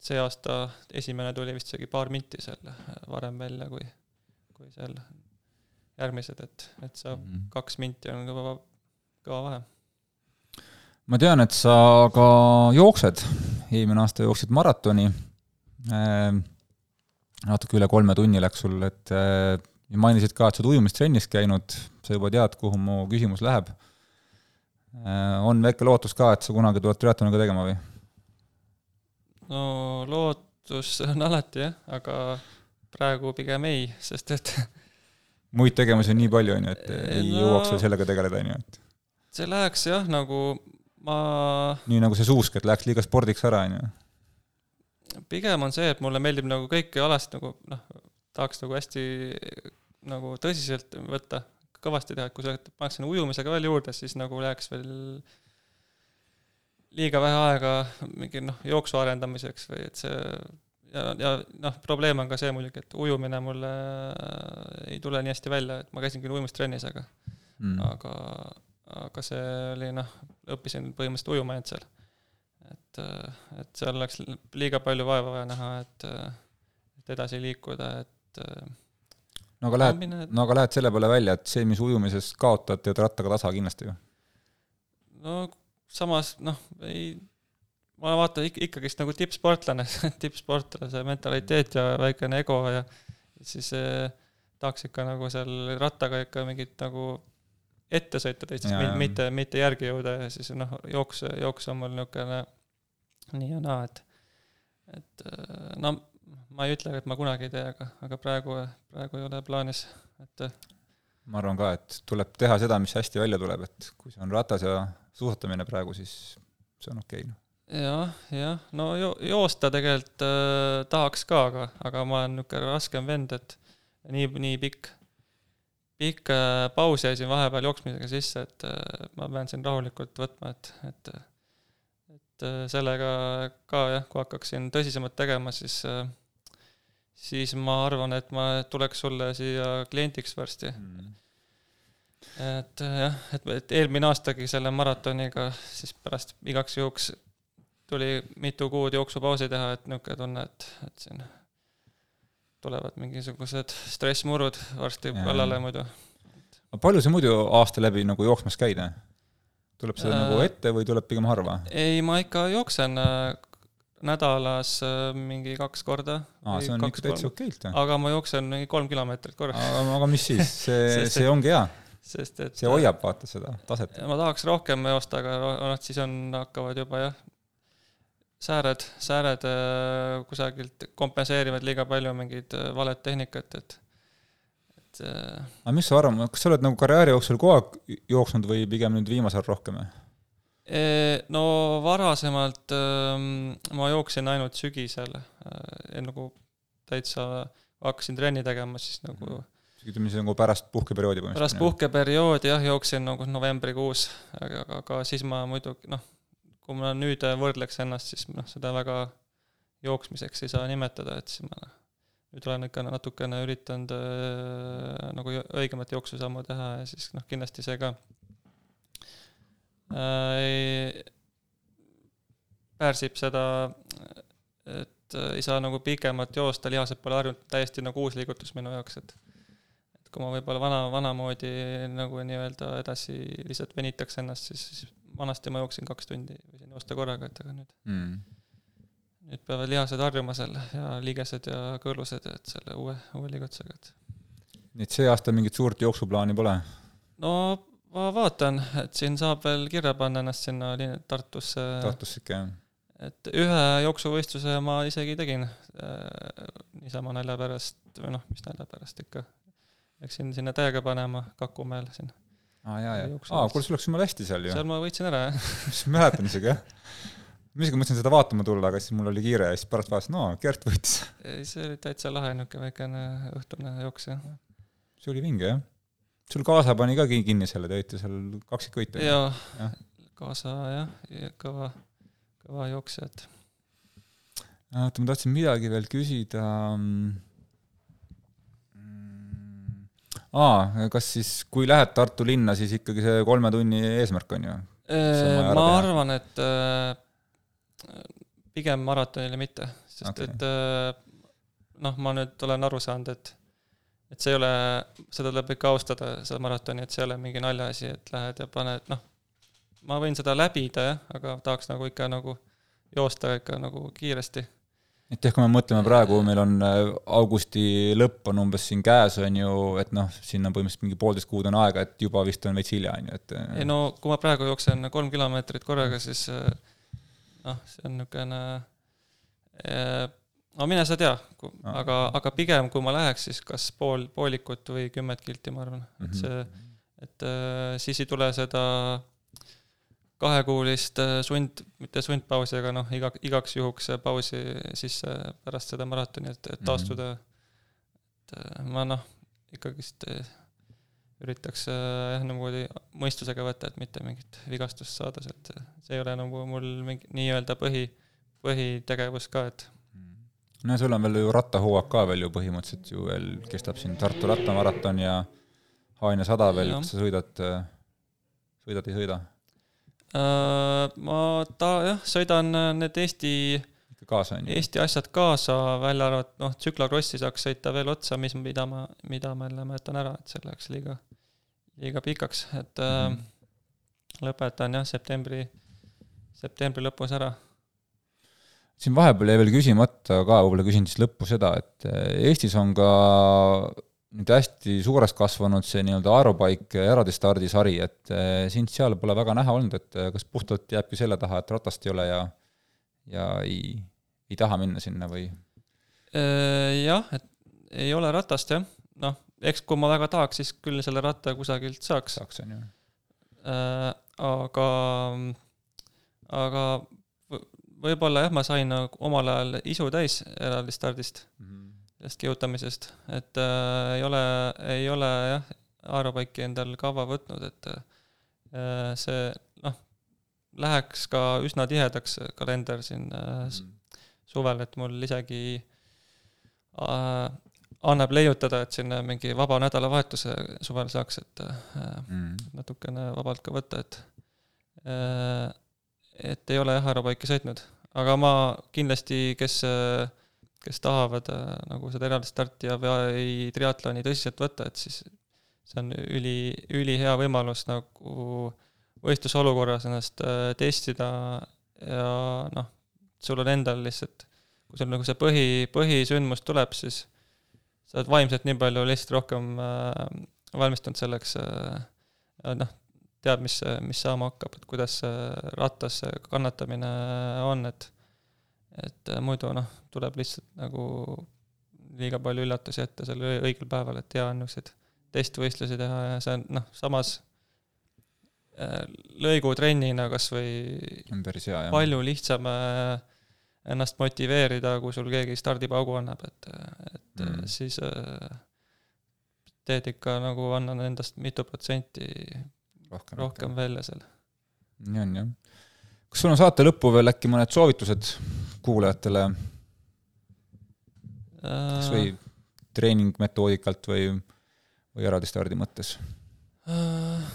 [SPEAKER 4] see aasta esimene tuli vist isegi paar minti seal varem välja kui, kui seal järgmised, et, et see mm -hmm. kaks minti on kõva, kõva vahe.
[SPEAKER 2] ma tean, et sa ka jooksed, eelmine aasta jooksid maratoni Ehm, natuke üle kolme tunni läks sul, et äh, mainisid ka, et sa oled ujumistrennis käinud, sa juba tead, kuhu mu küsimus läheb. Äh, on väike lootus ka, et sa kunagi tuled triatloni ka tegema või?
[SPEAKER 4] no lootus on alati jah, aga praegu pigem ei, sest et
[SPEAKER 2] muid tegevusi on nii palju, on ju, et ei no, jõuaks veel sellega tegeleda, on ju, et
[SPEAKER 4] see läheks jah, nagu ma
[SPEAKER 2] nii nagu see suusk, et läheks liiga spordiks ära, on ju
[SPEAKER 4] pigem on see, et mulle meeldib nagu kõiki alasid nagu noh, tahaks nagu hästi nagu tõsiselt võtta, kõvasti teha, et kui sa paneks sinna ujumisega veel juurde, siis nagu läheks veel liiga vähe aega mingi noh, jooksu arendamiseks või et see ja, ja noh, probleem on ka see muidugi, et ujumine mulle ei tule nii hästi välja, et ma käisin küll ujumistrennis, aga mm. aga, aga see oli noh, õppisin põhimõtteliselt ujuma ainult seal et, et seal oleks liiga palju vaeva vaja näha, et, et edasi liikuda, et
[SPEAKER 2] no aga lähed, no aga lähed selle peale välja, et see, mis ujumises kaotad, teed rattaga tasa kindlasti ju?
[SPEAKER 4] no samas noh, ei, ma vaatan ik-, ikkagist nagu tippsportlane tippsportlase mentaliteet ja väikene ego ja siis eh, tahaks ikka nagu seal rattaga ikka mingit nagu ette sõita teistest, mitte, mitte järgi jõuda ja siis noh, jooks, jooks on mul niisugune nii ja naa, et, et äh, no ma ei ütle, et ma kunagi ei tee, aga, aga praegu, praegu ei ole plaanis, et äh,
[SPEAKER 2] ma arvan ka, et tuleb teha seda, mis hästi välja tuleb, et kui see on ratas ja suusatamine praegu, siis see on okei okay,, noh.
[SPEAKER 4] Jah, jah, no jo-, joosta tegelikult äh, tahaks ka, aga, aga ma olen niisugune raskem vend, et nii, nii pikk, pikk äh, paus jäi siin vahepeal jooksmisega sisse, et äh, ma pean siin rahulikult võtma, et, et et äh, sellega ka jah, kui hakkaksin tõsisemalt tegema, siis äh, siis ma arvan, et ma tuleks sulle siia kliendiks varsti mm.. et jah, et, et eelmine aastagi selle maratoniga siis pärast igaks juhuks tuli mitu kuud jooksupausi teha, et niisugune tunne, et, et siin tulevad mingisugused stressmurud varsti kallale muidu.
[SPEAKER 2] palju sa muidu aasta läbi nagu jooksmas käid? tuleb see äh, nagu ette või tuleb pigem harva?
[SPEAKER 4] ei, ma ikka jooksen nädalas äh, mingi kaks korda.
[SPEAKER 2] aa, see on ikka täitsa okeilt.
[SPEAKER 4] aga ma jooksen mingi kolm kilomeetrit korraga.
[SPEAKER 2] aga, mis siis, see see ongi hea.
[SPEAKER 4] sest et
[SPEAKER 2] see hoiab vaata seda taset.
[SPEAKER 4] ma tahaks rohkem joosta, aga noh, siis on, hakkavad juba jah, sääred, sääred äh, kusagilt kompenseerivad liiga palju mingit äh, valet tehnikat, et et
[SPEAKER 2] äh, aga mis su arvamus, kas sa oled nagu karjääri jooksul kogu aeg jooksnud või pigem nüüd viimasel rohkem?
[SPEAKER 4] E, no varasemalt ähm, ma jooksin ainult sügisel, äh, nagu täitsa hakkasin trenni tegema, siis nagu
[SPEAKER 2] ütleme siis nagu pärast puhkeperioodi
[SPEAKER 4] põhimõtteliselt? pärast puhkeperioodi jah, jooksin nagu novembrikuus, aga, aga siis ma muidugi noh, kui ma nüüd võrdleks ennast, siis noh, seda väga jooksmiseks ei saa nimetada, et siis ma nüüd olen ikka natukene üritanud äh, nagu õigemat jooksusammu teha ja siis noh, kindlasti see ka pärsib seda, et ei saa nagu pikemalt joosta, lihased pole harjunud, täiesti nagu uus liigutus minu jaoks, et et kui ma võib-olla vana, vanamoodi nagu nii-öelda edasi lihtsalt venitaks ennast, siis, siis vanasti ma jooksin kaks tundi, võisin joosta korraga, et aga nüüd mm nüüd peavad lihased harjuma seal ja liigesed ja kõõlused, et selle uue, uue liigutusega, et.
[SPEAKER 2] nii et see aasta mingit suurt jooksuplaani pole?
[SPEAKER 4] no ma vaatan, et siin saab veel kirja panna ennast sinna Tartusse.
[SPEAKER 2] Tartusse ikka, jah?
[SPEAKER 4] et ühe jooksuvõistluse ma isegi tegin äh, niisama nalja pärast või noh, mis nädala pärast ikka. Läksin sinna täiega panema Kakumäel siin.
[SPEAKER 2] aa jaa, jaa. aa, kuule, sul läks jumala hästi seal ju.
[SPEAKER 4] seal ma võitsin ära, jah.
[SPEAKER 2] mäletan isegi, jah. ma isegi mõtlesin seda vaatama tulla, aga siis mul oli kiire ja siis pärast vaatasin, no Gert võitis.
[SPEAKER 4] ei, see oli täitsa lahe niisugune väikene õhtune jooks, jah.
[SPEAKER 2] see oli vinge, jah. Sul kaasa pani ka kinni selle, te olite seal kaksikvõitja.
[SPEAKER 4] jaa ja., kaasa jah ja, kõva, kõva jooksja, et
[SPEAKER 2] oota, ma tahtsin midagi veel küsida. aa, kas siis, kui lähed Tartu linna, siis ikkagi see kolme tunni eesmärk on ju? Ära
[SPEAKER 4] ma
[SPEAKER 2] teha.
[SPEAKER 4] arvan, et äh, pigem maratonile mitte, sest okay. et äh, noh, ma nüüd olen aru saanud, et et see ei ole, seda tuleb ikka austada, seda maratoni, et see ei ole mingi naljaasi, et lähed ja paned, noh, ma võin seda läbida jah, aga tahaks nagu ikka nagu joosta ikka nagu kiiresti.
[SPEAKER 2] et jah, kui me mõtleme praegu, meil on äh, augusti lõpp on umbes siin käes, on ju, et noh, siin on põhimõtteliselt mingi poolteist kuud on aega, et juba vist on veits hilja, on ju, et äh,
[SPEAKER 4] ei no kui ma praegu jooksen kolm kilomeetrit korraga, siis äh, noh, see on niisugune äh, no mine sa tea,
[SPEAKER 2] Ah.
[SPEAKER 4] aga, aga pigem kui ma läheks, siis kas pool, poolikut või kümmet kilti, ma arvan, et
[SPEAKER 2] Mhm.
[SPEAKER 4] see, et äh, siis ei tule seda kahekuulist äh, sund, mitte sundpausi, aga noh, iga, igaks juhuks pausi sisse pärast seda maratoni, et, et taastuda. et äh, ma noh, ikkagist äh, üritaks äh, jah, niimoodi mõistusega võtta, et mitte mingit vigastust saada sealt, see ei ole nagu mul mingi nii-öelda põhi, põhitegevus ka, et
[SPEAKER 2] no sul on veel ju rattahooaeg ka veel ju põhimõtteliselt ju veel kestab siin Tartu rattamaraton ja Haanja sada veel, kas sa sõidad, sõidad, ei sõida?
[SPEAKER 4] äh, ma ta-, jah, sõidan äh, need Eesti,
[SPEAKER 2] kaasa on ju?
[SPEAKER 4] Eesti asjad kaasa, välja arvatud noh, tsüklokrossi saaks sõita veel otsa, mis, mida ma, mida ma jälle mäletan ära, et see läheks liiga, liiga pikaks, et äh,
[SPEAKER 2] Mhm.
[SPEAKER 4] lõpetan jah, septembri, septembri lõpus ära
[SPEAKER 2] siin vahepeal jäi veel küsimata ka, võib-olla küsin siis lõppu seda, et eh, Eestis on ka nüüd hästi suureks kasvanud see nii-öelda Aerobaik eraldi stardisari, et eh, sind seal pole väga näha olnud, et eh, kas puhtalt jääbki selle taha, et ratast ei ole ja ja ei, ei taha minna sinna või?
[SPEAKER 4] Äh, jah, et ei ole ratast jah, noh, eks kui ma väga tahaks, siis küll selle ratta kusagilt saaks,
[SPEAKER 2] saaks, on ju.
[SPEAKER 4] aga, aga võ- võib-olla jah, ma sain nagu omal ajal isu täis eraldi stardist, sellest kihutamisest, et äh, ei ole, ei ole jah, aerobaiki endal kava võtnud, et äh, see noh, läheks ka üsna tihedaks see kalender siin äh, s- suvel, et mul isegi äh, annab leiutada, et sinna mingi vaba nädalavahetuse suvel saaks, et äh, natukene vabalt ka võtta, et äh, et ei ole jah aerobaiki sõitnud, aga ma kindlasti, kes, kes tahavad äh, nagu seda eraldi starti ja või triatloni tõsiselt võtta, et siis see on üli, ülihea võimalus nagu võistlusolukorras ennast äh, testida ja noh, sul on endal lihtsalt, kui sul nagu see põhi, põhisündmus tuleb, siis sa oled vaimselt nii palju lihtsalt rohkem äh, valmistunud selleks noh, tead, mis, mis saama hakkab, et kuidas see rattas kannatamine on, et et muidu noh, tuleb lihtsalt nagu liiga palju üllatusi ette sel õi- õigel päeval, et hea on niisuguseid testvõistlusi teha ja see on noh, samas äh, lõigutrennina kas või
[SPEAKER 2] on päris hea, jah.
[SPEAKER 4] palju lihtsam äh, ennast motiveerida, kui sul keegi stardipaugu annab, et, et
[SPEAKER 2] Mm.
[SPEAKER 4] mm. siis äh, teed ikka nagu annan endast mitu protsenti
[SPEAKER 2] rohkem,
[SPEAKER 4] rohkem välja seal.
[SPEAKER 2] nii on jah. kas sul on saate lõppu veel äkki mõned soovitused kuulajatele, kas või treeningmetoodikalt või, või eraldi stardi mõttes?
[SPEAKER 4] Äh,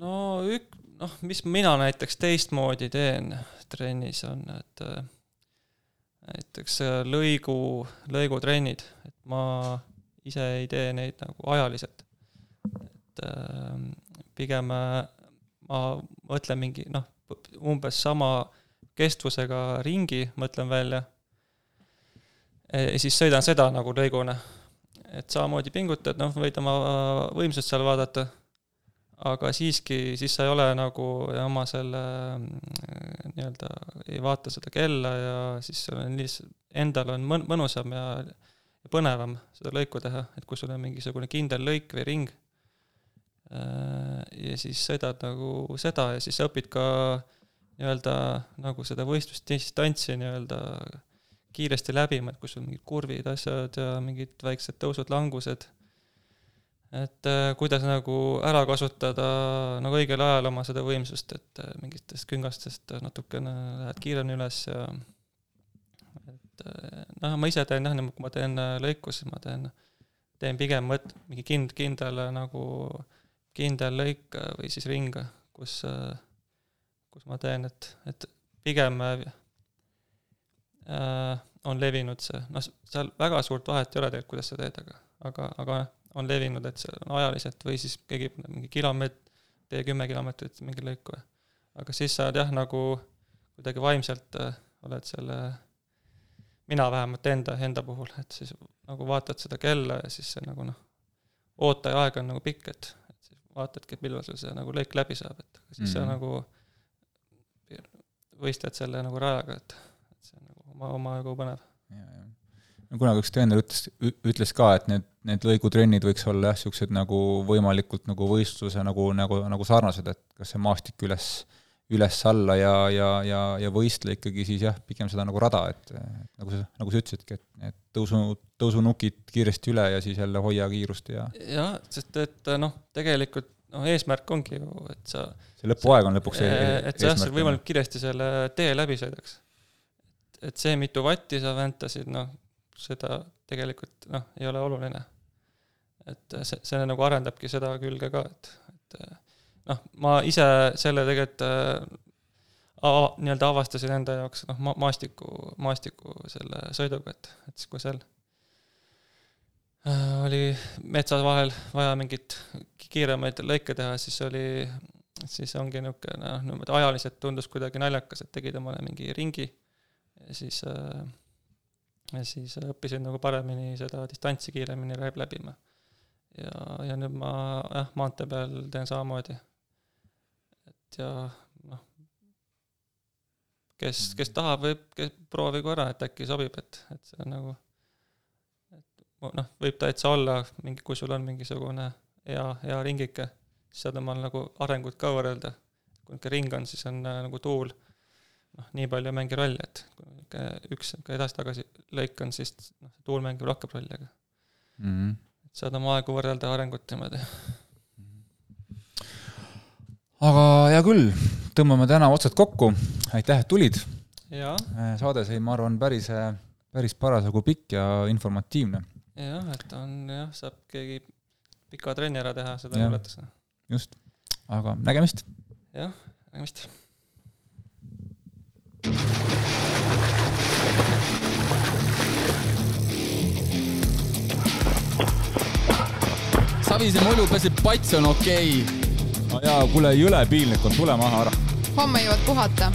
[SPEAKER 4] no ük-, noh, mis mina näiteks teistmoodi teen trennis on, et äh, näiteks äh, lõigu, lõigutrennid, et ma ise ei tee neid nagu ajaliselt. et äh, pigem äh, ma mõtlen mingi noh, umbes sama kestvusega ringi mõtlen välja. ja siis sõidan seda nagu lõiguna. et samamoodi pingutad, noh, võid oma võimsust seal vaadata aga siiski, siis sa ei ole nagu oma selle mm, nii-öelda, ei vaata seda kella ja siis sul on lihtsalt, endal on mõn-, mõnusam ja põnevam seda lõiku teha, et kui sul on mingisugune kindel lõik või ring, ja siis sõidad nagu seda ja siis sa õpid ka nii-öelda nagu seda võistlusdistantsi nii-öelda kiiresti läbima, et kus on mingid kurvid, asjad ja mingid väiksed tõusud-langused. et äh, kuidas nagu ära kasutada nagu õigel ajal oma seda võimsust, et äh, mingitest küngastest natukene lähed kiiremini üles ja et äh, noh, ma ise teen jah, kui ma teen lõiku, siis ma teen, teen pigem mõt-, mingi kind-, kindel nagu, kindel lõik või siis ring, kus, kus ma teen, et, et pigem Äh, on levinud see, noh, seal väga suurt vahet ei ole tegelikult, kuidas sa teed, aga, aga, aga on levinud, et see on ajaliselt või siis keegi mingi kilomeet-, tee kümme kilomeetrit mingi lõiku. aga siis sa oled jah, nagu kuidagi vaimselt äh, oled selle, mina vähemalt enda, enda puhul, et siis nagu vaatad seda kella ja siis see nagu noh, ootaja aeg on nagu pikk, et, vaatadki, et millal sul see nagu lõik läbi saab, et siis mm -hmm. sa mhm. nagu võistled selle nagu rajaga, et oma, omajagu põnev.
[SPEAKER 2] no kunagi üks treener ütles, ütles ka, et need, need lõigutrennid võiks olla jah, niisugused nagu võimalikult nagu võistluse nagu, nagu, nagu sarnased, et kas see maastik üles, üles-alla ja, ja, ja, ja võistle ikkagi siis jah, pigem seda nagu rada, et nagu sa, nagu sa ütlesidki, et need tõusu, tõusunukid kiiresti üle ja siis jälle hoia kiirust ja
[SPEAKER 4] jah, sest et noh, tegelikult noh, eesmärk ongi ju, et sa
[SPEAKER 2] see lõpuaeg on lõpuks
[SPEAKER 4] e et sa jah, sa võimalikult kiiresti selle tee läbi sõidaks et see, mitu vatti sa väntasid, noh, seda tegelikult noh, ei ole oluline. et see, see nagu arendabki seda külge ka, et, et noh, ma ise selle tegelikult ava-, nii-öelda avastasin enda jaoks noh, ma-, maastiku, maastiku selle sõiduga, et, et siis, kui seal äh, oli metsa vahel vaja mingit kiiremaid lõike teha, siis oli, siis ongi niisugune noh, niimoodi ajaliselt tundus kuidagi naljakas, et tegid omale mingi ringi ja siis, äh, ja siis õppisin nagu paremini seda distantsi kiiremini läbima. ja, ja nüüd ma jah, maantee peal teen samamoodi. Et ja noh, kes, kes tahab, võib, kes proovigu ära, et äkki sobib, et, et see on nagu, et noh, võib täitsa olla mingi, kui sul on mingisugune hea, hea ringike, siis saad omal nagu arengut ka võrrelda. kui niisugune ring on, siis on äh, nagu tuul noh, nii palju ei mängi rolli, et kui üks niisugune edasi-tagasi lõik on, siis noh, tuul mängib rohkem rolli, aga mm -hmm. et saad oma aegu võrrelda arengut niimoodi.
[SPEAKER 2] Aga hea küll, tõmbame täna otsad kokku, aitäh, et tulid!
[SPEAKER 4] Äh,
[SPEAKER 2] saade sai, ma arvan, päris, päris parasjagu pikk ja informatiivne.
[SPEAKER 4] jah, et on jah, saab keegi pika trenni ära teha, seda kuulates.
[SPEAKER 2] just, aga nägemist!
[SPEAKER 4] jah, nägemist!
[SPEAKER 1] Savise mulju peseb, pats on okei okay..
[SPEAKER 2] No jaa, kuule, jõle piinlik on, tule maha ära.
[SPEAKER 3] homme jõuad puhata